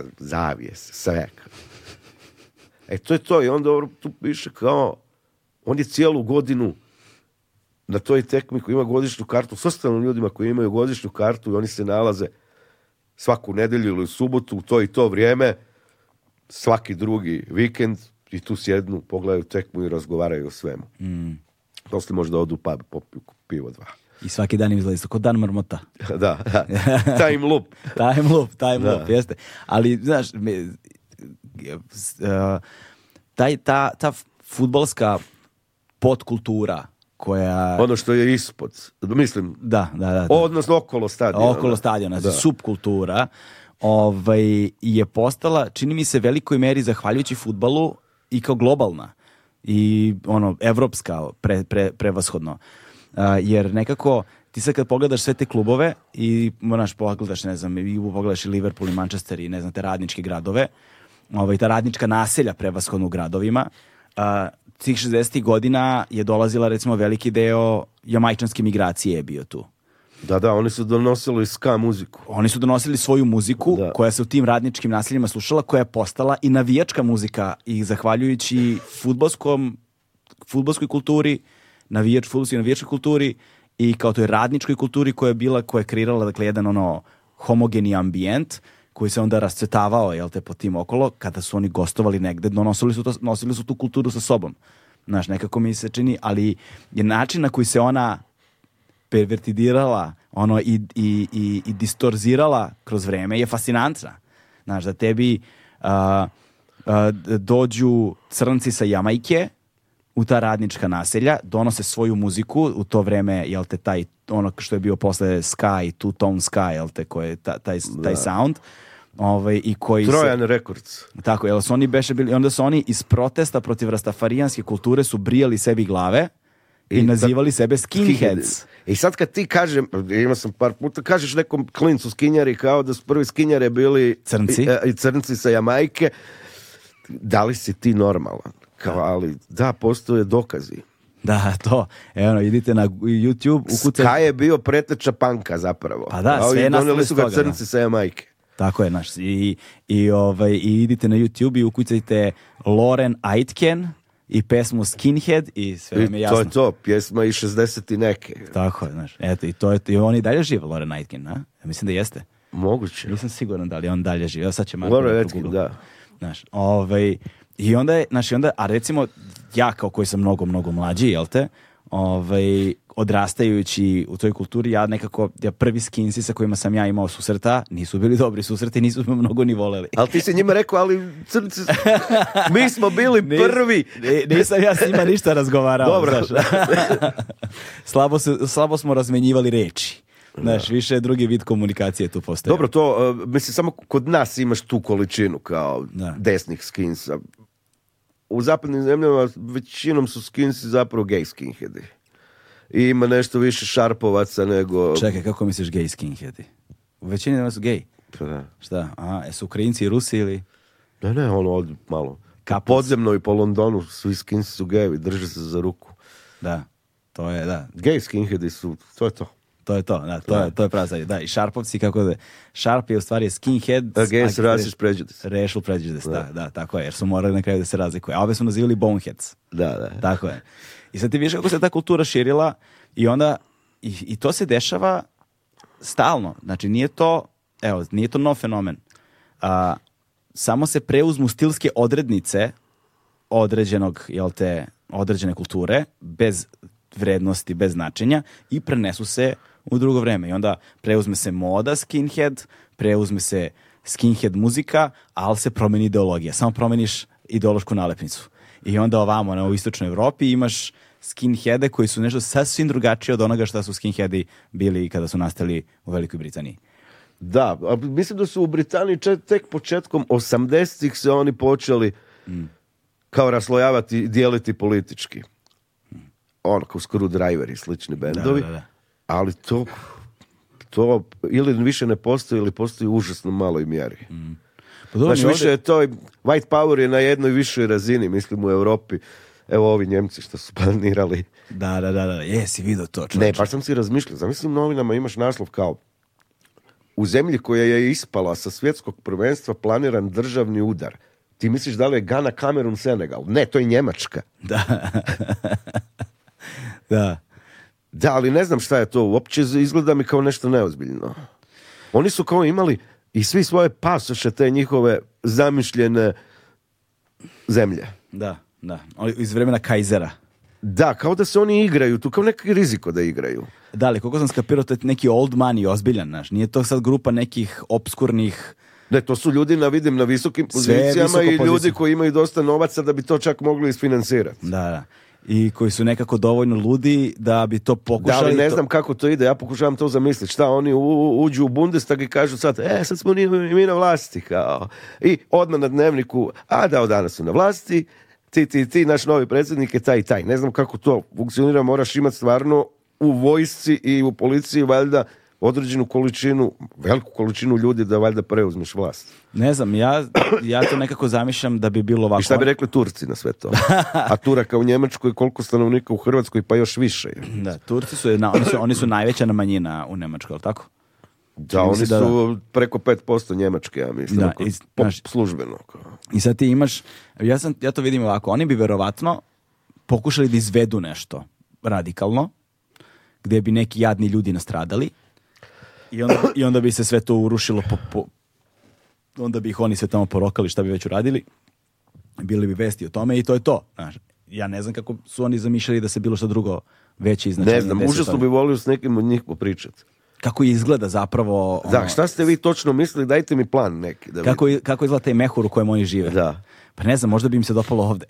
sve. E, to je to. I onda tu piše kao, on je cijelu godinu na toj tekmi koji ima godišnju kartu, s ostalim ljudima koji imaju godišnju kartu i oni se nalaze svaku nedjelju ili subotu u to i to vrijeme, svaki drugi vikend i tu sjednu, pogledaju tekmu i razgovaraju o svemu. Mm. Poslije možda odu pub, popiju pivo dva. I svaki dan im izlazi, kod dan marmota. <laughs> da, da. Time loop. <laughs> time loop, time loop, jeste. Ali, znaš, e, ta, ta futbolska podkultura koja... Ono što je ispod, mislim. Da, da, da. Odnosno okolo stadiona. Okolo stadiona, znači subkultura ovaj, je postala, čini mi se, velikoj meri zahvaljujući futbalu i kao globalna i ono, evropska prevashodno. jer nekako ti sad kad pogledaš sve te klubove i moraš pogledaš, ne znam, i pogledaš i Liverpool i Manchester i ne znam, te radničke gradove, ovaj, ta radnička naselja prevashodno u gradovima, Svih tih 60. godina je dolazila recimo veliki deo jamajčanske migracije je bio tu. Da, da, oni su donosili ska muziku. Oni su donosili svoju muziku da. koja se u tim radničkim naseljima slušala, koja je postala i navijačka muzika i zahvaljujući futbolskom, futbolskoj kulturi, navijač, futbolskoj navijačkoj kulturi i kao toj radničkoj kulturi koja je bila, koja je kreirala dakle, jedan ono homogeni ambijent koji se onda rascetavao jel te, po tim okolo kada su oni gostovali negde, donosili su, to, nosili su tu kulturu sa sobom. Znaš, nekako mi se čini, ali je način na koji se ona pervertidirala ono, i, i, i, distorzirala kroz vreme je fascinantna. Znaš, da tebi uh, dođu crnci sa Jamajke u ta radnička naselja, donose svoju muziku, u to vreme, jel te, taj, ono što je bio posle Sky, Two Tone Sky, jel te, koje, taj, taj, sound, ovaj, i koji Trojan se, Records. Tako, jel su oni beše bili, onda su oni iz protesta protiv rastafarijanske kulture su brijali sebi glave, i, nazivali se sebe skinheads. I sad kad ti kažem, imao sam par puta, kažeš nekom klincu skinjari kao da su prvi skinjare bili crnci e, i, crnci sa Jamajke, da li si ti normalan? Kao, ali da, postoje dokazi. Da, to. Evo, ono, idite na YouTube. Ukucaj... je bio preteča panka zapravo. Pa da, sve je su ga crnci sa Jamajke. Tako je, naš. I, i, ovaj, i idite na YouTube i ukucajte Loren Aitken, i pesmu Skinhead i sve mi jasno. I to je to, pjesma i 60 i neke. Tako znaš. Eto, i, to je, i on i dalje živi, Loren Aitken, a? Mislim da jeste. Moguće. Nisam siguran da li on dalje žive, sad će Marko da da. Znaš, ovaj, i onda je, znaš, i onda, a recimo, ja kao koji sam mnogo, mnogo mlađi, jel te, ovaj, odrastajući u toj kulturi, ja nekako, ja prvi skinsi sa kojima sam ja imao susreta, nisu bili dobri susreti, nisu me mnogo ni voleli. Ali ti si njima rekao, ali <laughs> mi smo bili prvi. nisam ja s njima ništa razgovarao. Dobro. <laughs> slabo, se, slabo smo razmenjivali reči. Znaš, više drugi vid komunikacije tu postoje. Dobro, to, e, mislim, samo kod nas imaš tu količinu kao da. desnih skinsa. U zapadnim zemljama većinom su skinsi zapravo gay skinheadi i ima nešto više šarpovaca nego... Čekaj, kako misliš gej skinheadi? U većini nas su gej. Pa da. Šta? Aha, jesu Ukrajinci i Rusi ili... Ne, ne, ono od malo. ka Podzemno i po Londonu svi skinsi su gejevi, drže se za ruku. Da, to je, da. Gej skinheadi su, to je to. To je to, da, to, Je, to je prava Da, i šarpovci kako da Sharp je u stvari skinhead. Against racist prejudice. Racial prejudice, da. da, da, tako je, jer su morali na kraju da se razlikuje. A ove su nazivali boneheads. Da, da. Tako je. I sad ti više kako se ta kultura širila i onda, i, to se dešava stalno. Znači nije to, evo, nije to nov fenomen. A, samo se preuzmu stilske odrednice određenog, jel te, određene kulture, bez vrednosti, bez značenja i prenesu se u drugo vreme. I onda preuzme se moda skinhead, preuzme se skinhead muzika, ali se promeni ideologija. Samo promeniš ideološku nalepnicu. I onda ovamo na, ono, u istočnoj Evropi imaš skinheade koji su nešto sasvim drugačije od onoga šta su skinheadi bili kada su nastali u Velikoj Britaniji. Da, mislim da su u Britaniji tek početkom 80-ih se oni počeli mm. kao raslojavati i dijeliti politički. Mm. Ono, kao Screwdriver i slični bendovi. Da, da, Ali to, to ili više ne postoji ili postoji u užasno maloj mjeri. Mm. Pa znači, više je white power je na jednoj višoj razini, mislim u Europi. Evo ovi Njemci što su <laughs> planirali. Da, da, da, jesi vidio to. Ne, pa sam si razmišljao. Zamislim, novinama imaš naslov kao u zemlji koja je ispala sa svjetskog prvenstva planiran državni udar. Ti misliš da li je Gana, Kamerun, Senegal? Ne, to je Njemačka. <laughs> Da. da. Da, ali ne znam šta je to. Uopće izgleda mi kao nešto neozbiljno. Oni su kao imali i svi svoje pasoše te njihove zamišljene zemlje. Da, da. Iz vremena Kajzera. Da, kao da se oni igraju, tu kao neki riziko da igraju. Da, ali koliko sam skapirao, to je neki old i ozbiljan, znaš. Nije to sad grupa nekih obskurnih... Ne, to su ljudi, na vidim, na visokim pozicijama i ljudi koji imaju dosta novaca da bi to čak mogli isfinansirati. Da, da i koji su nekako dovoljno ludi da bi to pokušali. Da, ne znam kako to ide, ja pokušavam to zamisliti. Šta, oni uđu u Bundestag i kažu sad, e, sad smo mi na vlasti, kao. I odmah na dnevniku, a da, od danas su na vlasti, ti, ti, ti, naš novi predsjednik je taj i taj. Ne znam kako to funkcionira, moraš imati stvarno u vojsci i u policiji valjda određenu količinu, veliku količinu ljudi da valjda preuzmiš vlast. Ne znam, ja, ja to nekako zamišljam da bi bilo ovako... I šta bi rekli Turci na sve to? A Turaka u Njemačkoj, koliko stanovnika u Hrvatskoj, pa još više. Da, Turci su, jedna, oni su, oni su najveća manjina u Njemačkoj, ali tako? Da, oni da, su preko 5% Njemačke, ja mislim, službeno. I sad ti imaš, ja, sam, ja to vidim ovako, oni bi verovatno pokušali da izvedu nešto radikalno, gdje bi neki jadni ljudi nastradali, i onda, I onda bi se sve to urušilo po, onda bi ih oni sve tamo porokali šta bi već uradili. Bili bi vesti o tome i to je to. ja ne znam kako su oni zamišljali da se bilo što drugo veće i Ne znam, užasno bi volio s nekim od njih popričati. Kako izgleda zapravo... Ono, da, šta ste vi točno mislili, dajte mi plan neki. Da kako, kako izgleda taj mehur u kojem oni žive. Da. Pa ne znam, možda bi im se dopalo ovde.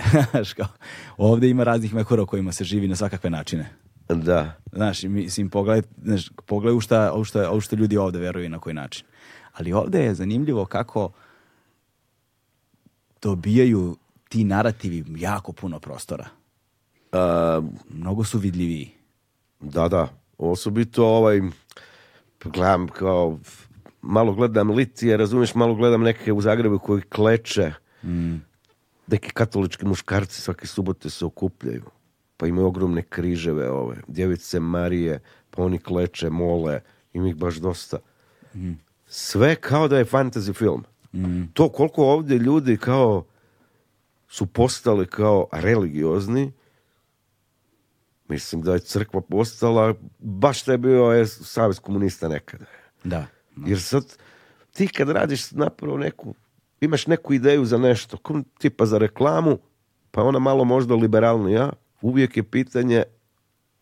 <laughs> ovde ima raznih mehura u kojima se živi na svakakve načine. Da. Znaš, mislim, pogledaj, u šta, u šta, šta ljudi ovde veruju i na koji način. Ali ovde je zanimljivo kako dobijaju ti narativi jako puno prostora. Uh, Mnogo su vidljiviji. Da, da. Osobito ovaj, gledam kao, malo gledam litije, razumiješ, malo gledam neke u Zagrebu koji kleče. Mm. Neki katolički muškarci svake subote se okupljaju pa imaju ogromne križeve ove, djevice Marije, pa oni kleče, mole, ima ih baš dosta. Mm. Sve kao da je fantasy film. Mm. To koliko ovdje ljudi kao su postali kao religiozni, mislim da je crkva postala, baš da je bio komunista nekada. Da. Jer sad, ti kad radiš napravo neku, imaš neku ideju za nešto, tipa za reklamu, pa ona malo možda liberalnija, uvijek je pitanje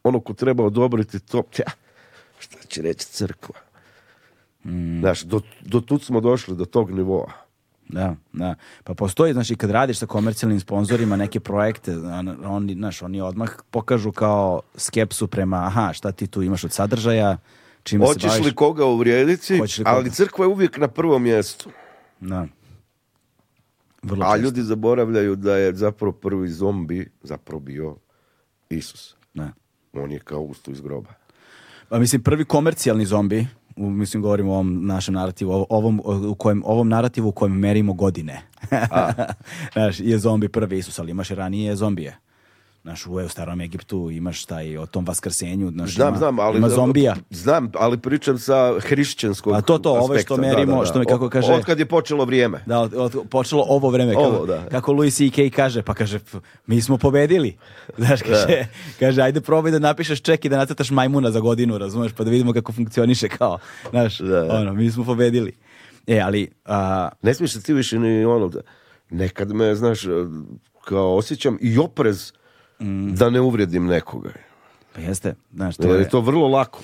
ono ko treba odobriti to, tja, šta će reći crkva? Mm. do, do tu smo došli, do tog nivoa. Da, da. Pa postoji, znači, kad radiš sa komercijalnim sponzorima neke projekte, oni, znaš, oni odmah pokažu kao skepsu prema, aha, šta ti tu imaš od sadržaja, čime Hoćeš se baviš. li koga uvrijediti, li ali crkva je uvijek na prvom mjestu. Da. Vrlo A ljudi zaboravljaju da je zapravo prvi zombi zapravo bio Isus. Ne. On je kao ustu iz groba. Pa mislim, prvi komercijalni zombi, u, mislim govorimo o ovom našem narativu, ovom, u kojem, ovom narativu u kojem merimo godine. <laughs> Znaš, je zombi prvi Isus, ali imaš ranije zombije. Znaš, u starom Egiptu imaš taj o tom vaskrsenju, znaš, znam, ima, znam, ali, ima zombija. Znam, ali pričam sa hrišćanskog A pa to to, ove što merimo, da, da, što mi kako kaže... Od kad je počelo vrijeme. Da, od, od počelo ovo vrijeme. Ovo, kako, da. kako Louis C.K. kaže, pa kaže, mi smo pobedili. <laughs> Znaš, kaže, kaže, ajde probaj da napišeš ček i da nacetaš majmuna za godinu, razumeš, pa da vidimo kako funkcioniše kao, znaš, ono, mi smo pobedili. E, ali... A... Ne smiješ ti više ni ono, nekad me, znaš, kao osjećam i oprez da ne uvrijedim nekoga. Pa jeste, znaš, to je... je... to vrlo lako.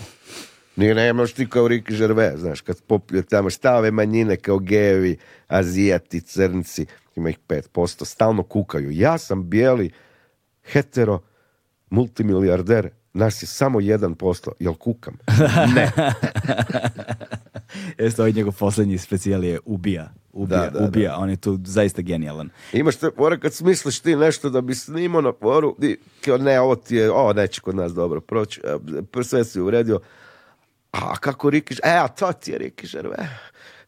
Nije nemaš ti kao Ricky Žerve, znaš, kad popljuje tamo stave manjine kao gevi, azijati, crnci, ima ih 5%, stalno kukaju. Ja sam bijeli, hetero, multimilijarder, nas je samo jedan posto, jel kukam? Ne. <laughs> <laughs> Jeste, ovaj njegov posljednji specijal je ubija. Ubija, da, ubija. On je tu zaista genijalan. Imaš te pora kad smisliš ti nešto da bi snimao na poru, i, ne, ovo ti je, ovo neće kod nas dobro proći, e, sve si uredio. A kako Rikiš, e, a to ti je Rikišer, e,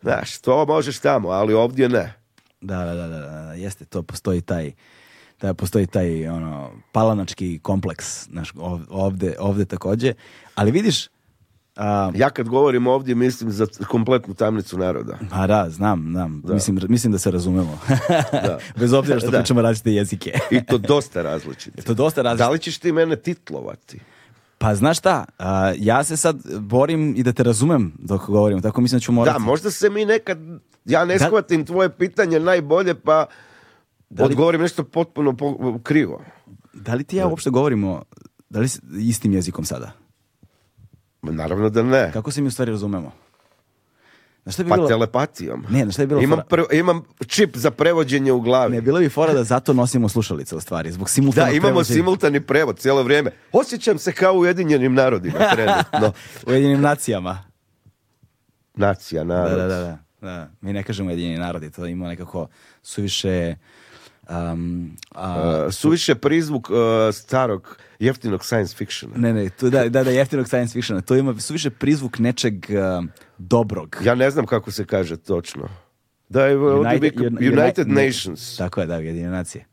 Znaš, to možeš tamo, ali ovdje ne. Da, da, da, da, jeste, to postoji taj da postoji taj ono palanački kompleks naš ovde ovde takođe. ali vidiš ja kad govorim ovdje mislim za kompletnu tamnicu naroda. Pa da, znam, znam. Mislim, da se razumemo. <laughs> <laughs> Bez obzira što da. pričamo različite jezike. I to dosta različite. to dosta Da li ćeš ti mene titlovati? Pa znaš šta, ja se sad borim i da te razumem dok govorim, tako mislim da ću morati... Da, možda se mi nekad, ja ne shvatim tvoje pitanje najbolje, pa odgovorim nešto potpuno krivo. Da li ti ja uopšte govorimo da li istim jezikom sada? Naravno da ne. Kako se mi u stvari razumemo? Na šta bi pa telepatijom. Ne, na šta bilo imam, imam čip za prevođenje u glavi. Ne, bilo bi fora da zato nosimo slušalice u stvari, zbog simultanog Da, imamo simultani prevod cijelo vrijeme. Osjećam se kao u Ujedinjenim narodima trenutno. <laughs> Ujedinjenim nacijama. Nacija, narod. Da, da, da, Mi ne kažemo Ujedinjeni narodi, to ima nekako suviše... Um, a... uh, suviše prizvuk e, starog jeftinog science fictiona. Ne, ne, To da, da, da, jeftinog science fictiona. To ima suviše prizvuk nečeg eh, dobrog. Ja ne znam kako se kaže točno. Da, je, United, United, Nations. tako je, da, jedine nacije.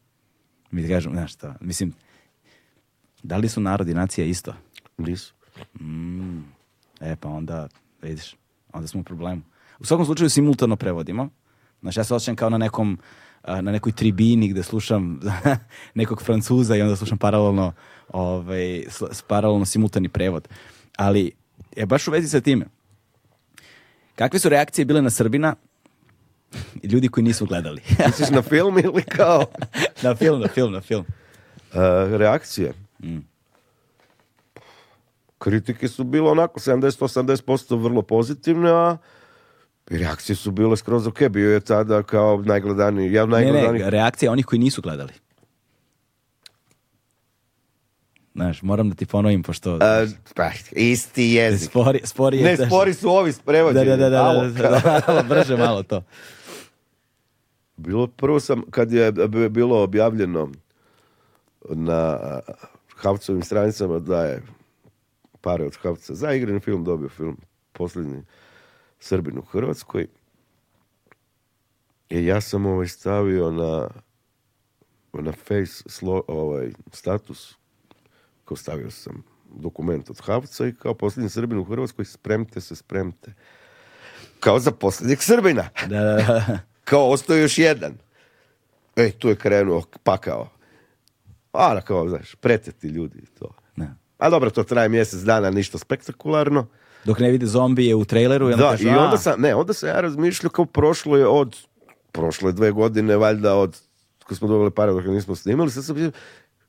Mi kažemo, znaš mislim, da li su narodi nacije isto? Nisu. Mm, e, pa onda, vidiš, onda smo u problemu. U svakom slučaju simultano prevodimo. Znaš, ja se osjećam kao na nekom na nekoj tribini gdje slušam <laughs> nekog Francuza i onda slušam paralelno, ovaj, paralelno simultani prevod. Ali, je baš u vezi sa time, kakve su reakcije bile na Srbina ljudi koji nisu gledali? <laughs> Misliš na film ili kao? <laughs> na film, na film, na film. Uh, reakcije? Mm. Kritike su bile onako 70-80% vrlo pozitivne, a reakcije su bile skroz ok, bio je tada kao najgledaniji, ja najgledaniji. Ne, ne, reakcija onih koji nisu gledali. Znaš, moram da ti ponovim, pošto... Uh, isti jezik. Spori, spori je ne, spori su ovi sprevođeni. Da, da, da, da, da, da, brže malo to. Bilo, prvo sam, kad je bilo objavljeno na Havcovim stranicama da je pare od Havca za igran film dobio film, posljednji Srbin u Hrvatskoj. I ja sam ovaj stavio na, na face ovaj, status, kao stavio sam dokument od Havca i kao posljednji Srbin u Hrvatskoj spremte se, spremte. Kao za posljednjeg Srbina. Da, da, <laughs> kao ostao još jedan. Ej tu je krenuo pakao. A, kao, znaš, preteti ljudi to. Ne. A dobro, to traje mjesec dana, ništa spektakularno dok ne vide zombije u traileru. da, i onda sam, ne, onda sam ja razmišljao kao prošlo je od, prošle dve godine, valjda od, kad smo dobili pare dok nismo snimali, sad sam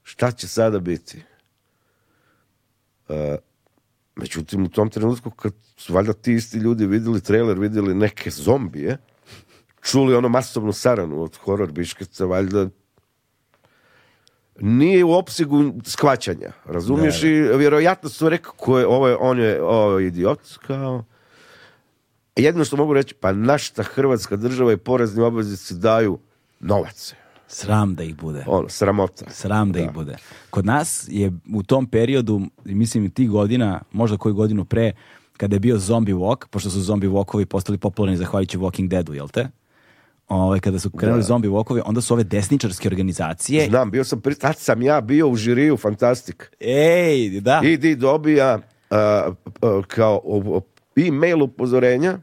šta će sada biti? Uh, međutim, u tom trenutku kad su valjda ti isti ljudi vidjeli trailer, vidjeli neke zombije, čuli ono masovnu saranu od horor biškica, valjda nije u opsegu skvaćanja, razumiješ? I vjerojatno su rekao, ko ovo on je ovo idiot, kao... Jedino što mogu reći, pa našta hrvatska država i porezni obveznici daju novac. Sram da ih bude. Ono, sramota. Sram da, ih bude. Kod nas je u tom periodu, mislim tih godina, možda koju godinu pre, kada je bio Zombie Walk, pošto su Zombie Walkovi postali popularni zahvaljujući Walking Deadu, jel te? ovaj, kada su krenuli da. zombi walkovi, onda su ove desničarske organizacije. Znam, bio sam, tad sam ja bio u žiriju, fantastik. Ej, da. Idi dobija kao uh, e-mail upozorenja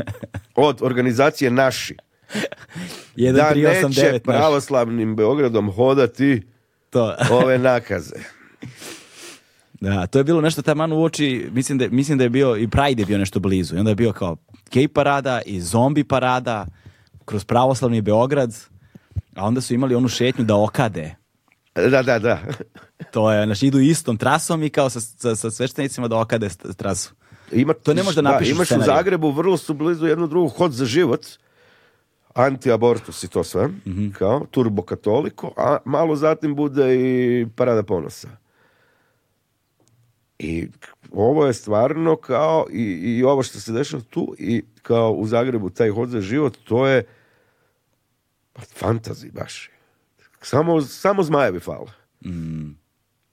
<laughs> od organizacije Naši. 1, da neće pravoslavnim Beogradom hodati to. ove <laughs> nakaze. Da, to je bilo nešto taman u oči, mislim da, mislim da je bio i Pride je bio nešto blizu. I onda je bio kao gay parada i zombi parada kroz pravoslavni Beograd, a onda su imali onu šetnju da okade. Da, da, da. <laughs> to je, znači idu istom trasom i kao sa, sa, sveštenicima da okade trasu. Ima, to ne može napišeš da, Imaš u Zagrebu, vrlo su blizu jednu drugu hod za život, anti-abortus i to sve, mhm. kao turbo katoliko, a malo zatim bude i parada ponosa. I ovo je stvarno kao i, i ovo što se dešava tu i kao u Zagrebu taj hod za život, to je fantazi baš. Samo, samo zmajevi fala. Mm.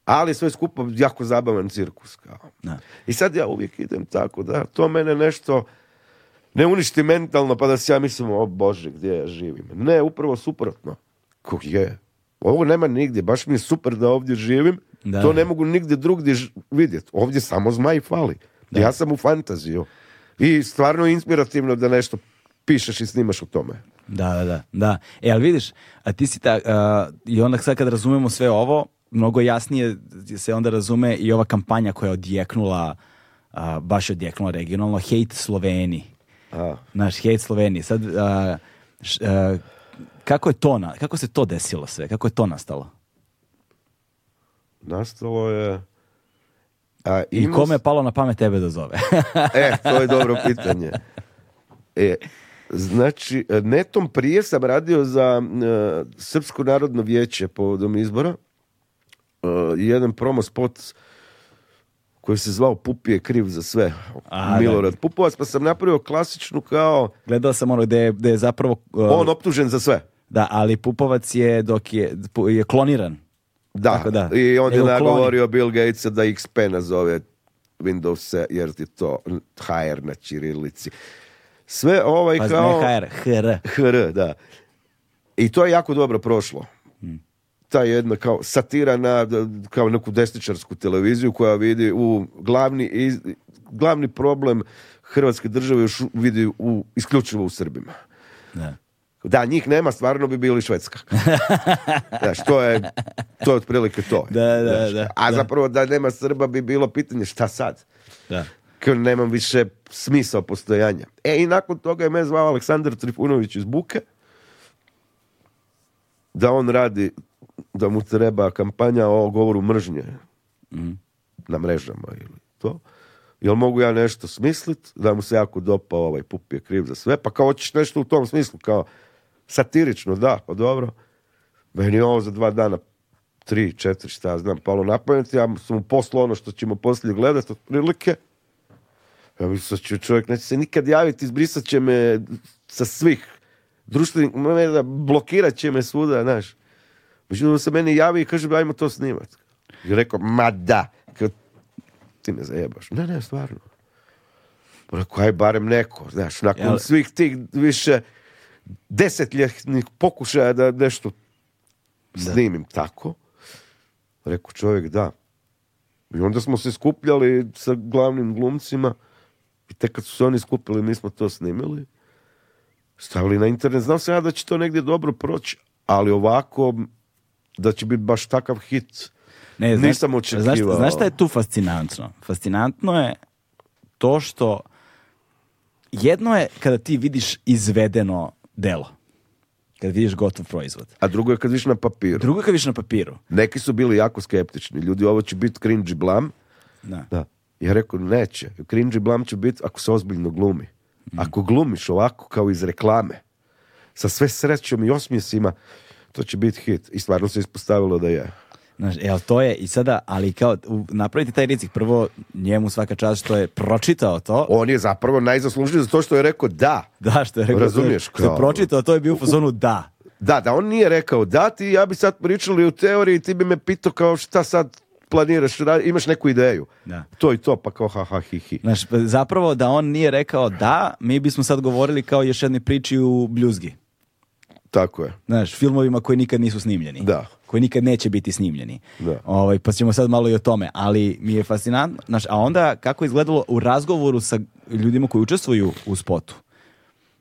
Ali sve skupa jako zabavan cirkus. Kao. Da. I sad ja uvijek idem tako da to mene nešto ne uništi mentalno pa da si ja mislim o Bože gdje ja živim. Ne, upravo suprotno. Ko je? Ovo nema nigdje. Baš mi je super da ovdje živim. To ne mogu nigdje drugdje vidjeti. Ovdje samo Zmaji fali. Da. Ja sam u fantaziju. I stvarno inspirativno da nešto pišeš i snimaš o tome. Da, da, da. E, ali vidiš, a ti si ta, i onda sad kad razumemo sve ovo, mnogo jasnije se onda razume i ova kampanja koja je odjeknula, baš je odjeknula regionalno, hate Sloveniji. Naš hate Sloveniji. Sad, kako je to, na, kako se to desilo sve? Kako je to nastalo? Nastalo je... A, I kome je palo na pamet tebe da zove? e, to je <laughs> dobro pitanje. E, Znači, netom prije sam radio za e, Srpsko narodno vijeće povodom izbora. Uh, jedan promo spot koji se zvao Pupi je kriv za sve. A, Milorad Pupovac, pa sam napravio klasičnu kao... Gledao sam ono gde, je zapravo... E, on optužen za sve. Da, ali Pupovac je dok je, je kloniran. Da, da. i on je nagovorio Bill Gatesa da XP nazove Windows jer je to HR na čirilici. Sve ovaj kao... HR, HR. da. I to je jako dobro prošlo. Hmm. Ta jedna kao satira na kao neku desničarsku televiziju koja vidi u glavni, glavni problem Hrvatske države još vidi u, isključivo u Srbima. Da, njih nema, stvarno bi bili Švedska. <laughs> Znaš, to je, to je otprilike to. Da, da, da, A zapravo da nema Srba bi bilo pitanje šta sad. Da nemam više smisao postojanja. E, i nakon toga je me zvao Aleksandar Trifunović iz Buke, da on radi, da mu treba kampanja o govoru mržnje mhm. na mrežama ili to. Jel mogu ja nešto smislit, da mu se jako dopao ovaj pup je kriv za sve, pa kao hoćeš nešto u tom smislu, kao satirično, da, pa dobro. Meni je ovo za dva dana, tri, četiri, šta znam, palo na ja sam mu poslao ono što ćemo poslije gledati, otprilike, ja bih čovjek neće se nikad javiti, izbrisat će me sa svih društvenih mreža, blokirat će me svuda, znaš. Međutim, on se meni javi i kaže, ajmo to snimat. I rekao, ma da. ti me zajebaš. Ne, ne, stvarno. Onako, aj barem neko, znaš, nakon svih tih više desetljetnih pokušaja da nešto snimim tako. Rekao čovjek, da. I onda smo se skupljali sa glavnim glumcima tek kad su se oni skupili mi smo to snimili, stavili na internet. znao sam ja da će to negdje dobro proći, ali ovako da će biti baš takav hit ne, znaš, nisam očekivao. Znaš, šta je tu fascinantno? Fascinantno je to što jedno je kada ti vidiš izvedeno delo. Kad vidiš gotov proizvod. A drugo je kad vidiš na papiru. Drugo je kad vidiš na papiru. Neki su bili jako skeptični. Ljudi, ovo će biti cringe blam. Da. da. Ja rekao, neće. Cringe blam će biti ako se ozbiljno glumi. Mhm. Ako glumiš ovako kao iz reklame, sa sve srećom i osmijesima, to će biti hit. I stvarno se ispostavilo da je. Znaš, jel, to je i sada, ali kao, napraviti taj rizik, prvo njemu svaka čast što je pročitao to. On je zapravo najzaslužniji za to što je rekao da. Da, što je rekao. Razumiješ? je, pročitao, to je bio u fazonu da. Da, da, on nije rekao da ti, ja bi sad pričali u teoriji ti bi me pitao kao šta sad planiraš, imaš neku ideju. Da. To i to, pa kao ha, ha hi, hi. Pa zapravo da on nije rekao da, mi bismo sad govorili kao još jedne priči u bljuzgi. Tako je. Znaš, filmovima koji nikad nisu snimljeni. Da. Koji nikad neće biti snimljeni. Ovaj, pa ćemo sad malo i o tome, ali mi je fascinantno. Znaš, a onda kako je izgledalo u razgovoru sa ljudima koji učestvuju u spotu.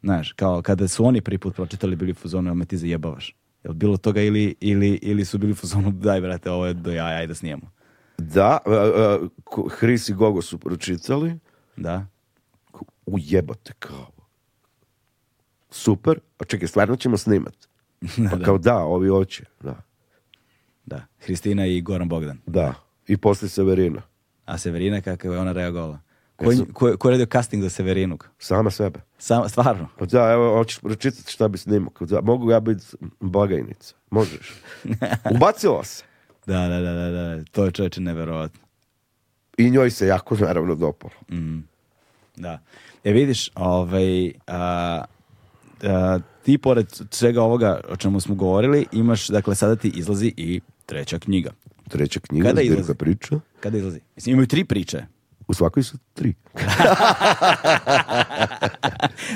Znaš, kao kada su oni prvi put pročitali bili fuzonu, ali me ti zajebavaš. Jel bilo toga ili, ili, su bili fuzonu, daj brate, ovo je do jaja, ajde da snijemo. Da, uh, Hris i Gogo su pročitali. Da. Ujebate kao. Super, a čekaj, stvarno ćemo snimat. <laughs> Pa kao da, ovi oči. Da. da. Hristina i Goran Bogdan. Da, i poslije Severina. A Severina kakav je ona reagovala? Ko, je radio casting za Severinu? Sama sebe. Sama, stvarno? Pa da, evo, hoćeš pročitati šta bi snimao. mogu ja biti blagajnica. Možeš. <laughs> Ubacila se. Da, da, da, da, da. To je čovječe neverovatno. I njoj se jako naravno dopalo. Mm. Da. E vidiš, ovaj, a, ti pored svega ovoga o čemu smo govorili, imaš, dakle, sada ti izlazi i treća knjiga. Treća knjiga, Kada izlazi? priča. Kada izlazi? Mislim, imaju tri priče. U svakoj su tri. <laughs>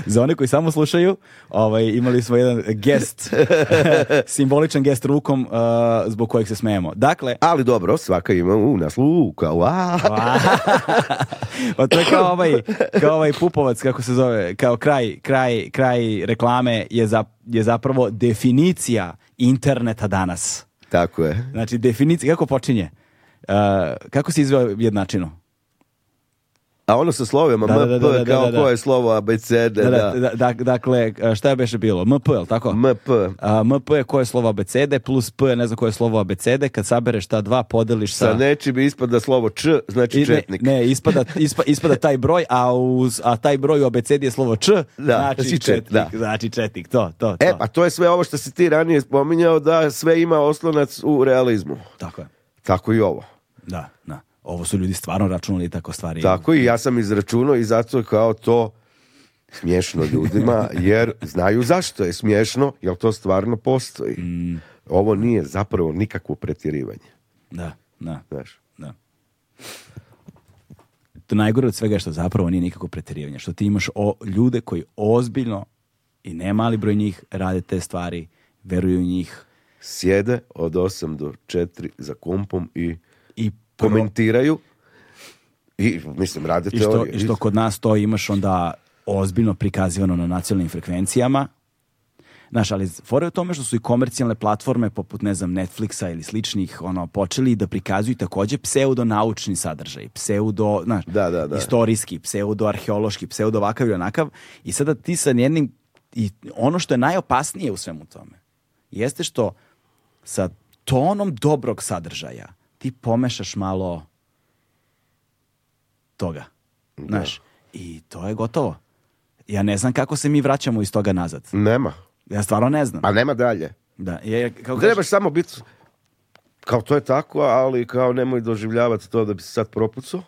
Za one koji samo slušaju, ovaj, imali smo jedan gest, <laughs> simboličan gest rukom uh, zbog kojeg se smijemo Dakle... Ali dobro, svaka ima u nas luka <laughs> pa to je kao ovaj, kao ovaj pupovac, kako se zove, kao kraj, kraj, kraj reklame je, je zapravo definicija interneta danas. Tako je. Znači, definicija, kako počinje? Uh, kako si izveo jednačinu? A ono sa slovima, da, MP, da, da, kao koje slovo abecede, da. Dakle, šta je beše bilo? MP, jel tako? MP. A, MP je koje slovo abecede, plus P je ne znam koje slovo abecede, kad sabereš ta dva, podeliš sa... Sa bi ispada slovo Č, znači četnik. Ne, ispada, ispada taj broj, a, uz, a taj broj u abecedi je slovo Č, znači, znači četnik. Znači četnik, to, to, e, to. E, pa to je sve ovo što si ti ranije spominjao, da sve ima oslonac u realizmu. Tako je. Tako i ovo. Da ovo su ljudi stvarno računali tako stvari. Tako i ja sam izračunao i zato kao to smiješno ljudima, <laughs> jer znaju zašto je smiješno, jer to stvarno postoji. Mm. Ovo nije zapravo nikakvo pretjerivanje. Da, da. Znaš? Da. To najgore od svega je što zapravo nije nikakvo pretjerivanje. Što ti imaš o, ljude koji ozbiljno i ne mali broj njih rade te stvari, veruju u njih. Sjede od 8 do 4 za kompom i... I komentiraju i mislim radite. I što, što kod nas to imaš onda ozbiljno prikazivano na nacionalnim frekvencijama, Znaš, ali fora je u tome što su i komercijalne platforme poput, ne znam, Netflixa ili sličnih, ono, počeli da prikazuju takođe pseudonaučni sadržaj, pseudo, znaš, da, da, da. istorijski, pseudoarheološki, pseudo ovakav ili onakav. I sada ti sa jednim, i ono što je najopasnije u svemu tome, jeste što sa tonom dobrog sadržaja ti pomešaš malo toga. Znaš, i to je gotovo. Ja ne znam kako se mi vraćamo iz toga nazad. Nema. Ja stvarno ne znam. Pa nema dalje. Da, je, kao Trebaš samo biti, kao to je tako, ali kao nemoj doživljavati to da bi se sad propucao,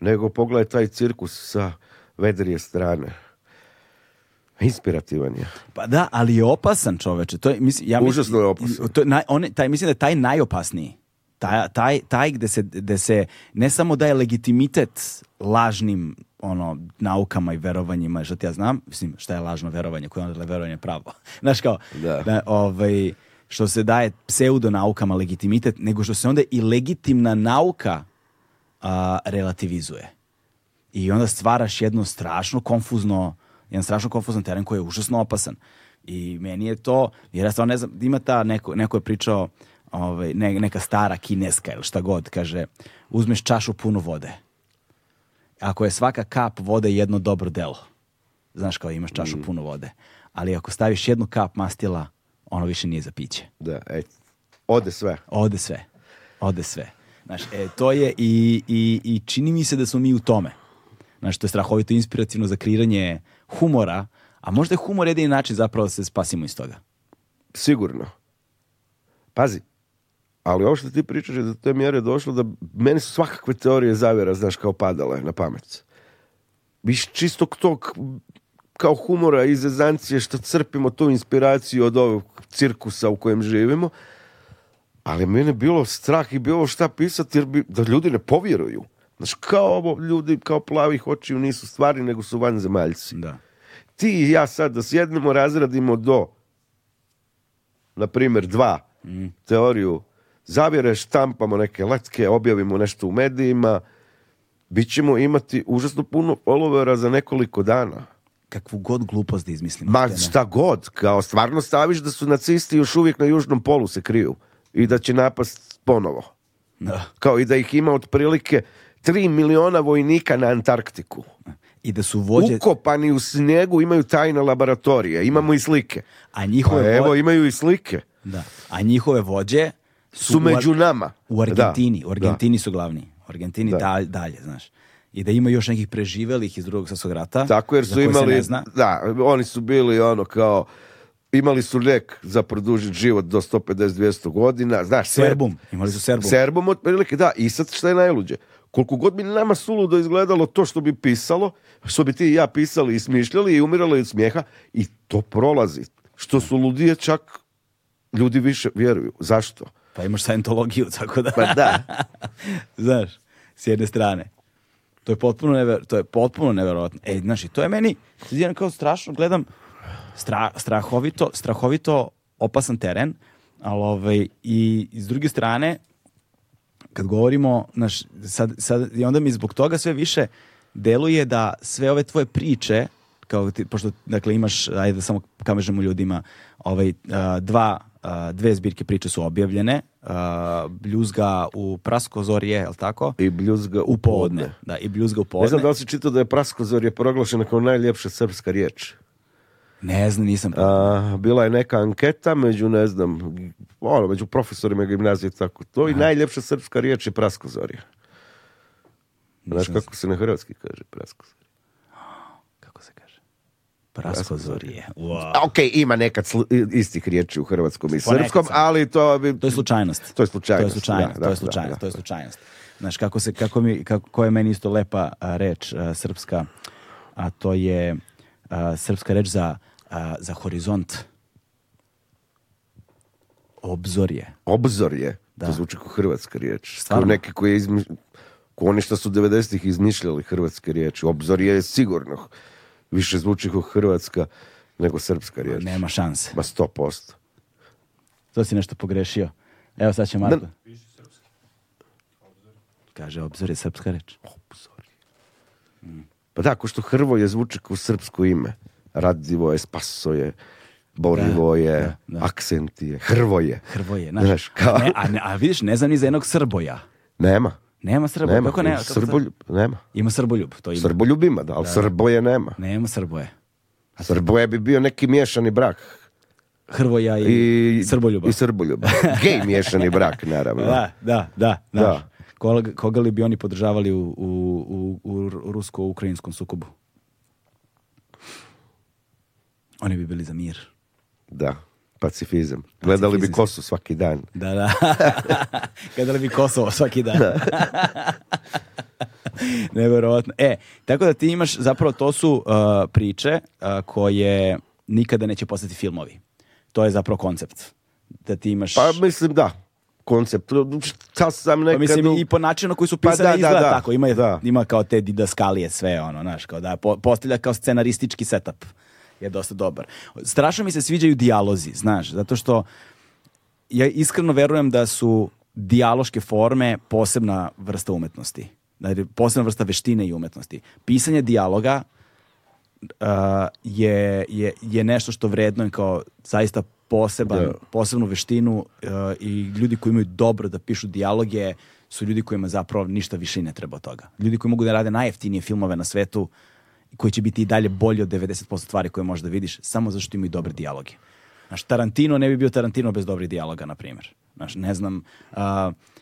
nego pogledaj taj cirkus sa vedrije strane. Inspirativan je. Pa da, ali je opasan čoveče. To je, mislim, ja mislim, Užasno je opasan. To taj, mislim da je taj najopasniji taj, taj, taj gde, se, gde se ne samo daje legitimitet lažnim ono, naukama i verovanjima, što ti ja znam, mislim, šta je lažno verovanje, koje je onda verovanje pravo. <laughs> Znaš kao, da. ovaj, što se daje pseudonaukama legitimitet, nego što se onda i legitimna nauka a, relativizuje. I onda stvaraš jedno strašno konfuzno, jedan strašno konfuzan teren koji je užasno opasan. I meni je to, jer ja stvarno ne znam, ima ta, neko, neko je pričao, ovaj, neka stara kineska ili šta god, kaže, uzmeš čašu punu vode. Ako je svaka kap vode jedno dobro delo, znaš kao imaš čašu mm. puno vode, ali ako staviš jednu kap mastila, ono više nije za piće. Da, e, ode sve. Ode sve, ode sve. Znaš, e, to je i, i, i čini mi se da smo mi u tome. Znaš, to je strahovito inspirativno za kreiranje humora, a možda je humor jedini način zapravo da se spasimo iz toga. Sigurno. Pazi, ali ovo što ti pričaš je do te mjere došlo da meni su svakakve teorije zavjera, znaš, kao padale na pamet. Viš čistog tog kao humora i zezancije što crpimo tu inspiraciju od ovog cirkusa u kojem živimo, ali mene bilo strah i bilo šta pisati jer bi, da ljudi ne povjeruju. Znaš, kao ovo ljudi, kao plavih očiju nisu stvari, nego su vanzemaljci. Da. Ti i ja sad da sjednemo, razradimo do, na primjer, dva, mm. teoriju zavjere, štampamo neke letke, objavimo nešto u medijima, bit ćemo imati užasno puno followera za nekoliko dana. Kakvu god glupost da izmislimo. Ma šta god, kao stvarno staviš da su nacisti još uvijek na južnom polu se kriju i da će napast ponovo. Kao i da ih ima otprilike 3 miliona vojnika na Antarktiku. I da su vođe... Ukopani u snijegu imaju tajne laboratorije, imamo i slike. A njihove... Pa evo, imaju i slike. Da. A njihove vođe su među nama. U Argentini, u Argentini su glavni. U Argentini dalje, znaš. I da ima još nekih preživelih iz drugog svjetskog rata. Tako jer su imali, da, oni su bili ono kao, imali su lijek za produžiti život do 150-200 godina. Znaš, serbum, imali su serbum. Serbum otprilike, da, i sad šta je najluđe? Koliko god bi nama suludo izgledalo to što bi pisalo, što bi ti i ja pisali i smišljali i umirali od smijeha, i to prolazi. Što su ludije čak ljudi više vjeruju. Zašto? Pa imaš Scientologiju, tako da... Pa <laughs> znaš, s jedne strane. To je potpuno, never, to je potpuno neverovatno. E, znaš, i to je meni, jedan kao strašno, gledam, strahovito, strahovito opasan teren, ali ovaj, i, i s druge strane, kad govorimo, znaš, sad, sad, i onda mi zbog toga sve više deluje da sve ove tvoje priče, kao ti, pošto dakle imaš ajde samo kažemo ljudima ovaj dva dve zbirke priče su objavljene. Bljuzga u Praskozorje, je tako? I Bljuzga u podne. Da, i Bljuzga u podne. Ne znam da li si čitao da je je proglašena kao najljepša srpska riječ. Ne znam, nisam. bila je neka anketa među, ne znam, ono, među profesorima gimnazije tako to i najljepša srpska riječ je Praskozorje. Znaš kako se na hrvatski kaže Praskozor? Praskozorije. Wow. Ok, ima nekad istih riječi u hrvatskom i srpskom, ali to bi... To je slučajnost. To je slučajnost. To je slučajnost, to, je slučajnost to je slučajnost. Znaš, kako, se, kako, mi, kako je meni isto lepa a, reč a, srpska, a to je a, srpska reč za, za horizont. Obzorje. Obzorje. Da. To zvuči kao hrvatska riječ. Stvarno. Kao neki koji je oni što su 90-ih izmišljali hrvatske riječi. Obzorje je sigurno više zvuči kao Hrvatska nego srpska riječ. Nema šanse. Ma sto posto. To si nešto pogrešio. Evo sad će Marko. Kaže, obzor je srpska reč. Obzor. Pa tako što Hrvoje zvuči kao srpsko ime. Radivo je, spaso je, borivo je, aksenti je, Hrvoje. Hrvoje, znaš. a, ne, a, ne, a vidiš, ne znam ni za jednog Srboja. Nema. Nema Srba. Nema. Kako nema? srboljub, nema. Ima Srboljub. To ima. Srboljub ima, da, ali Srboje nema. Nema Srboje. A Srboje bi bio neki mješani brak. Hrvoja i, I I Srboljuba. <laughs> Gej miješani brak, naravno. Da, da, da. da. Koga, koga, li bi oni podržavali u, u, u, u rusko-ukrajinskom sukobu? Oni bi bili za mir. Da pacifizam. <laughs> Gledali bi kosu svaki dan. Da, da. Gledali bi Kosovo svaki dan. Nevjerojatno. E, tako da ti imaš, zapravo to su uh, priče uh, koje nikada neće postati filmovi. To je zapravo koncept. Da ti imaš... Pa mislim da, koncept. Pa mislim, i po načinu koji su pa pisane izgleda tako. Ima, Da. ima kao te didaskalije sve, ono, znaš, kao da postavlja kao scenaristički setup je dosta dobar. Strašno mi se sviđaju dijalozi, znaš, zato što ja iskreno verujem da su dijaloške forme posebna vrsta umetnosti. Znači, posebna vrsta veštine i umetnosti. Pisanje dijaloga uh, je, je, je, nešto što vredno je kao zaista poseban, posebnu veštinu i ljudi koji imaju dobro da pišu dijaloge su ljudi kojima zapravo ništa više ne treba od toga. Ljudi koji mogu da rade najjeftinije filmove na svetu koji će biti i dalje bolji od 90% stvari koje možda vidiš, samo zato što imaju dobre dijaloge. Znaš, Tarantino ne bi bio Tarantino bez dobrih dijaloga, na primjer. Znaš, ne znam, uh,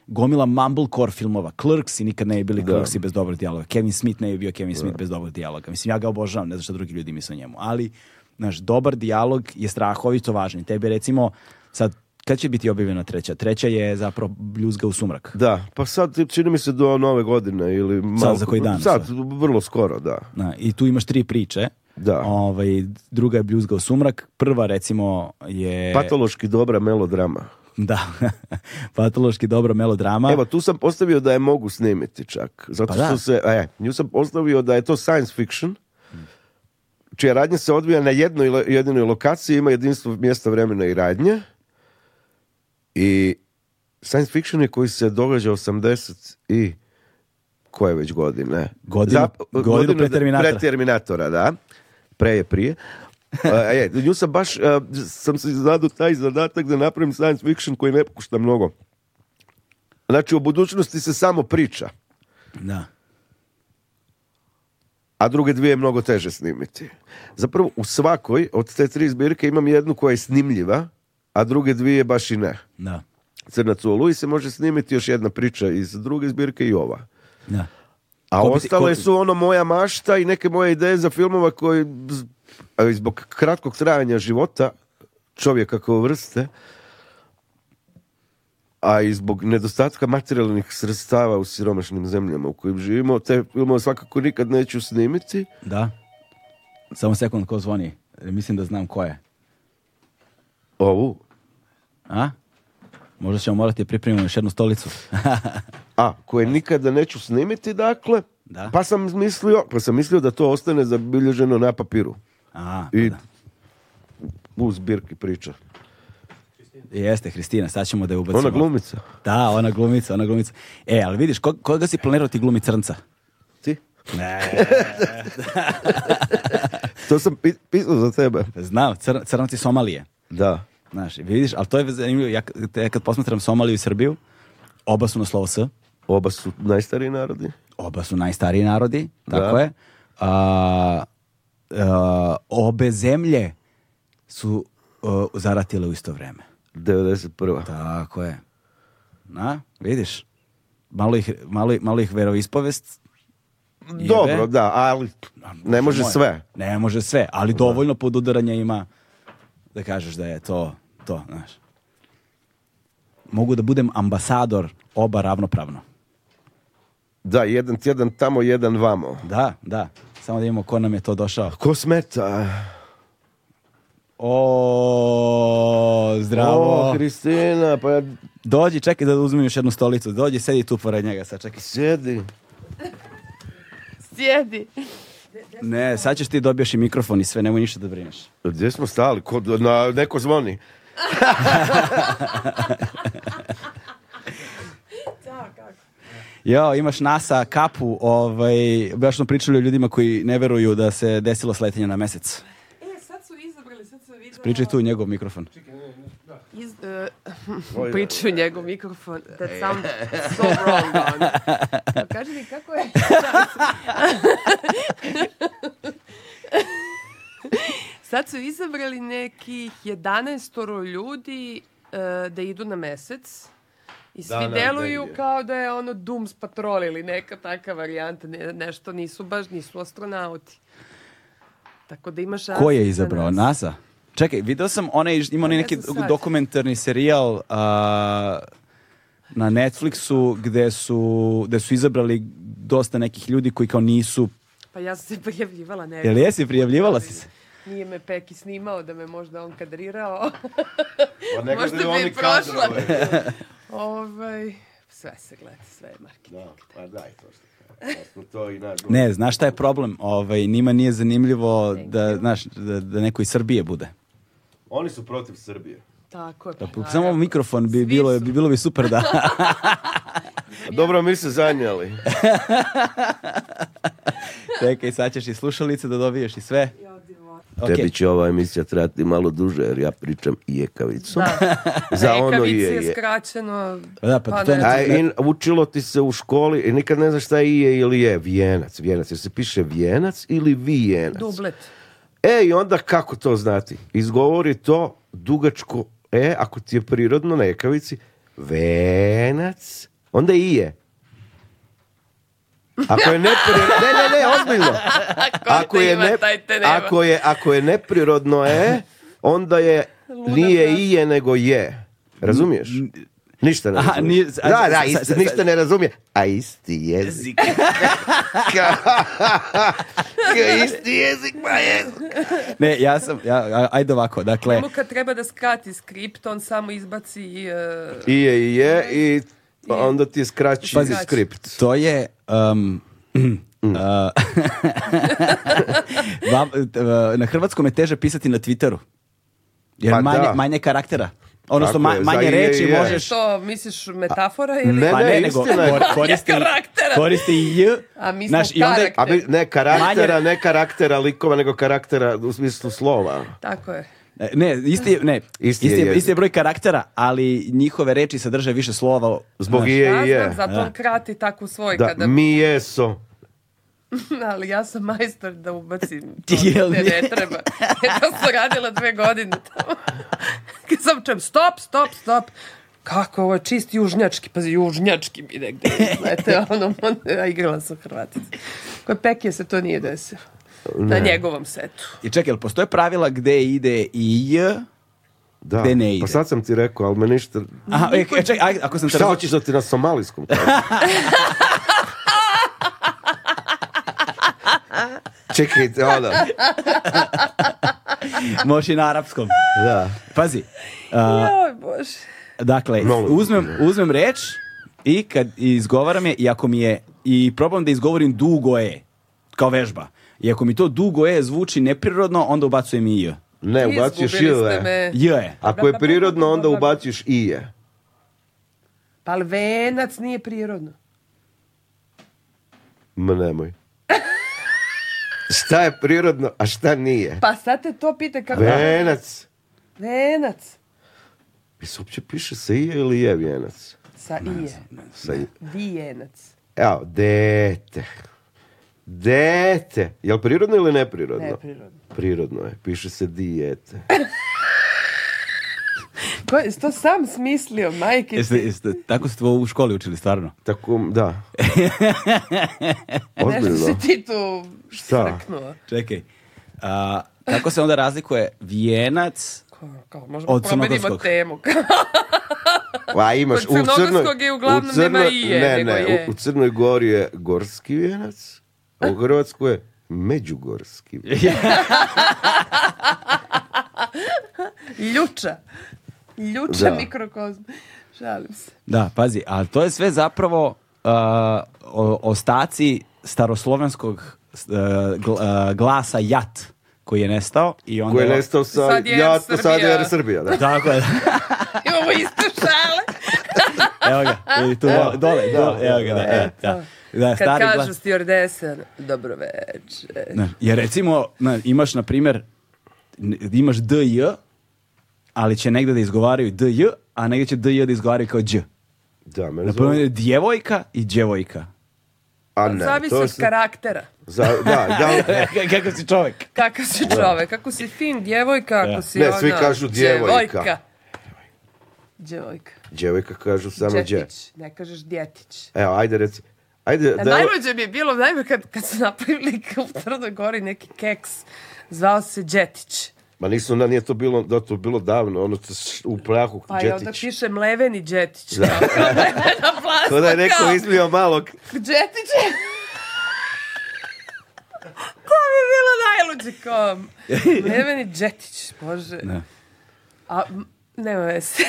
gomila mumblecore filmova, Clerks i nikad ne bi bili da. Clerksi bez dobrih dijaloga. Kevin Smith ne bi bio Kevin da. Smith bez dobrih dijaloga. Mislim, ja ga obožavam, ne znam što drugi ljudi misle o njemu. Ali, znaš, dobar dijalog je strahovito važan. Tebi, recimo, sad kad će biti objavljena treća? Treća je zapravo bljuzga u sumrak. Da, pa sad čini mi se do nove godine ili malo. Sad za koji dan? Sad, vrlo skoro, da. Na, I tu imaš tri priče. Da. Ovaj, druga je bljuzga u sumrak, prva recimo je... Patološki dobra melodrama. Da, <laughs> patološki dobra melodrama. Evo, tu sam postavio da je mogu snimiti čak. Zato pa što se, e, nju sam postavio da je to science fiction, čija radnja se odvija na jednoj jedinoj lokaciji, ima jedinstvo mjesta vremena i radnje i science fiction je koji se događa 80 i koje već godine? Godinu, Zap, pre, Terminatora. da. Pre je prije. Uh, <laughs> nju sam baš, sam se zadao taj zadatak da napravim science fiction koji ne pokušta mnogo. Znači, u budućnosti se samo priča. Da. A druge dvije je mnogo teže snimiti. Zapravo, u svakoj od te tri zbirke imam jednu koja je snimljiva, a druge dvije baš i ne. Da. Crnac u Oluji se može snimiti još jedna priča iz druge zbirke i ova. Da. A ko ostale su ono moja mašta i neke moje ideje za filmova koji zbog kratkog trajanja života čovjeka kao vrste a i zbog nedostatka materijalnih sredstava u siromašnim zemljama u kojim živimo, te filmove svakako nikad neću snimiti. Da. Samo sekund, ko zvoni? Mislim da znam ko je. Ovu? A? Možda ćemo morati pripremiti još jednu stolicu. <laughs> A, koje nikada neću snimiti, dakle. Da. Pa sam mislio, pa sam mislio da to ostane zabilježeno na papiru. A, I pa da. u zbirki priča. Jeste, Hristina, sad ćemo da je ubacimo. Ona glumica. Da, ona glumica, ona glumica. E, ali vidiš, ko, koga si planirao ti glumi crnca? Ti? Ne. <laughs> to sam pisao za tebe. Znam, crnci Somalije. Da. Znaš, vidiš, ali to je zanimljivo. Ja, kad posmatram Somaliju i Srbiju, oba su na slovo S. Oba su najstariji narodi. Oba su najstariji narodi, tako je. A, obe zemlje su a, zaratile u isto vreme. 91. Tako je. Na, vidiš. Malo ih, malo, malo ih veroispovest jebe. Dobro, da, ali ne može sve. Ne može sve, ali dovoljno podudaranja ima da kažeš da je to to, Mogu da budem ambasador oba ravnopravno. Da, jedan, tjedan tamo, jedan vamo. Da, da. Samo da imamo ko nam je to došao. Ko smeta? O, zdravo. O, Kristina, pa Dođi, čekaj da uzmem još jednu stolicu. Dođi, sedi tu pored njega sad, čekaj. Sjedi. Sjedi. Ne, sad ćeš ti dobijaš i mikrofon i sve, nemoj ništa da brineš. Gdje smo stali? Kod, na, neko zvoni. <laughs> Jo, imaš NASA kapu, ovaj, baš smo pričali o ljudima koji ne veruju da se desilo sletanje na mesec. E, sad su izabrali, sad su vidjeli... Pričaj tu njegov mikrofon. Čekaj, ne, ne, da. Iz, e, uh, da. njegov mikrofon. That e. sounds so wrong <laughs> Kaži mi kako je... <laughs> Sad su izabrali nekih 11 ljudi e, da idu na mesec. I svi da, deluju kao da je ono Dooms Patrol ili neka taka varijanta. Ne, nešto nisu baš, nisu astronauti. Tako da imaš... Ko je izabrao? NASA? NASA? Čekaj, video sam, onaj, ima onaj neki dokumentarni serijal na Netflixu gde su, gde su izabrali dosta nekih ljudi koji kao nisu... Pa ja sam se prijavljivala. Ne, Jel jesi prijavljivala si se? Nije me Peki snimao da me možda on kadrirao. Pa ne možda bi prošla. ovaj, sve se gleda, sve je marketing. pa daj to što. Pa ne, znaš šta je problem? Ovaj, njima nije zanimljivo da, znaš, da, da neko iz Srbije bude. Oni su protiv Srbije. Tako je. Pa pa samo mikrofon bi bilo, bi bilo bi super da. <laughs> Dobro, mi se zanjali. <laughs> Čekaj, sad ćeš i slušalice da dobiješ i sve. Okay. Tebi će ova emisija trati malo duže jer ja pričam jekavicu. <laughs> Za ono je, skraćeno. Da, pa pa učilo ti se u školi i nikad ne znaš šta je ije ili je. Vijenac, vijenac. Jer se piše vijenac ili vijenac. Dublet. E, i onda kako to znati? Izgovori to dugačko e, ako ti je prirodno na jekavici, venac, onda i je. Ako je neprirodno, ne, ne, ne, Ako je, ne, ako je, ako je neprirodno e, onda je, nije i je, nego je. Razumiješ? Ništa ne razumije. da, da, ništa ne razumije. A isti jezik. <laughs> isti jezik, ma jezik. Ne, ja sam, ja, ajde ovako, dakle... Ono kad treba da skrati skript, on samo izbaci... Uh, I je, i je, i pa onda ti je skraći skript. To je... Um, mm. uh, <laughs> uh, na hrvatskom je teže pisati na Twitteru. Jer pa manje, manje karaktera. Odnosno, ma, manje reći možeš... To misliš metafora ili... Ne, pa ne, ne koristi, koristi A Ne karaktera, ne karaktera likova, nego karaktera u smislu slova. Tako je. E, ne, isti je, ne, isti, je, je broj karaktera, ali njihove reči sadrže više slova. Zbog je i je. Zato krati tako svoj. Da, kada... mi jesu? <laughs> ali ja sam majstor da ubacim <laughs> to ne, treba. Ja sam radila dve godine tamo. <laughs> sam stop, stop, stop. Kako ovo je čist južnjački, pazi južnjački bi negdje. Znate, ono, igrala sam Hrvatica. Kod Pekije se to nije desilo na njegovom setu. I čekaj, ali postoje pravila gde ide i j, da. gde ne pa ide? Pa sad sam ti rekao, ali me ništa... Aha, e, e, aj, ako sam te... Šta hoćeš da ti na somalijskom kažem? <laughs> Čekaj, ono. Možeš i na arapskom. Da. Pazi. Dakle, uzmem, uzmem reč i kad izgovaram je, i ako mi je, i probam da izgovorim dugo je, kao vežba. I ako mi to dugo E zvuči neprirodno, onda ubacujem i Ne, ubacuješ I. je. Ako je pa prirodno, onda ubacuješ I je. Pa venac nije prirodno. Ma nemoj. <laughs> šta je prirodno, a šta nije? Pa sad te to pite kako... Venac. Venac. se uopće piše sa ije ili je vijenac? Sa i Sa Vijenac. Evo, dete. Dete. Jel prirodno ili neprirodno? Neprirodno. Prirodno je. Piše se dijete. <laughs> Ko je to sam smislio, majke tako ste u školi učili, stvarno? <laughs> Tako, da. <laughs> Ozbiljno. Nešto si ti tu Šta? Čekaj. kako se onda razlikuje vijenac Kao, kao, možemo Od promenimo temu. pa imaš, u crnogorskog Crnoj, je uglavnom nema ije, ne, ne, je. u, u Crnoj Gori je gorski vijenac, a u Hrvatskoj je međugorski. <laughs> Ljuča. Ljuča da. mikrokozma. Šalim se. Da, pazi, a to je sve zapravo uh, ostaci staroslovenskog uh, uh, glasa jat koji je nestao i onda koji je nestao sa jat, Srbija. sad je Srbija, da. Tako je. <laughs> Imamo iste šale. evo ga, tu dole, dole, evo ga, da, evo, da. Da, Kad stari kažu glas. stjordese, dobro večer. Ne, jer recimo, na, imaš na primjer, imaš DJ, ali će negdje da izgovaraju DJ, a negdje će DJ da izgovaraju kao Đ. Da, mene zove. je djevojka i djevojka. A pa ne, Zavisi to od karaktera. Za, da, <laughs> da, <laughs> Kako si čovjek? Kako si čovek, kako si fin djevojka, ako si Ne, ona... svi kažu djevojka. Djevojka. Djevojka. djevojka kažu samo dje. Djetić, ne kažeš djetić. Evo, ajde reci, Ajde, da... Najluđe mi je bilo, najbolje kad, kad su napravili u Trnoj Gori neki keks, zvao se džetić. Ma nisu, na, nije to bilo, da to bilo davno, ono u prahu pa Đetić. Pa onda piše mleveni džetić. Da. <laughs> Kao da je neko izmio malog. Đetić to bi bilo najluđe, kom. mleveni Đetić, bože. Ne. A nema veze.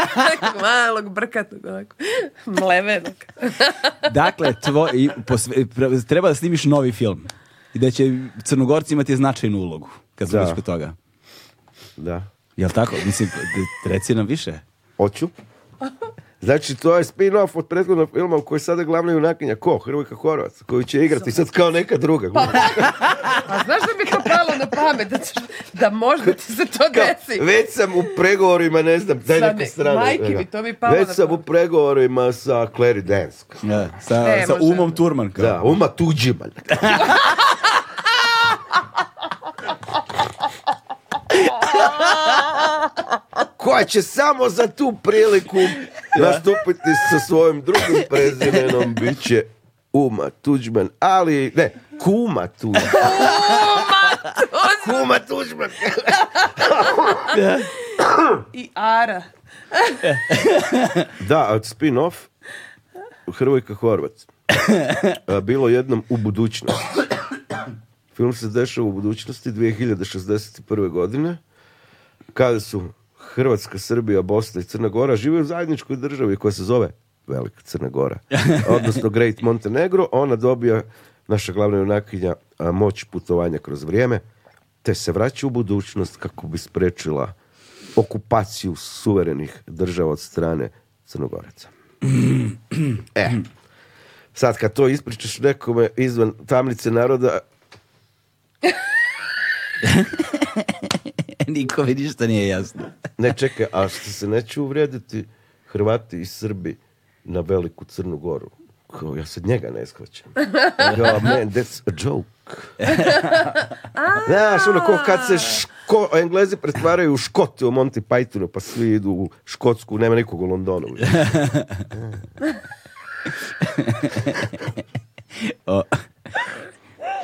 <laughs> Malog brkatog, ovako. Mlevenog. <laughs> dakle, treba da snimiš novi film. I da će Crnogorci imati značajnu ulogu. Kad zoveš kod toga. Da. Jel tako? Mislim, reci nam više. Oću. Znači, to je spin-off od prethodnog filma u kojoj sada glavna junakinja. Ko? Hrvika Horvac, koju će igrati sad kao neka druga. Pa, <laughs> a pa znaš da bi to palo na pamet? Da, ćeš, da možda ti se to kao, desi. Već sam u pregovorima, ne znam, daj neku Majke to palo Već sam u pregovorima sa Clary Dansk. sa, sa Umom Turman. Da, Uma Tuđiman. <laughs> koja će samo za tu priliku nastupiti sa svojim drugim prezimenom bit će Uma Tuđman, ali ne, Kuma Tuđman. Kuma Tuđman! I Ara. da, od spin-off Hrvojka Horvat Bilo jednom u budućnosti. Film se dešava u budućnosti 2061. godine kada su Hrvatska, Srbija, Bosna i Crna Gora žive u zajedničkoj državi koja se zove Velika Crna Gora, <laughs> odnosno Great Montenegro. Ona dobija, naša glavna junakinja, moć putovanja kroz vrijeme, te se vraća u budućnost kako bi sprečila okupaciju suverenih država od strane Crnogoraca. E, sad kad to ispričaš nekome izvan tamnice naroda... <laughs> <laughs> nikome ništa nije jasno. <laughs> ne, čekaj, a što se neće uvrijediti Hrvati i Srbi na veliku Crnu Goru? Kao, ja se njega ne shvaćam. Ja, <laughs> man, that's a joke. Znaš, ono, ko kad se ško, englezi pretvaraju u Škoti u Monty Pythonu, pa svi idu u Škotsku, nema nikog u Londonu.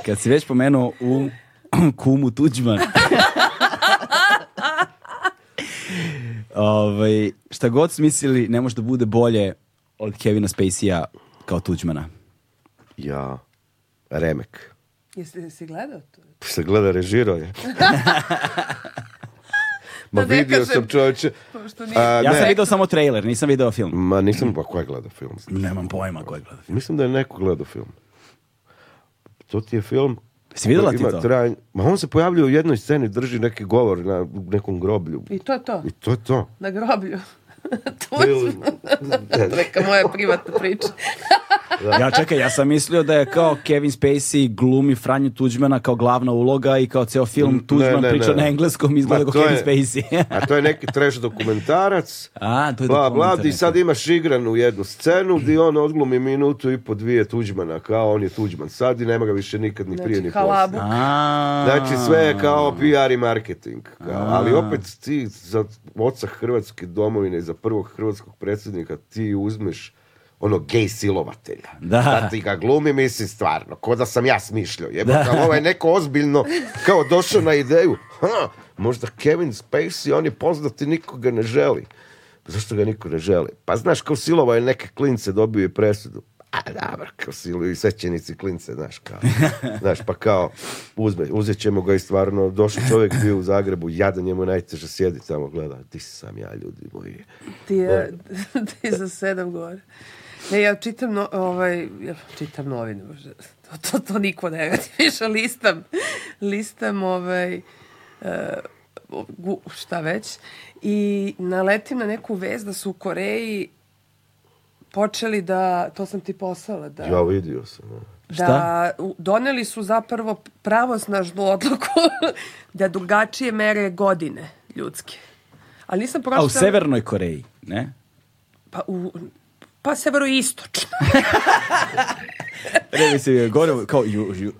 kad si već pomenuo u kumu Tuđman. Ovaj, šta god smislili, ne može da bude bolje od Kevina Spacey-a kao Tuđmana. Ja, Remek. Jeste se gledao to? Se gleda, režirao je. <laughs> Ma pa vidio sam čovječe. Ja sam vidio samo trailer, nisam vidio film. Ma nisam, pa ko je gledao film? Nemam pojma ko je gledao. Mislim da je neko gledao film. To ti je film Jesi ti to? ma on se pojavljuje u jednoj sceni, drži neki govor na nekom groblju. I to je to. I to je to. Na groblju. <laughs> to je neka <laughs> moja priča. ja čekaj, ja sam mislio da je kao Kevin Spacey glumi Franju Tuđmana kao glavna uloga i kao ceo film Tuđman ne, priča na engleskom izgleda kao Kevin Spacey. <laughs> a to je neki treš dokumentarac. A, to je bla, I sad imaš igranu jednu scenu gdje on odglumi minutu i po dvije Tuđmana, kao on je Tuđman sad i nema ga više nikad ni znači, prije ni poslije. Znači sve je kao PR i marketing. Ali opet ti za oca Hrvatske domovine i za prvog hrvatskog predsjednika ti uzmeš ono gej silovatelja. Da. ti ga glumi, mislim stvarno, ko da sam ja smišljao. Jeba, kao ovaj neko ozbiljno kao došao na ideju, ha, možda Kevin Spacey, on je poznati, nikoga ne želi. Zašto ga niko ne želi? Pa znaš, kao silova je neke klince, dobio je presudu a da, ili svećenici klince, znaš, kao, <laughs> znaš, pa kao, uzme, uzet ćemo ga i stvarno, došao čovjek bio u Zagrebu, jadan njemu najteže sjedi tamo, gleda, ti sam ja, ljudi moji. Ti je, ovaj. <laughs> ti za sedam gore. Ne, ja čitam, ovaj, ja čitam novine, to, to, to niko ne vidi, <laughs> listam, listam, ovaj, eh, šta već, i naletim na neku vez da su u Koreji počeli da, to sam ti poslala, da... Ja vidio sam. Ono. Da, doneli su zapravo pravosnažnu odluku <laughs> da drugačije mere godine ljudske. Ali nisam A u Severnoj Koreji, ne? Pa u, pa severoistočno. ne, <laughs> mislim, gore kao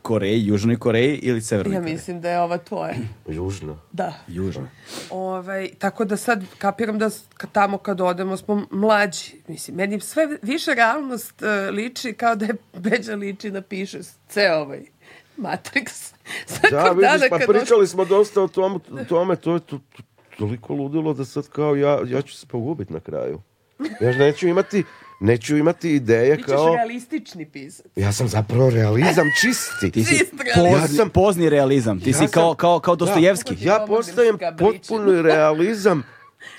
Koreji, Južnoj Koreji ili Severnoj Ja mislim da je ova tvoja. Južno. Da. Južno. Ovaj, tako da sad kapiram da tamo kad odemo smo mlađi. Mislim, meni sve više realnost e, liči kao da je Beđa liči napiše piše ovaj Matrix. da, <laughs> vidiš, pa pričali smo dosta o tom, tome, to je toliko ludilo da sad kao ja, ja ću se pogubit na kraju. Ja neću imati neću imati ideje Bićeš kao... realistični pisac. Ja sam zapravo realizam <laughs> čisti. Ti si ja sam... pozni realizam. Ti si kao, kao, kao Dostojevski. Ja, postajem potpuni <laughs> realizam.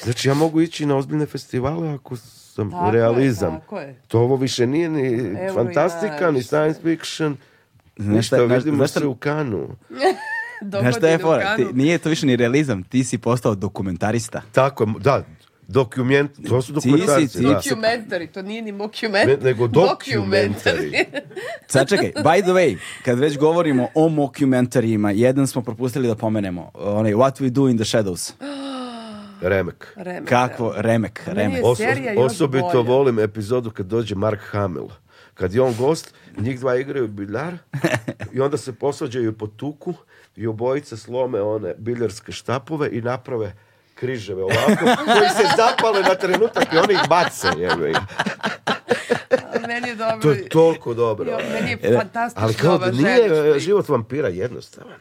Znači ja mogu ići na ozbiljne festivale ako sam tako realizam. To ovo više nije ni fantastika, ni science fiction. Znaš šta, vidimo znaš, u kanu. <laughs> Znaš šta je fora? nije to više ni realizam, ti si postao dokumentarista. Tako, da, Dokument, to su dokumentarci. Dokumentari, to nije ni mokumentari. nego dokumentari. <laughs> Sad čekaj, by the way, kad već govorimo o mokumentarijima, jedan smo propustili da pomenemo, onaj What We Do in the Shadows. <gasps> Remek. remek Kako? Remek, Remek. osobito volim epizodu kad dođe Mark Hamill. Kad je on gost, njih dva igraju biljar <laughs> i onda se posvađaju po tuku i obojice slome one biljarske štapove i naprave križeve ovako, koji se zapale na trenutak i oni ih bace. Jebe. Meni je dobro. To je toliko dobro. Jo, meni je e, fantastično Ali kao da nije e, život vampira jednostavan.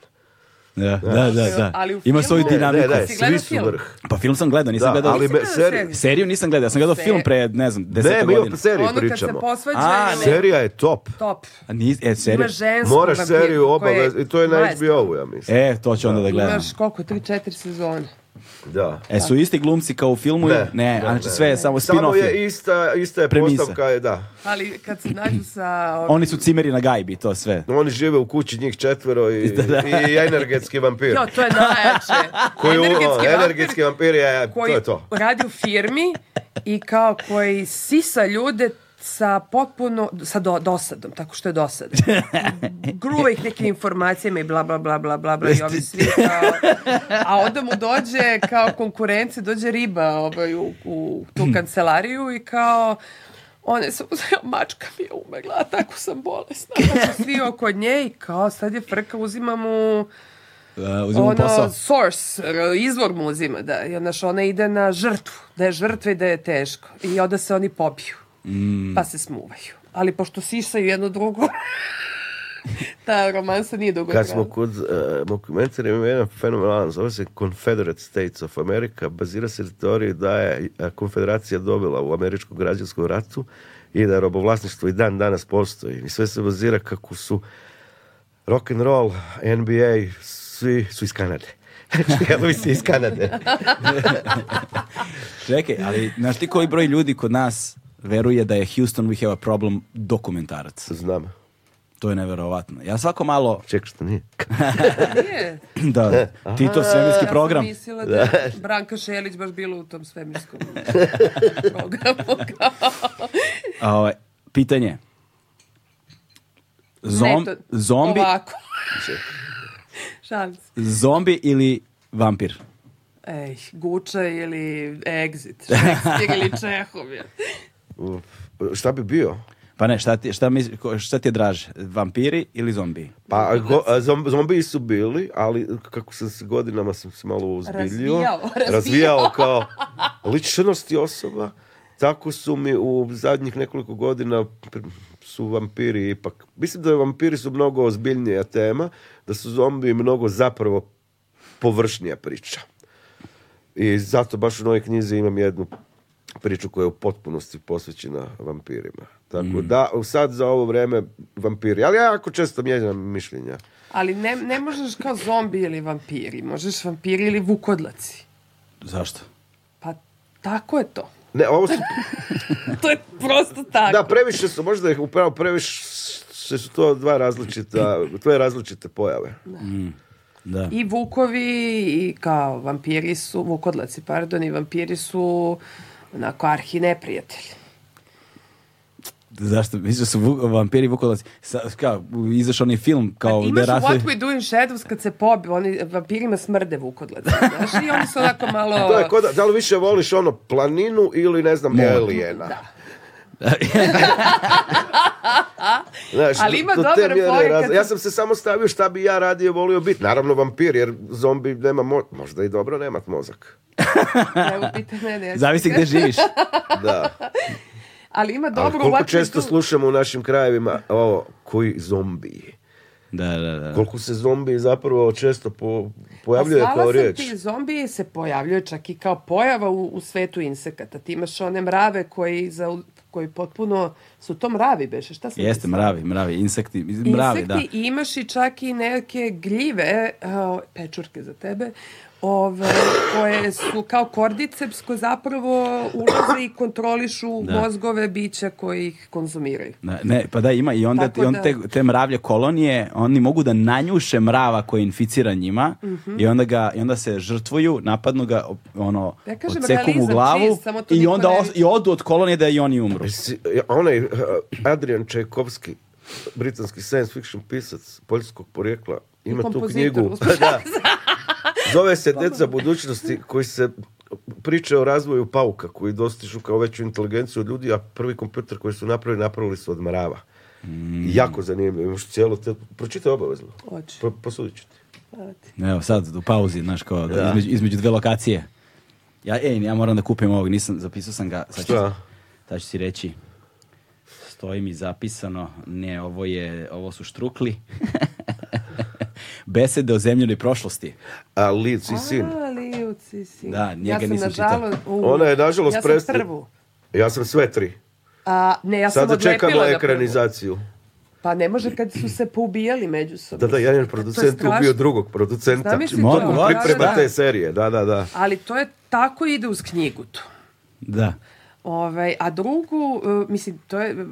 Da, da, da, da. Ima svoju dinamiku. Da, ne, svi su vrh. Pa film sam gledao, nisam da, gledao. Ali seriju. seriju nisam gledao, ja sam gledao film pre, ne znam, deseta godina. Ne, mi o seriji pričamo. Ono kad se posvađa. serija je top. Top. A nis, e, serija. Ima žensku Moraš seriju obavez, i to je na HBO-u, ja mislim. E, to ću onda da gledam. Imaš koliko, 3-4 sezone. Da. E su isti glumci kao u filmu? Ne, znači sve je samo spin Samo je ista, ista je Premise. postavka, je, da. Ali kad se nađu sa... Oni su cimeri na gajbi, to sve. Oni žive u kući njih četvero <laughs> i, i energetski vampir. Jo, to je najjače. <laughs> Koji, energetski, vampir, je, koji to je to. radi u firmi i kao koji sisa ljude sa potpuno, sa do, dosadom, tako što je dosad <laughs> Gruva ih nekim informacijama i bla, bla, bla, bla, bla, i ovi svi kao, a onda mu dođe kao konkurenci, dođe riba ovaj, u, tu hmm. kancelariju i kao, one su, <laughs> mačka mi je umegla, tako sam bolesna. Znači, svi oko nje kao, sad je frka, uzima mu... ono, source, izvor mu uzima, da. I onda ona ide na žrtvu, da je žrtva i da je teško. I onda se oni pobiju. Mm. Pa se smuvaju. Ali pošto sisaju jedno drugo... <laughs> Ta romansa nije dugo Kad smo kod uh, e, dokumentara jedan fenomenalan, zove se Confederate States of America, bazira se na teoriji da je e, konfederacija dobila u američkom građanskom ratu i da robovlasništvo i dan danas postoji. I sve se bazira kako su rock and roll, NBA, svi su iz Kanade. <laughs> iz Kanade. <laughs> Čekaj, ali znaš ti koji broj ljudi kod nas veruje da je Houston We Have a Problem dokumentarac. Znam. To je neverovatno. Ja svako malo... Ček što nije. <laughs> nije. da, Tito svemirski program. Ja sam mislila da je Branka Šelić baš bila u tom svemirskom <laughs> programu. Ovaj, pitanje. Zom, ne, to, zombi... Ovako. <laughs> Šans. Zombi ili vampir? Ej, Guča ili Exit. Šekspir ili Čehov šta bi bio? Pa ne, šta ti, šta, ti je draže, vampiri ili zombiji? Pa zombiji su bili, ali kako sam se godinama sam se malo uzbiljio, razvijao, <laughs> razvijao. kao ličnosti osoba, tako su mi u zadnjih nekoliko godina su vampiri ipak. Mislim da vampiri su mnogo ozbiljnija tema, da su zombi mnogo zapravo površnija priča. I zato baš u novoj knjizi imam jednu priču koja je u potpunosti posvećena vampirima. Tako mhm. da, sad za ovo vrijeme vampiri. Ali ja jako često mijenjam mišljenja. Ali ne, ne možeš kao zombi ili vampiri. Možeš vampiri ili vukodlaci. Zašto? Pa tako je to. Ne, ovo su... <laughs> to je prosto tako. Da, previše su, možda je upravo previše su to dva različita, to različite pojave. Da. Mm, da. I vukovi i kao vampiri su, vukodlaci, pardon, i vampiri su onako arhi neprijatelj. Zašto? Mislim su vampiri vukodlaci? Kao, izašao onaj film kao... Pa imaš What We Do in Shadows kad se pobi, oni vampirima smrde vukodlaci. Znaš, i oni su onako malo... To je, kod, da li više voliš ono planinu ili ne znam, aliena? Da. <laughs> Ali ima Ja sam se samo stavio šta bi ja radio volio biti. Naravno vampir, jer zombi nema možda i dobro nemat mozak. Zavisi gdje živiš. <laughs> da. Ali ima dobro... često slušamo u našim krajevima ovo, koji zombi Da, da, da. Koliko se zombi zapravo često po, pojavljuje kao Ti, zombi se pojavljuje čak i kao pojava u, u svetu insekata. Ti imaš one mrave koji za koji potpuno su to mravi beše. Šta su? Jeste, mravi, mravi, insekti, mravi, da. Insekti imaš i čak i neke gljive, e, pečurke za tebe, ove, koje su kao kordicepsko zapravo ulaze i kontrolišu mozgove bića koji ih konzumiraju. ne, pa da ima i onda i onda te, te, mravlje kolonije, oni mogu da nanjuše mrava koji inficira njima mhm. i, onda ga, i onda se žrtvuju, napadnu ga ono, ja kažem, glavu i onda i odu od kolonije da i oni umru. Onaj eh, Adrian Čajkovski, britanski science fiction pisac poljskog porijekla, ima tu knjigu. <laughs> <laughs> Zove se za budućnosti koji se priča o razvoju pauka koji dostižu kao veću inteligenciju ljudi, a prvi kompjuter koji su napravili, napravili su od mrava. Mm. Jako zanimljivo. Imaš Pročitaj obavezno. posudit ću ti. Evo sad, u pauzi, znaš, Između, dve lokacije. Ja, ej, ja moram da kupim ovog, nisam, zapisao sam ga. Sad ću, Šta? Sad ću si reći. Stoji mi zapisano, ne, ovo je, ovo su štrukli. <laughs> besede o zemljenoj prošlosti. A Lic i sin. A, i sin. Da, njega ja nisam čitao. Ona je nažalost ja Ja sam sve tri. A, ne, ja sam Sada čekamo ekranizaciju. Pa ne može kad su se poubijali međusobno. Da, da, jedan producent ubio drugog producenta. Mogu priprema te serije, da, da, da. Ali to je tako ide uz knjigu tu. Da. Ovaj, a drugu, e, mislim, to je e,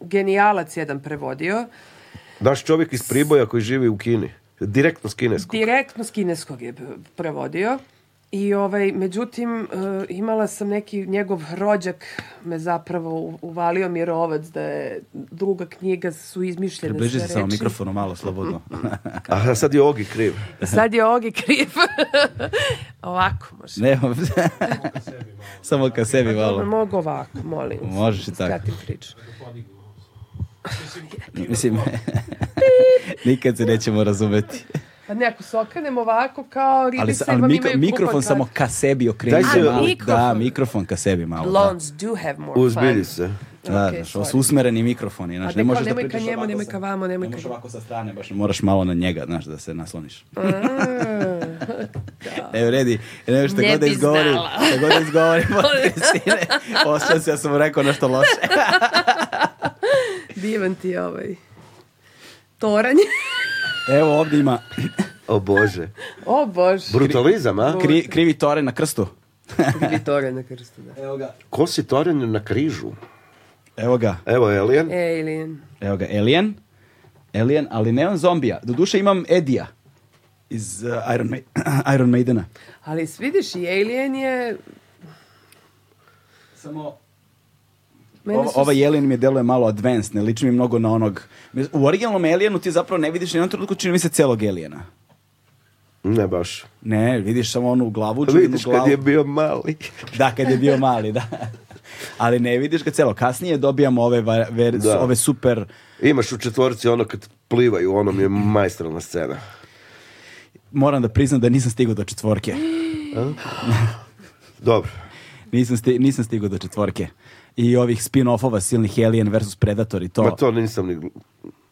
genijalac jedan prevodio. Daš čovjek iz Priboja koji živi u Kini. Direktno s kineskog. Direktno s kineskog je prevodio. I ovaj, međutim, e, imala sam neki, njegov rođak me zapravo uvalio mirovac da je druga knjiga su izmišljene Približi se samo mikrofonu malo, slobodno. A sad je Ogi kriv. Sad je Ogi kriv. <laughs> ovako može. Ne, <laughs> samo ka sebi malo. Mogu ovako, molim. Možeš i tako. Skratim Mislim, <laughs> nikad se nećemo razumeti. Pa ne, ako se ovako kao ribi ali, ali mikrofon samo ka sebi okreni. Da, mikrofon. ka sebi malo. Blondes se. Da, su usmereni mikrofoni. Znaš, ne možeš nemoj da ka njemu, ka ovako sa strane, baš moraš malo na njega, znaš, da se nasloniš. <laughs> <laughs> Evo, redi, ne što god da rekao nešto loše. Divan ti ovaj toranj. <laughs> Evo ovdje ima... O Bože. O Bože. Brutalizam, a? krivi toranj na krstu. <laughs> krivi toranj na krstu, da. Evo ga. Ko si toranj na križu? Evo ga. Evo Alien. Alien. E, Evo ga, Alien. Alien, ali ne on zombija. Doduše imam Edija iz uh, <clears throat> Iron, Maidena. Ali vidiš, i Alien je... Samo ova, su... ova mi deluje malo advanced, ne liči mi mnogo na onog... U originalnom Alienu ti zapravo ne vidiš jednom trenutku čini mi se celog Aliena. Ne baš. Ne, vidiš samo onu glavu. Pa vidiš glavu. kad je bio mali. <laughs> da, kad je bio mali, da. Ali ne vidiš ga celo. Kasnije dobijamo ove, ove super... Imaš u četvorci ono kad plivaju, ono mi je majstralna scena. Moram da priznam da nisam stigao do četvorke. Dobro. nisam, sti, nisam stigao do četvorke i ovih spin-offova silnih Alien vs. Predator i to. Ma to nisam ni...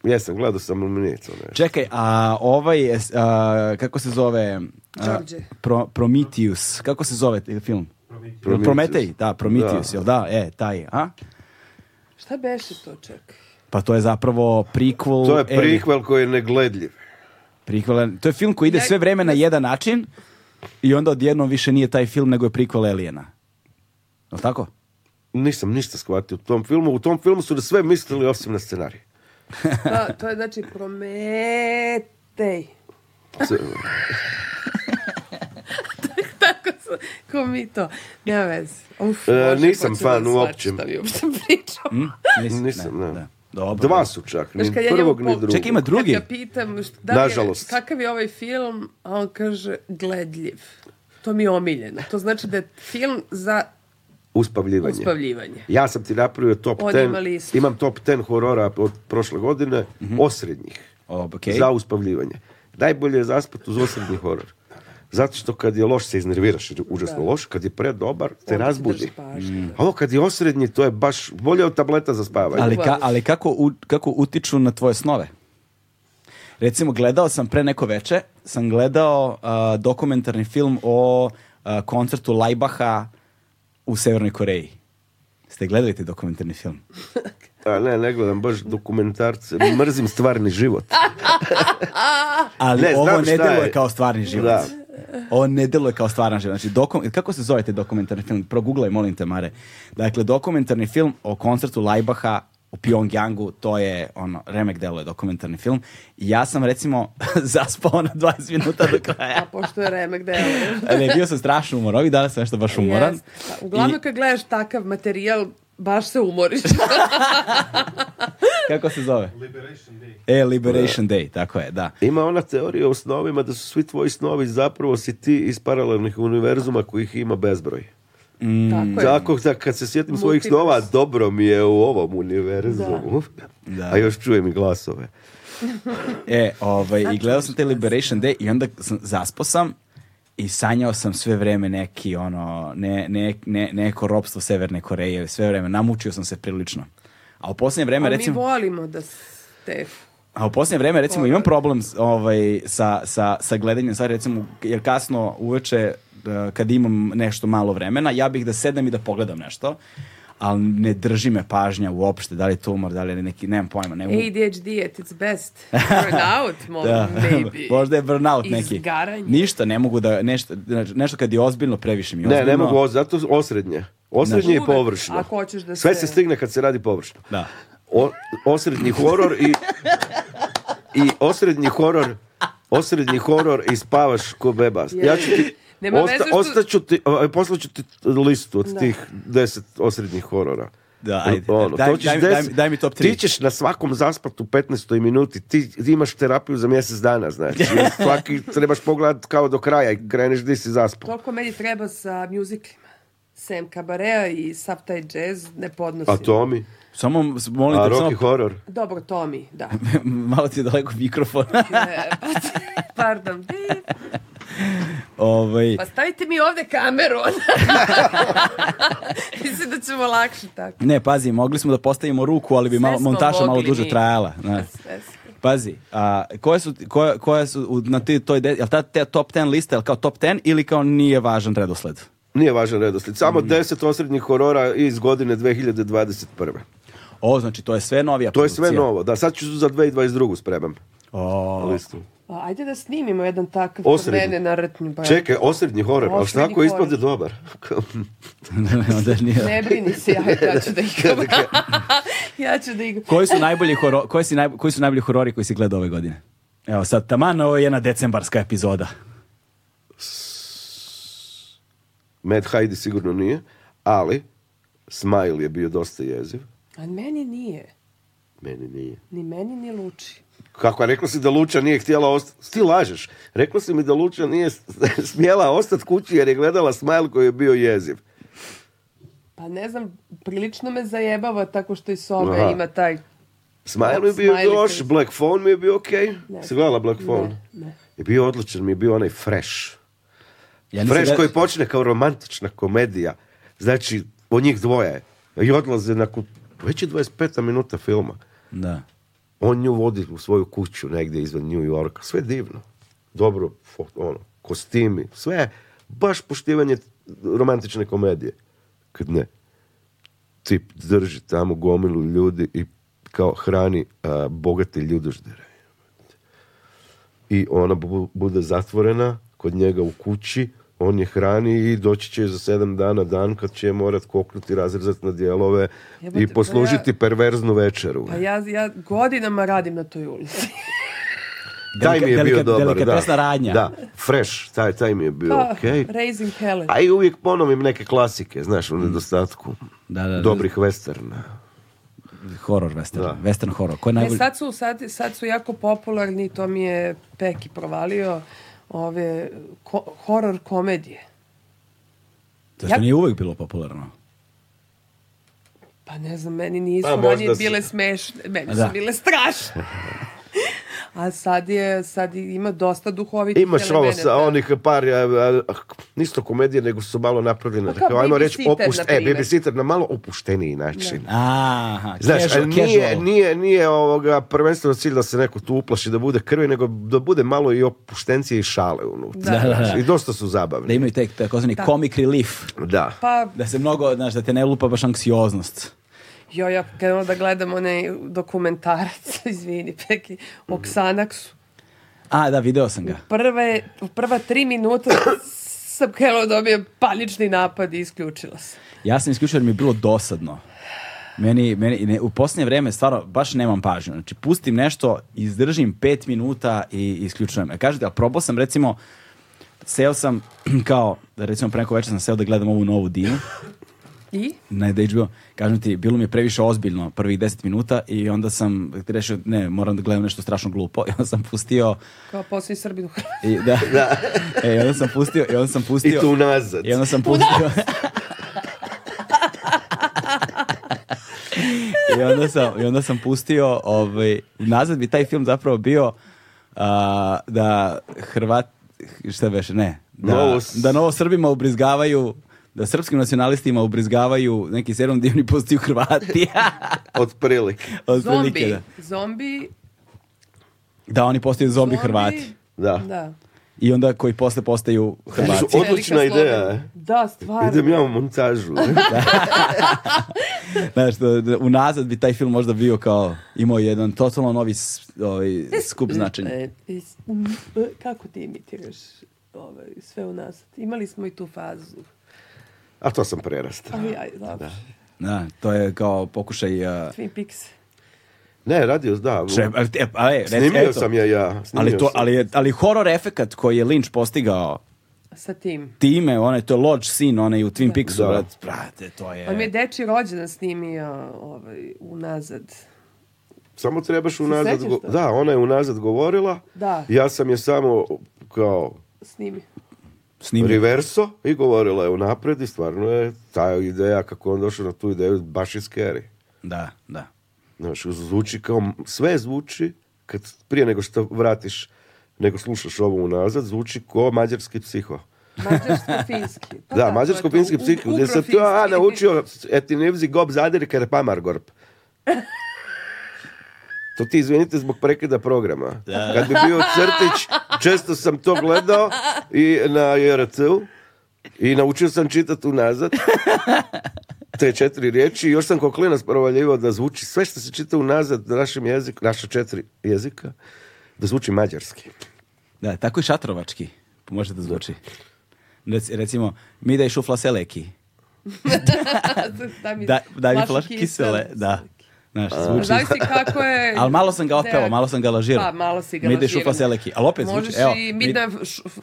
Jesam, gledao sam, Luminicu. Čekaj, a ovaj, kako se zove? A, Prometheus. Kako se zove film? Prometheus. Prometej, da, Prometheus, jel da? E, taj, a? Šta beše to, čekaj? Pa to je zapravo prequel... To je prequel koji je negledljiv. to je film koji ide sve vreme na jedan način i onda odjednom više nije taj film, nego je prikval Aliena. Je tako? nisam ništa shvatio u tom filmu. U tom filmu su da sve mislili osim na scenarij. Pa, to je znači Prometej. Pa <laughs> Tako su, ko mi to. Nema veze. nisam fan uopće. Mm, nisam, ne. Dobro. Dva su čak, prvog, drugog. ima drugi? pitam, Nažalost. kakav je ovaj film, a on kaže, gledljiv. To mi je omiljeno. To znači da je film za Uspavljivanje. Uspavljivanje. Ja sam ti napravio top 10. Imam top 10 horora od prošle godine, mhm. osrednjih. Za uspavljivanje. Najbolje je zaspat uz osrednji horor. Zato što kad je loš se iznerviraš, užasno loš, kad je predobar te razbudi. Ovo mm. kad je osrednji, to je baš bolje od tableta za spavanje. Ali, ali kako, utiču na tvoje snove? Recimo, gledao sam pre neko veče, sam gledao dokumentarni film o koncertu Lajbaha u Severnoj Koreji. Ste gledali te dokumentarni film? <laughs> ne, ne gledam baš dokumentarce. Mrzim stvarni život. <laughs> Ali ne, ovo ne djeluje kao stvarni život. Da. Ovo ne djeluje kao stvarni život. Znači, kako se zove te dokumentarni film? Proguglaj, molim te, Mare. Dakle, dokumentarni film o koncertu Lajbaha u Pyongyangu, to je ono, Remek je dokumentarni film. Ja sam recimo <laughs> zaspao na ono 20 minuta do kraja. A pošto je Remek Delo? ne, <laughs> bio sam strašno umoran, ovih dana sam nešto baš umoran. Pa, uglavnom kad gledaš takav materijal, baš se umoriš. <laughs> Kako se zove? Liberation Day. E, Liberation Day, tako je, da. Ima ona teorija o snovima da su svi tvoji snovi zapravo si ti iz paralelnih univerzuma kojih ima bezbroj. Mm, tako, da kad se sjetim svojih snova, dobro mi je u ovom univerzumu. Da. <laughs> A još čujem i glasove. <laughs> e, ovaj, i gledao sam te Liberation Day i onda sam, zaspo i sanjao sam sve vreme neki ono, ne, ne, ne, neko ropstvo Severne Koreje, sve vreme, namučio sam se prilično. A u posljednje vreme, A recimo... mi volimo da ste a u posljednje vrijeme recimo imam problem ovaj, sa, sa, sa gledanjem stvari recimo jer kasno uveče e, kad imam nešto malo vremena ja bih da sedem i da pogledam nešto ali ne drži me pažnja uopšte, da li je tumor, da li je neki, nemam pojma. Ne ADHD its best. <laughs> Burnout, možda, maybe. Možda je burnout neki. Izgaranje. Ništa, ne mogu da, nešto, znači, nešto kad je ozbiljno, previše mi ozbiljno. Ne, ne mogu, zato osrednje. Osrednje je znači, površno. Sve se... se stigne kad se radi površno. Da osrednji horor i, i osrednji horor osrednji horor i spavaš ko beba. Ja ću ti, <laughs> osta, što... ostaću ti, poslaću ti listu od da. tih deset osrednjih horora. Da, ajde. Ono, daj, daj, daj, mi top 3. Ti ćeš na svakom zaspatu 15. minuti, ti, imaš terapiju za mjesec dana, znači. <laughs> Svaki trebaš pogledat kao do kraja i kreneš gdje si zaspao. Koliko meni treba sa mjuziklima? Sem kabarea i sav taj jazz ne podnosim. A samo molim A, Rocky samo... Horror. Dobro, Tommy, da. <laughs> Malo ti je daleko mikrofon. <laughs> E, pa <laughs> pardon. Ovaj... Pa stavite mi ovde kameru. Mislim da ćemo lakše tako. Ne, pazi, mogli smo da postavimo ruku, ali bi malo, montaža malo duže mi. trajala. Pazi, a, koje su, koje, koje su na ti, toj, je li ta te top 10 lista, je kao top 10 ili kao nije važan redosled? Nije važan redosled. Samo mm. osrednjih horora iz godine 2021. O, znači to je sve novija To je sve novo. Da, sad ću za 2022. spremam O, listu. Pa, ajde da snimimo jedan takav kod na Pa Čekaj, osrednji horor, ali šta tako dobar. <laughs> Ne brini se, ja, ću da igram. ja ću da <laughs> <laughs> Koji su najbolji koji, koji su najbolji horori koji si gledao ove godine? Evo sad, taman ovo je jedna decembarska epizoda. Mad Heidi sigurno nije, ali Smile je bio dosta jeziv. A meni nije. Meni nije. Ni meni, ni Luči. Kako, rekla si da Luča nije htjela ostati... Ti lažeš. Rekla si mi da Luča nije <laughs> smjela ostati kući jer je gledala smajl koji je bio jeziv. Pa ne znam, prilično me zajebava tako što i sobe ima taj... Smajl mi je bio još, Black Phone mi je bio okej. Okay. Si gledala Black Phone? Ne, bio odličan, mi je bio onaj Fresh. Ja fresh koji počne kao romantična komedija. Znači, po njih dvoje. I odlaze na već je 25. minuta filma. Da. On nju vodi u svoju kuću negdje izvan New Yorka. Sve divno. Dobro, ono, kostimi, sve. Baš poštivanje romantične komedije. Kad ne. Tip drži tamo gomilu ljudi i kao hrani bogate ljudoždere. I ona bude zatvorena kod njega u kući on je hrani i doći će za sedam dana dan kad će morat koknuti, razrezati na dijelove i pa poslužiti perverznu večeru. Pa ja, godinama radim na toj ulici. Daj <laughs> mi je bio dobar, da. radnja. Da, fresh, taj, mi je bio pa, A i uvijek ponovim neke klasike, znaš, u nedostatku dobrih westerna. Horror western, western horror. E, sad, su, sad su jako popularni, to mi je Peki provalio ove ko, horror komedije. Zašto ja... nije uvek bilo popularno? Pa ne znam, meni nisu pa, bile smešne, meni da. su bile strašne. <laughs> a sad, je, sad ima dosta duhovitih Imaš ovo sa onih par, a, a, nisto komedije, nego su malo napravljene. Pa dakle, ajmo reći, opust, e, Sitter na malo opušteniji način. Aha, casual, nije, nije, nije, nije ovoga prvenstveno cilj da se neko tu uplaši, da bude krvi, nego da bude malo i opuštencije i šale unutra. Da, da, da. I dosta su zabavni. Da imaju tek comic relief. Da. Pa- da se mnogo, znaš, da te ne lupa baš anksioznost. Jo, ja krenula da gledam onaj dokumentarac, <laughs> izvini, peki, o Xanaxu. A, da, video sam ga. prve, prva tri minuta sam krenula dobijem panični napad i isključila sam. Ja sam isključila jer mi je bilo dosadno. Meni, meni u posljednje vrijeme stvarno baš nemam pažnju. Znači, pustim nešto, izdržim pet minuta i isključujem. E, kažete, ali probao sam recimo, seo sam <clears throat> kao, recimo preko večer sam seo da gledam ovu novu dinu i? Ne, Kažem ti, bilo mi je previše ozbiljno prvih deset minuta i onda sam rešio, ne, moram da gledam nešto strašno glupo. <laughs> I onda sam pustio... Kao poslije Srbinu. I, da. <laughs> da. E, i onda sam pustio... I onda sam pustio... I tu nazad. I onda sam pustio... <laughs> I onda sam, i onda sam pustio... Ovaj, nazad bi taj film zapravo bio da Hrvat... Šta beše? Ne. Da, da novo Srbima ubrizgavaju da srpskim nacionalistima ubrizgavaju neki serum divni postaju Hrvati. Od prilike. Od zombi. da. Zombi. Da, oni postaju zombi, Hrvati. Da. da. I onda koji posle postaju Hrvati. odlična ideja. E. Da, stvarno. Idem ja u montažu. E. <laughs> Znaš, unazad bi taj film možda bio kao, imao jedan totalno novi ovaj, e, skup značenja. Kako ti imitiraš ovaj, sve unazad? Imali smo i tu fazu. A to sam prerastao. Da. da. to je kao pokušaj... Twin Peaks. Ne, radio, da. E, snimio sam je ja. Ali, to, sam. horor efekat koji je Lynch postigao sa tim. Time, onaj, to je Lodge sin, onaj u Twin da. Peaksu, to je... On mi je deči rođendan snimio ovaj, unazad. Samo trebaš u Go... Da, ona je unazad govorila. Da. Ja sam je samo kao snimio. Reverso i govorila je unaprijed i stvarno je ta ideja, kako on došao na tu ideju, baš je scary. Da, da. Znaš, zvuči kao, sve zvuči, kad prije nego što vratiš, nego slušaš ovo unazad, zvuči ko mađarski psiho. Mađarsko-finski. <laughs> Pa da, mađarsko-finski psiho, gdje sam to, a, naučio, etinivzi gob zadir, je pamar gorb. <laughs> To ti izvinite zbog prekida programa. Da. Kad bi bio crtić, često sam to gledao i na jrc i naučio sam čitati unazad te četiri riječi još sam kao sprovaljivao da zvuči sve što se čita unazad na našem jeziku, naša četiri jezika, da zvuči mađarski. Da, tako i šatrovački može da zvuči. recimo, mi da je šufla seleki. <laughs> da, da, mi kisele. Da. Znaš, zvuči... Zavisi kako je... <laughs> ali malo sam ga otpeo, malo sam ga lažirao. Pa, malo si ga Mi ideš u seleki. Ali opet zvuči, evo. Možeš i midna,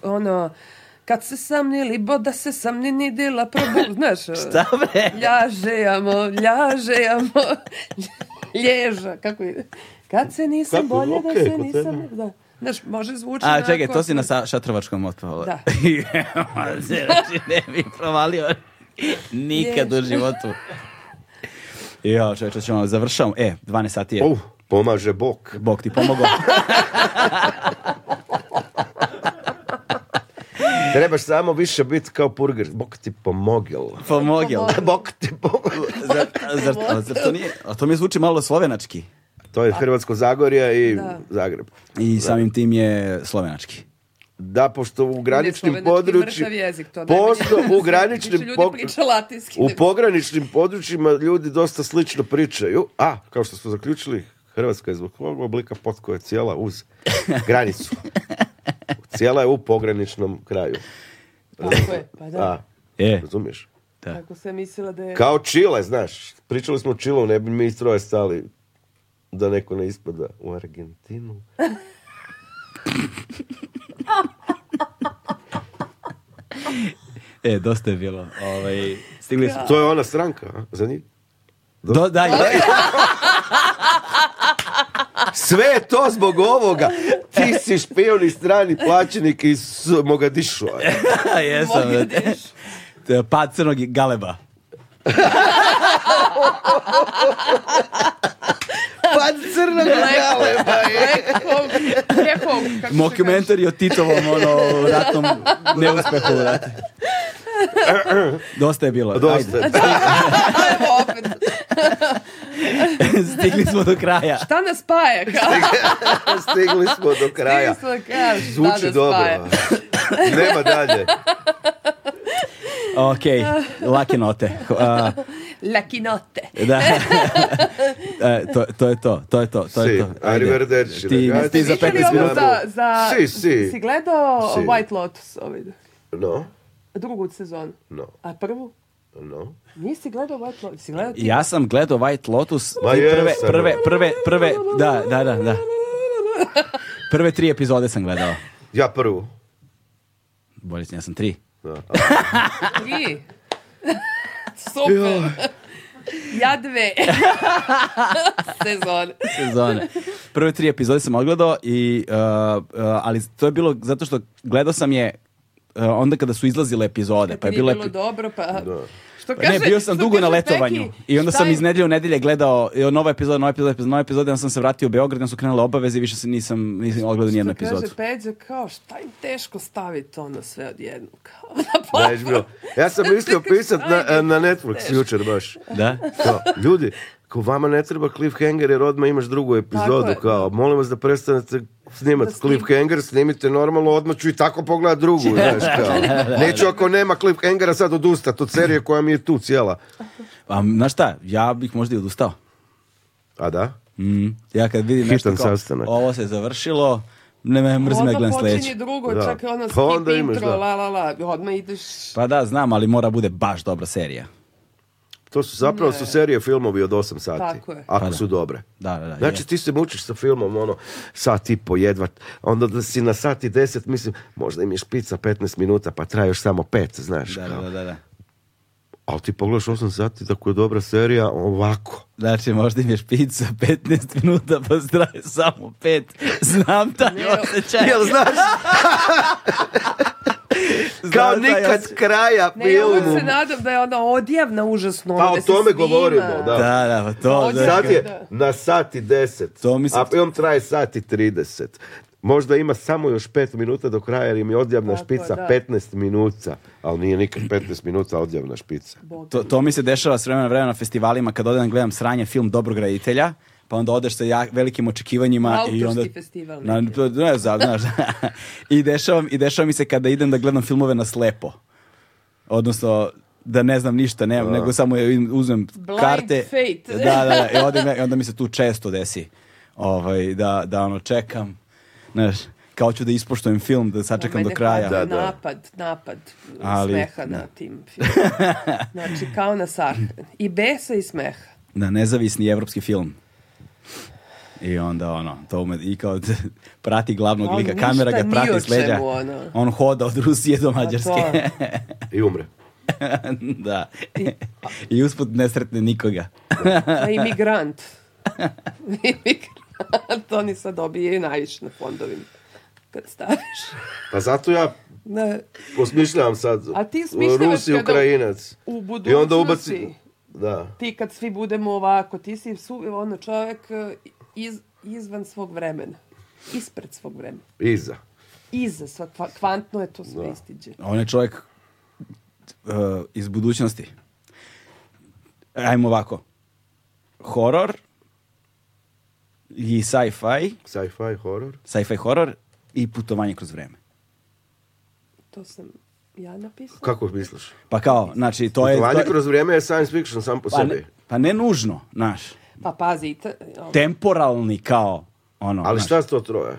ono... Kad se sam ni libo da se sam ni ni dila probu... <laughs> Znaš, Šta bre? ljaže jamo, <laughs> lježa, kako ide? Kad se nisam kako, bolje okay, da se nisam... Da. Znaš, može zvuči A, čekaj, to si na sa, šatrovačkom otpavala. Da. znači, ne bi provalio nikad u životu. Ja, čovječe, ćemo, ono, završavam. E, 12 sati je. Uh, pomaže bok. Bok ti pomogao. <laughs> Trebaš samo više biti kao purger. Bog ti pomogil Pomogil. Bog ti pomogil. zar, to nije, a to mi zvuči malo slovenački. To je Hrvatsko Zagorje i Zagreb. I samim tim je slovenački da pošto u graničnim područjima <laughs> pošto u <laughs> znači, graničnim po, u pograničnim područjima ljudi dosta slično pričaju a kao što smo zaključili Hrvatska je zbog ovog oblika je cijela uz granicu <laughs> cijela je u pograničnom kraju tako je pa da je. razumiješ Tako da je... Kao Čile, znaš. Pričali smo o Čilu, ne bi mi troje stali da neko ne ispada u Argentinu e, dosta je bilo. Ovaj, stigli smo. To je ona stranka, za njih. Do, daj, Sve je to zbog ovoga. Ti si i strani plaćenik iz Mogadišu. <laughs> Jesam. Mogadiš. Pad crnog galeba. <laughs> crna gledala je, ba pa je. o Titovom, ono, ratnom neuspehu, u rati. <laughs> Dosta je bilo. Dosta je. Ajde. <laughs> Evo opet. <laughs> Stigli smo do kraja. Šta nas spaja? <laughs> Stigli smo do kraja. do kraja. Zvuči dobro. <laughs> Nema dalje. Ok, lakinote. Uh, lakinote. Da. E, to, to je to, to je to, to si, to. Ajde. Arrivederci. Ti, ragazzi. ti za 15 minuta. Za, za, si, si. Si gledao si. White Lotus ovaj? No. Drugu sezonu? No. A prvu? Nisi gledao Ja sam gledao White Lotus prve, prve, prve, prve, da, da, da, da. Prve tri epizode sam gledao. Ja prvu. Bolje, ja sam tri. Da. Tri? Super. Ja dve. <laughs> Sezone. Sezone. Prve tri epizode sam odgledao i, uh, uh, ali to je bilo zato što gledao sam je E, onda kada su izlazile epizode, pa je bilo... bilo dobro, pa... Da. Što pa kaže, ne, bio sam dugo na letovanju i onda sam iz nedelje u nedelje gledao ono, nova epizoda, nova epizoda, nova epizoda, onda sam se vratio u Beograd, onda su krenule obaveze i više se nisam, nisam ni nijednu epizodu. kaže Peđa, kao šta im teško staviti to ono na sve odjednom, <laughs> kao na Da, bilo. Ja sam mislio <laughs> pisati na, na Netflix jučer baš. Da? Kao, ljudi, kao vama ne treba cliffhanger jer odmah imaš drugu epizodu kao molim vas da prestanete snimati cliffhanger, snimite normalno, odmah ću i tako pogledat drugu, <laughs> znaš kao. Neću ako nema cliffhangera sad odustat od serije koja mi je tu cijela. A, znaš šta, ja bih možda i odustao. A da? Mm. ja kad vidim nešto ovo se završilo, ne me mrzim da gledam počinje drugo, da. čak ono pa skip intro, la la la, odmah ideš. Pa da, znam, ali mora bude baš dobra serija. To su zapravo su serije filmovi od 8 sati. Tako je. Ako su dobre. Da, da, da, znači ti se mučiš sa filmom ono sat i po jedva. Onda da si na sati 10 mislim možda im je špica 15 minuta pa traje još samo 5 znaš. Da, da, da, da. Ali ti pogledaš 8 sati tako je dobra serija ovako. Znači možda im je špica 15 minuta pa traje samo 5. Znam taj osjećaj. Jel znaš? <laughs> Kao nikad kraja filmu. Ne, ja se nadam da je ona odjavna užasno. Pa o tome govorimo, da. Da, da, pa to. Sad je na sati deset, to a film traje sati trideset. Možda ima samo još pet minuta do kraja jer im je odjavna špica 15 minuta, ali nije nikad 15 minuta odjavna špica. To, mi se dešava s vremena vremena na festivalima kad odem gledam sranje film dobrog pa onda odeš sa velikim očekivanjima. i onda, festival. Na, ne znam, znaš. <laughs> I dešavam I dešava mi se kada idem da gledam filmove na slepo. Odnosno, da ne znam ništa, ne, nego samo uzmem Blind karte. Da, da, <laughs> i onda mi se tu često desi ovaj, da, da ono čekam, znaš, kao ću da ispoštujem film, da sačekam ono, do kraja. Da, Napad, napad smeha na tim <laughs> Znači, kao na sarkan. I besa i smeha. na nezavisni evropski film. I onda ono, to me i kao <laughs> prati glavnog lika, kamera ga prati s ono. on hoda od Rusije do pa Mađarske. <laughs> I umre. <laughs> da. I, usput nesretne nikoga. A pa imigrant. imigrant, oni sad dobije najviše na fondovima. Kad staviš. Pa zato ja ne. osmišljam sad. A ti Rusi, Ukrajinac. U budućnosti. I onda ubaci... Da. Ti kad svi budemo ovako, ti si su, ono čovjek iz, izvan svog vremena. Ispred svog vremena. Iza. Iza, sva, kvantno je to sve istiđe. On je čovjek uh, iz budućnosti. Ajmo ovako. Horor i sci-fi. Sci-fi, horor. Sci-fi, horor i putovanje kroz vreme To sam ja napisao. Kako misliš? Pa kao, znači, to putovanje je... Putovanje kroz vrijeme je science fiction sam po pa sebi. Ne, pa ne nužno, naš. Pa ovaj. Temporalni kao ono. Ali šta su to troje?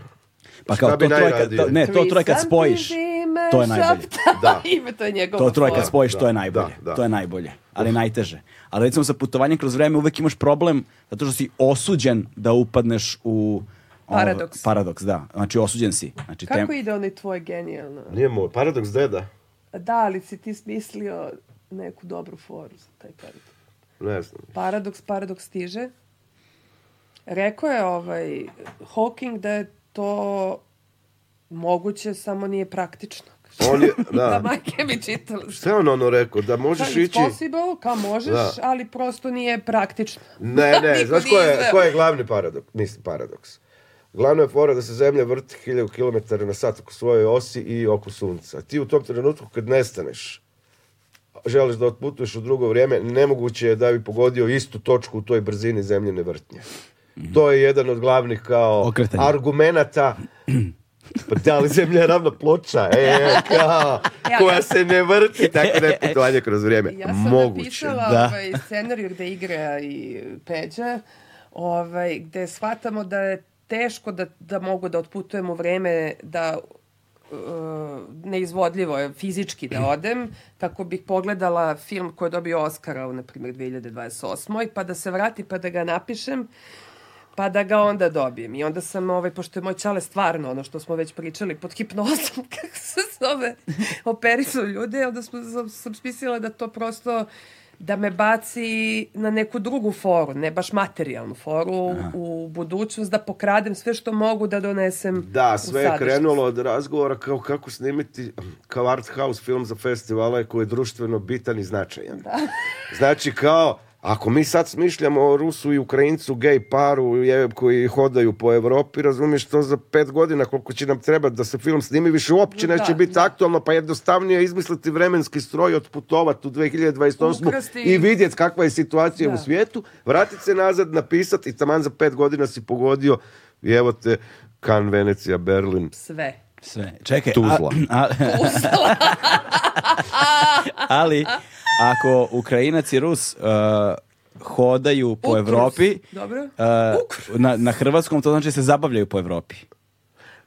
Pa kao troje, to, ne, to troje kad spojiš, to je najbolje. <laughs> to je troje kad spojiš, to je najbolje. To je najbolje, ali najteže. Ali recimo sa putovanjem kroz vrijeme uvijek imaš problem zato što si osuđen da upadneš u ono, paradoks. da. Znači osuđen si. Znači, Kako tem... ide onaj tvoj genijalno? Nije paradoks deda. Da, ali si ti smislio neku dobru foru za taj paradoks. Ne znam. Paradoks, paradoks stiže. Rekao je ovaj Hawking da je to moguće, samo nije praktično. On <laughs> da. majke mi čitali. Šta je on ono rekao? Da možeš da, pa, ići... possible, ka možeš, ali prosto nije praktično. Ne, ne, <laughs> znaš ko je, je glavni paradoks? Mislim, paradoks. Glavno je fora da se zemlja vrti 1000 km na sat oko svoje osi i oko sunca. Ti u tom trenutku kad nestaneš, želiš da otputuješ u drugo vrijeme, nemoguće je da bi pogodio istu točku u toj brzini zemljine vrtnje. Mhm. To je jedan od glavnih kao argumenata <clears throat> pa da li zemlja je ravna ploča, e, <laughs> koja se ne vrti, tako da je putovanje kroz vrijeme. Ja sam napisala da. Ovaj igra i peđa, ovaj, gde shvatamo da je teško da, mogu da otputujemo vrijeme da E, neizvodljivo je fizički da odem, kako bih pogledala film koji je dobio Oscara u, na primjer, 2028. pa da se vrati pa da ga napišem, pa da ga onda dobijem. I onda sam, ovaj, pošto je moj čale stvarno, ono što smo već pričali, pod hipnozom, <laughs> kako se zove, operisu ljude, onda sam, sam spisila da to prosto da me baci na neku drugu foru, ne baš materijalnu foru u budućnost, da pokradem sve što mogu da donesem Da, sve je krenulo od razgovora kao kako snimiti kao art house film za festivale koji je društveno bitan i značajan. Da. Znači kao ako mi sad smišljamo o Rusu i Ukrajincu, gej paru koji hodaju po Europi, razumiješ to za pet godina koliko će nam trebati da se film snimi, više uopće neće biti aktualno, pa jednostavnije je izmisliti vremenski stroj, otputovati u 2028. i vidjeti kakva je situacija u svijetu, vratiti se nazad, napisati i taman za pet godina si pogodio i evo te Kan, Venecija, Berlin. Sve. Sve. Čekaj. Tuzla. <laughs> Tuzla. <laughs> ali, ako Ukrajinac i Rus uh, hodaju po Europi Evropi, uh, na, na hrvatskom to znači se zabavljaju po Evropi.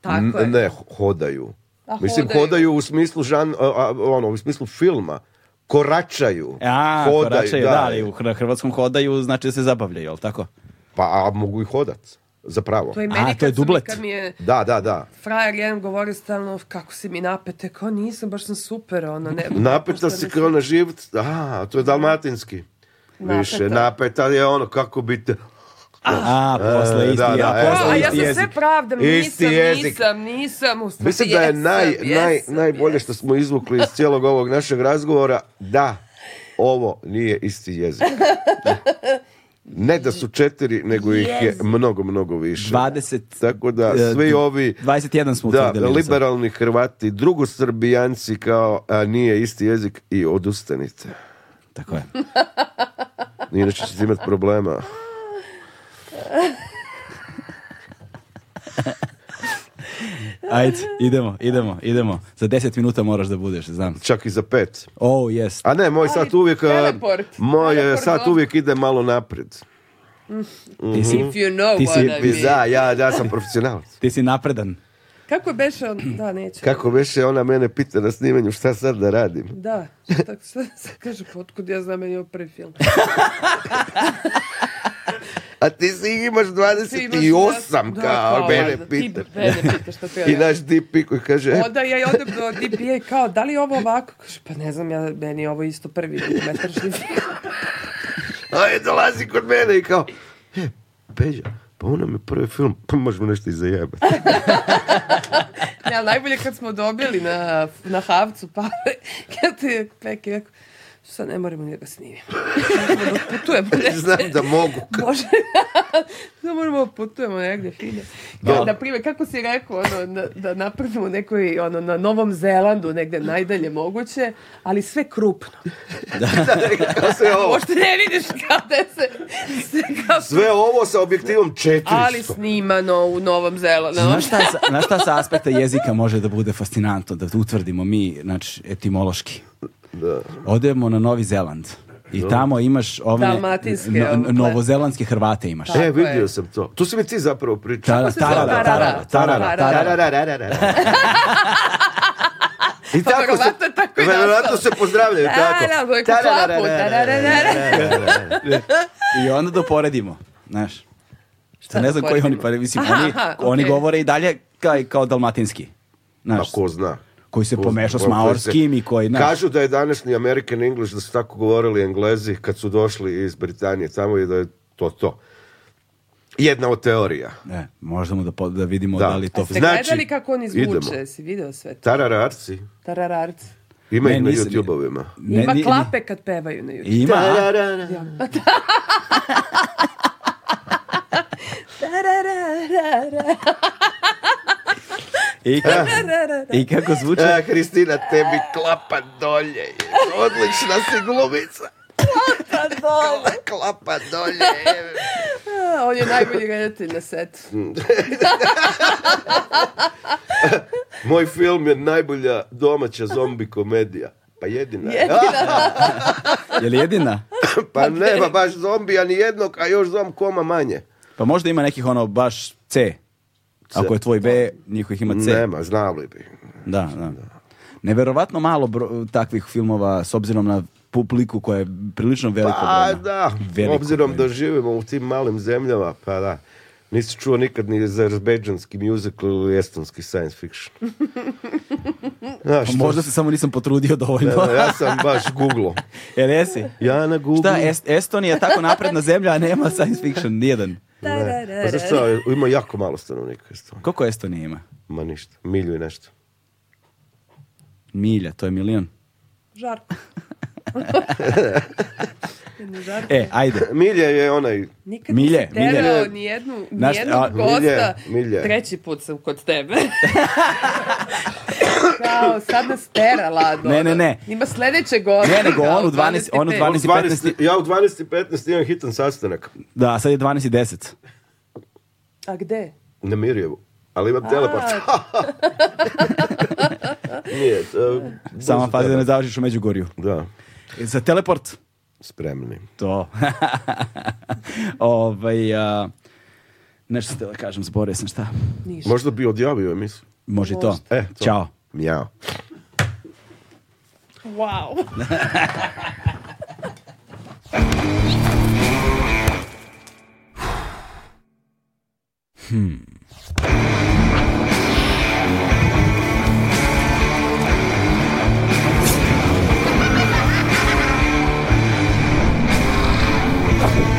Tako ne, hodaju. Mislim, hodaju. u smislu žan, ono, u smislu filma. Koračaju. A, hodaju, koračaju, da, ali u hrvatskom hodaju znači se zabavljaju, jel tako? Pa, a mogu i hodati. Zapravo. To je meni A, to je dublet. mi je da, da, da. Frajer jedan govori stalno kako si mi napete, kao nisam, baš sam super. Ono, ne, <laughs> napeta si kao na život a, to je dalmatinski. Napeta. Više, napeta je ono kako bi te... A, posle e, isti, da, da, e, a, ja sam sve pravdam, nisam, nisam, nisam, Mislim da je naj, naj, najbolje što smo izvukli iz cijelog ovog našeg razgovora, da, ovo nije isti jezik. <laughs> Ne da su četiri, nego ih je mnogo, mnogo više. 20, Tako da e, svi ovi... 21 smo da, liberalni Hrvati, drugosrbijanci kao, a nije isti jezik i odustanite. Tako je. <laughs> Inače ćete imati problema. <laughs> <laughs> Ajde, idemo, idemo, idemo. Za deset minuta moraš da budeš, znam. Čak i za pet. Oh, yes. A ne, moj sat uvijek... Teleport. Moj e, sat uvijek ide malo naprijed. mm If you know ti I mean. ja, ja sam profesionalac. Ti si napredan. Kako beše on, da neće. Kako beše ona mene pita na snimanju šta sad da radim. Da, Tako šta, kaže, pa otkud ja znam meni prvi film. <laughs> a ti si imaš 28 kao, mene pitaš. I naš DP koji kaže... E, Oda ja odem do DP je kao, da li je ovo ovako? Kaže, pa ne znam, ja, meni je ovo isto prvi dokumentarni film. <laughs> a je dolazi kod mene i kao, e, Beža, pa ono mi je prvi film, pa možemo nešto i zajebati. ne, <laughs> ali najbolje kad smo dobili na, na Havcu pa kad je peke, jako sad ne moramo ni da snimimo. <laughs> putujemo <laughs> Znam da mogu. Bože, <laughs> da moramo putujemo negdje fine. na primjer, kako si rekao, ono, na, da napravimo nekoj, ono, na Novom Zelandu, negdje najdalje moguće, ali sve krupno. da, da sve ovo. Možda ne vidiš kada se... Sve, sve ovo sa objektivom 400. Ali snimano u Novom Zelandu. Znaš šta, šta sa aspekta jezika može da bude fascinantno, da utvrdimo mi, znači, etimološki. Da. Odemo na Novi Zeland. I tamo imaš ove no, ono, novozelandske Hrvate imaš. E, tako e, vidio sam to. Tu si mi ti zapravo pričao. Tarara, tarara, tarara, <laughs> I pa tako se, tako se pozdravljaju tako. Tarara, I onda doporedimo, znaš. Šta ne znam koji oni, pa mislim, oni, oni govore i dalje kao, kao dalmatinski. Znaš, ko zna koji se pomešao s maorskim i koji... Naš... Kažu da je današnji American English, da su tako govorili englezi kad su došli iz Britanije tamo je da je to to. Jedna od teorija. E, možemo da, da vidimo da, li to... A ste znači, gledali kako on izvuče? Idemo. Si video sve to? Tarararci. Tarararci. Ima ne, na YouTube-ovima. Ima klape kad pevaju na YouTube. Ima. Tararara. <laughs> I e, kako, e, i kako zvuči? E, Kristina, tebi klapa dolje. Odlična si glumica. Klapa dolje. <laughs> klapa dolje. <laughs> On je najbolji gledati na setu. <laughs> Moj film je najbolja domaća zombi komedija. Pa jedina. Jedina. je li jedina? Pa, pa nema baš zombija ni jednog, a još zom koma manje. Pa možda ima nekih ono baš C. Ako je tvoj B, njihovih ima C. Nema, znali bi. Da, da. Neverovatno malo takvih filmova s obzirom na publiku koja je prilično veliko. Pa da, obzirom da živimo u tim malim zemljama, pa da. Nisi čuo nikad ni za razbeđanski musical ili estonski science fiction. <laughs> Pa možda se samo nisam potrudio dovoljno. ja sam baš googlo. <laughs> jesi? Ja na Google. Šta, Estonija je tako napredna zemlja, a nema science fiction, nijedan. Pa ima jako malo stanovnika Estonija. Koliko Estonija ima? Ma ništa, milju i nešto. Milja, to je milion. Žarko. <laughs> e, ajde. Milje je onaj... Nikad milje, nisi milje. terao nijednu, Naš, a, gosta. Milje, milje. Treći put sam kod tebe. <laughs> Kao, sad nas tera, Lado. Ne, ne, ono. ne. Ima sljedeće godine. Ne, nego on u 12, on u 12, 15. Ja u 12.15 imam hitan sastanak. Da, sad je 12.10. A gde? Na Mirjevu. Ali imam teleport. <laughs> Nije. Samo pazi da ne završiš u Međugorju. Da. E, za teleport? Spremni. To. <laughs> ovaj, nešto ste da kažem, zborio sam šta. Ništa. Možda bi odjavio emisiju. Može to. E, to. Ćao. Mjao. Wow. <laughs> hmm. Thank you.